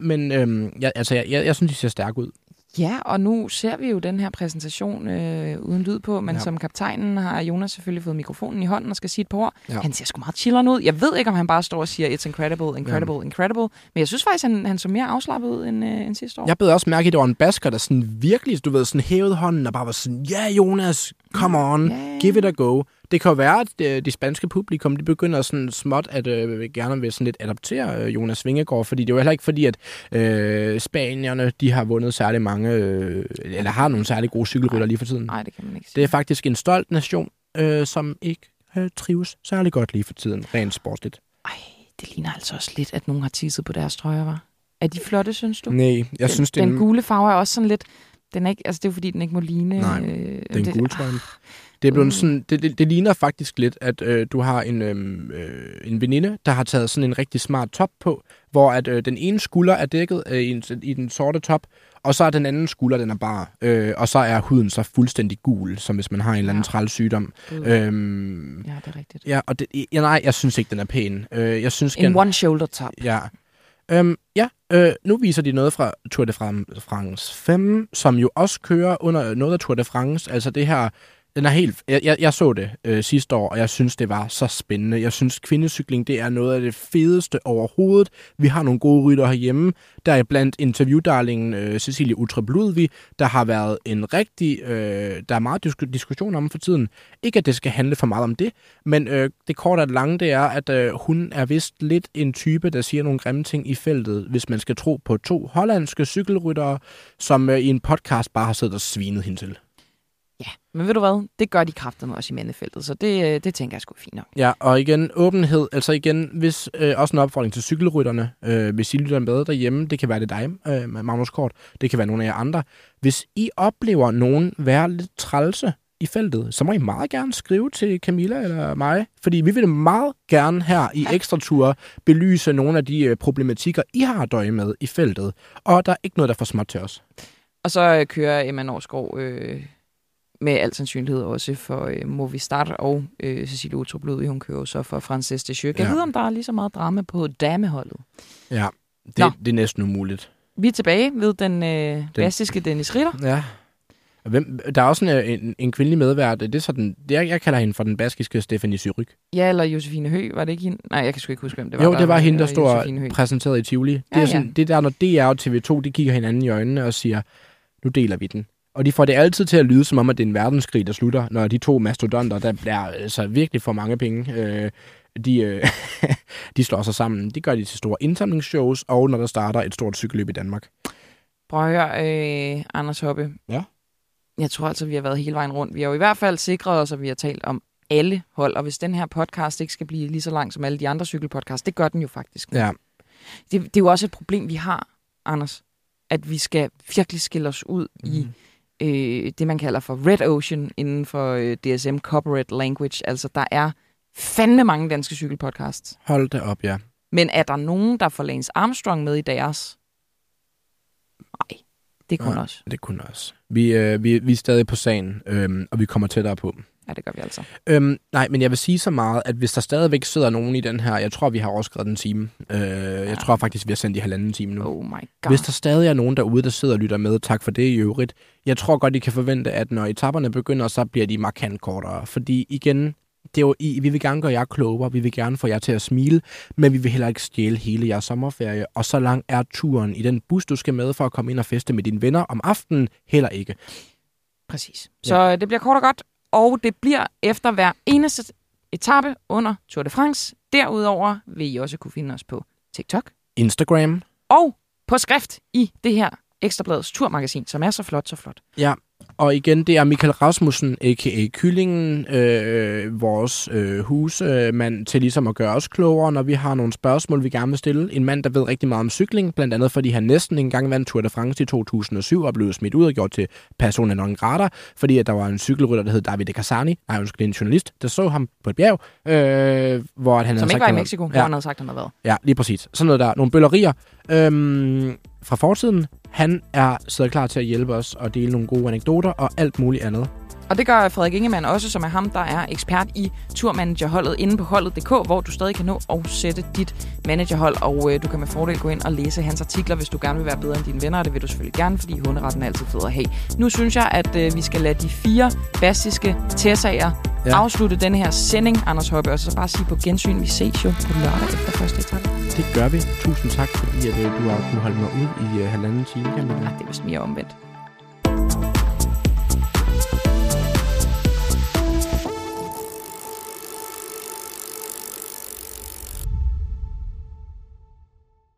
Men øhm, jeg, altså, jeg, jeg, jeg synes, de ser stærke ud. Ja, og nu ser vi jo den her præsentation øh, uden lyd på, men Ja. som kaptajnen har Jonas selvfølgelig fået mikrofonen i hånden og skal sige et par ord. Ja. Han ser sgu meget chilleren ud. Jeg ved ikke, om han bare står og siger, it's incredible, incredible, ja. incredible. Men jeg synes faktisk, han, han så mere afslappet ud end, øh, end sidste år. Jeg bed også mærke, at det var en basker, der sådan virkelig, du ved, sådan hævede hånden og bare var sådan, ja yeah, Jonas, come on, ja. give it a go. Det kan jo være, at øh, de spanske publikum, de begynder sådan småt at øh, gerne vil sådan lidt adoptere øh, Jonas Vingegaard, fordi det er jo heller ikke fordi, at øh, spanierne, de har vundet særlig mange, øh, eller har nogle særlig gode cykelrytter lige for tiden. Nej, det kan man ikke Det sige. er faktisk en stolt nation, øh, som ikke øh, trives særlig godt lige for tiden, rent sportsligt. Ej, det ligner altså også lidt, at nogen har tisset på deres trøjer, var. Er de flotte, synes du? Nej, jeg den, synes, det er den en, gule farve er også sådan lidt... Den er ikke, altså det er jo fordi, den ikke må ligne... Nej, øh, det er en det- gul trøje. Det, er blevet Mm. sådan, det, det, det ligner faktisk lidt, at øh, du har en, øhm, øh, en veninde, der har taget sådan en rigtig smart top på, hvor at øh, den ene skulder er dækket øh, i, en, i den sorte top, og så er den anden skulder, den er bar, øh, og så er huden så fuldstændig gul, som hvis man har en eller anden Ja. sygdom. Gud. Øhm, Ja, det er rigtigt. ja, og det, ja, nej, jeg synes ikke, den er pæn. Øh, jeg synes, En one shoulder top. Ja. Øhm, ja, øh, nu viser de noget fra Tour de Fran- France 5, som jo også kører under noget af Tour de France. Altså det her, den er helt... Jeg, jeg, jeg så det øh, sidste år, og jeg synes, det var så spændende. Jeg synes, kvindecykling, det er noget af det fedeste overhovedet. Vi har nogle gode rytter herhjemme. Der er blandt interviewdarlingen øh, Cecilie Utre der har været en rigtig... Øh, der er meget disk- diskussion om for tiden. Ikke, at det skal handle for meget om det, men øh, det korte og det lange, det er, at øh, hun er vist lidt en type, der siger nogle grimme ting i feltet, hvis man skal tro på to hollandske cykelryttere, som øh, i en podcast bare har siddet og svinet hende til. Men ved du hvad? Det gør de kræfterne også i mandefeltet, så det, øh, det tænker jeg sgu fint nok. Ja, og igen, åbenhed, altså igen, hvis øh, også en opfordring til cykelrytterne, øh, hvis I lytter med derhjemme, det kan være det dig, øh, Magnus Kort, det kan være nogle af jer andre. Hvis I oplever nogen være lidt trælse i feltet, så må I meget gerne skrive til Camilla eller mig, fordi vi vil meget gerne her i Ekstra Tour belyse nogle af de øh, problematikker, I har at døje med i feltet, og der er ikke noget, der er for småt til os. Og så kører Emma Norsgaard øh, med al sandsynlighed også for øh, Movistar og øh, Cecilie Utrup Ludvig, hun kører så for Frances de. Jeg Ja. ved, om der er lige så meget drama på dameholdet. Ja, det, Nå. det er næsten umuligt. Vi er tilbage ved den øh, bastiske Dennis Ritter. Ja. Hvem, der er også en, en, en kvindelig medvært. Det er sådan, det, jeg, jeg kalder hende for den baskiske Stephanie Syryk. Ja, eller Josefine Høgh, var det ikke hende? Nej, jeg kan sgu ikke huske, hvem det var. Jo, det var hende, der øh, stod præsenteret i Tivoli. Det Ja, er sådan, ja. det er der, når DR og TV2, de kigger hinanden i øjnene og siger, nu deler vi den. Og de får det altid til at lyde, som om, at det er en verdenskrig, der slutter, når de to mastodonter, der bliver altså virkelig for mange penge, øh, de, øh, de slår sig sammen. De gør de til store indsamlingsshows, og når der starter et stort cykelløb i Danmark. Prøv at høre, øh, Anders Hoppe. Ja. Jeg tror altså, vi har været hele vejen rundt. Vi har jo i hvert fald sikret os, at vi har talt om alle hold, og hvis den her podcast ikke skal blive lige så lang som alle de andre cykelpodcasts, det gør den jo faktisk. Ja, Det, det er jo også et problem, vi har, Anders, at vi skal virkelig skille os ud mm. i øh, det, man kalder for Red Ocean inden for øh, DSM Corporate Language. Altså, der er fandme mange danske cykelpodcasts. hold da op, ja. Men er der nogen, der får Lance Armstrong med i deres? Nej, det kun Nej. os. Det kunne også. Vi, øh, vi, vi er stadig på sagen, øhm, og vi kommer tættere på. Ja, det gør vi altså. Øhm, nej, men jeg vil sige så meget, at hvis der stadigvæk sidder nogen i den her, jeg tror, vi har overskrevet en time. Øh, Jeg tror faktisk, vi har sendt i halvanden time nu. Oh my god. Hvis der stadig er nogen derude, der sidder og lytter med, tak for det i øvrigt. Jeg tror godt, I kan forvente, at når etaperne begynder, så bliver de markant kortere. Fordi igen, det er jo, I, vi vil gerne gøre jer klogere, vi vil gerne få jer til at smile, men vi vil heller ikke stjæle hele jeres sommerferie. Og så lang er turen i den bus, du skal med for at komme ind og feste med dine venner om aftenen, heller ikke. Præcis. Så ja. det bliver kort og godt, og det bliver efter hver eneste etape under Tour de France. Derudover vil I også kunne finde os på TikTok Instagram, og på skrift i det her Ekstrabladets turmagasin, som er så flot, så flot. Ja, og igen, det er Michael Rasmussen, a.k.a. Kyllingen, øh, vores øh, husmand, til ligesom at gøre os klogere, når vi har nogle spørgsmål, vi gerne vil stille. En mand, der ved rigtig meget om cykling, blandt andet fordi han næsten engang vandt Tour de France i 2007 og blev smidt ud og gjort til persona non grata, fordi at der var en cykelrytter, der hed David Casani, nej, undskyld, en journalist, der så ham på et bjerg, øh, hvor han Som havde ikke sagt, var i Mexico, hvor Ja, han havde sagt, han havde været. Ja, lige præcis. Sådan noget der. Nogle bøllerier øhm, fra fortiden. Han er sidder klar til at hjælpe os og dele nogle gode anekdoter og alt muligt andet. Og det gør Frederik Ingemann også, som er ham, der er ekspert i turmanagerholdet inde på holdet.dk, hvor du stadig kan nå at sætte dit managerhold, og øh, du kan med fordel gå ind og læse hans artikler, hvis du gerne vil være bedre end dine venner, og det vil du selvfølgelig gerne, fordi hunderetten er altid fed at have. Nu synes jeg, at øh, vi skal lade de fire bastiske tessager ja. afslutte den her sending, Anders Højberg, og så bare sige på gensyn, vi ses jo på lørdag efter første etape. Det gør vi. Tusind tak, fordi at, øh, du har kunnet holde mig ud i uh, halvanden time. Camilla. Ja, det er vist mere omvendt.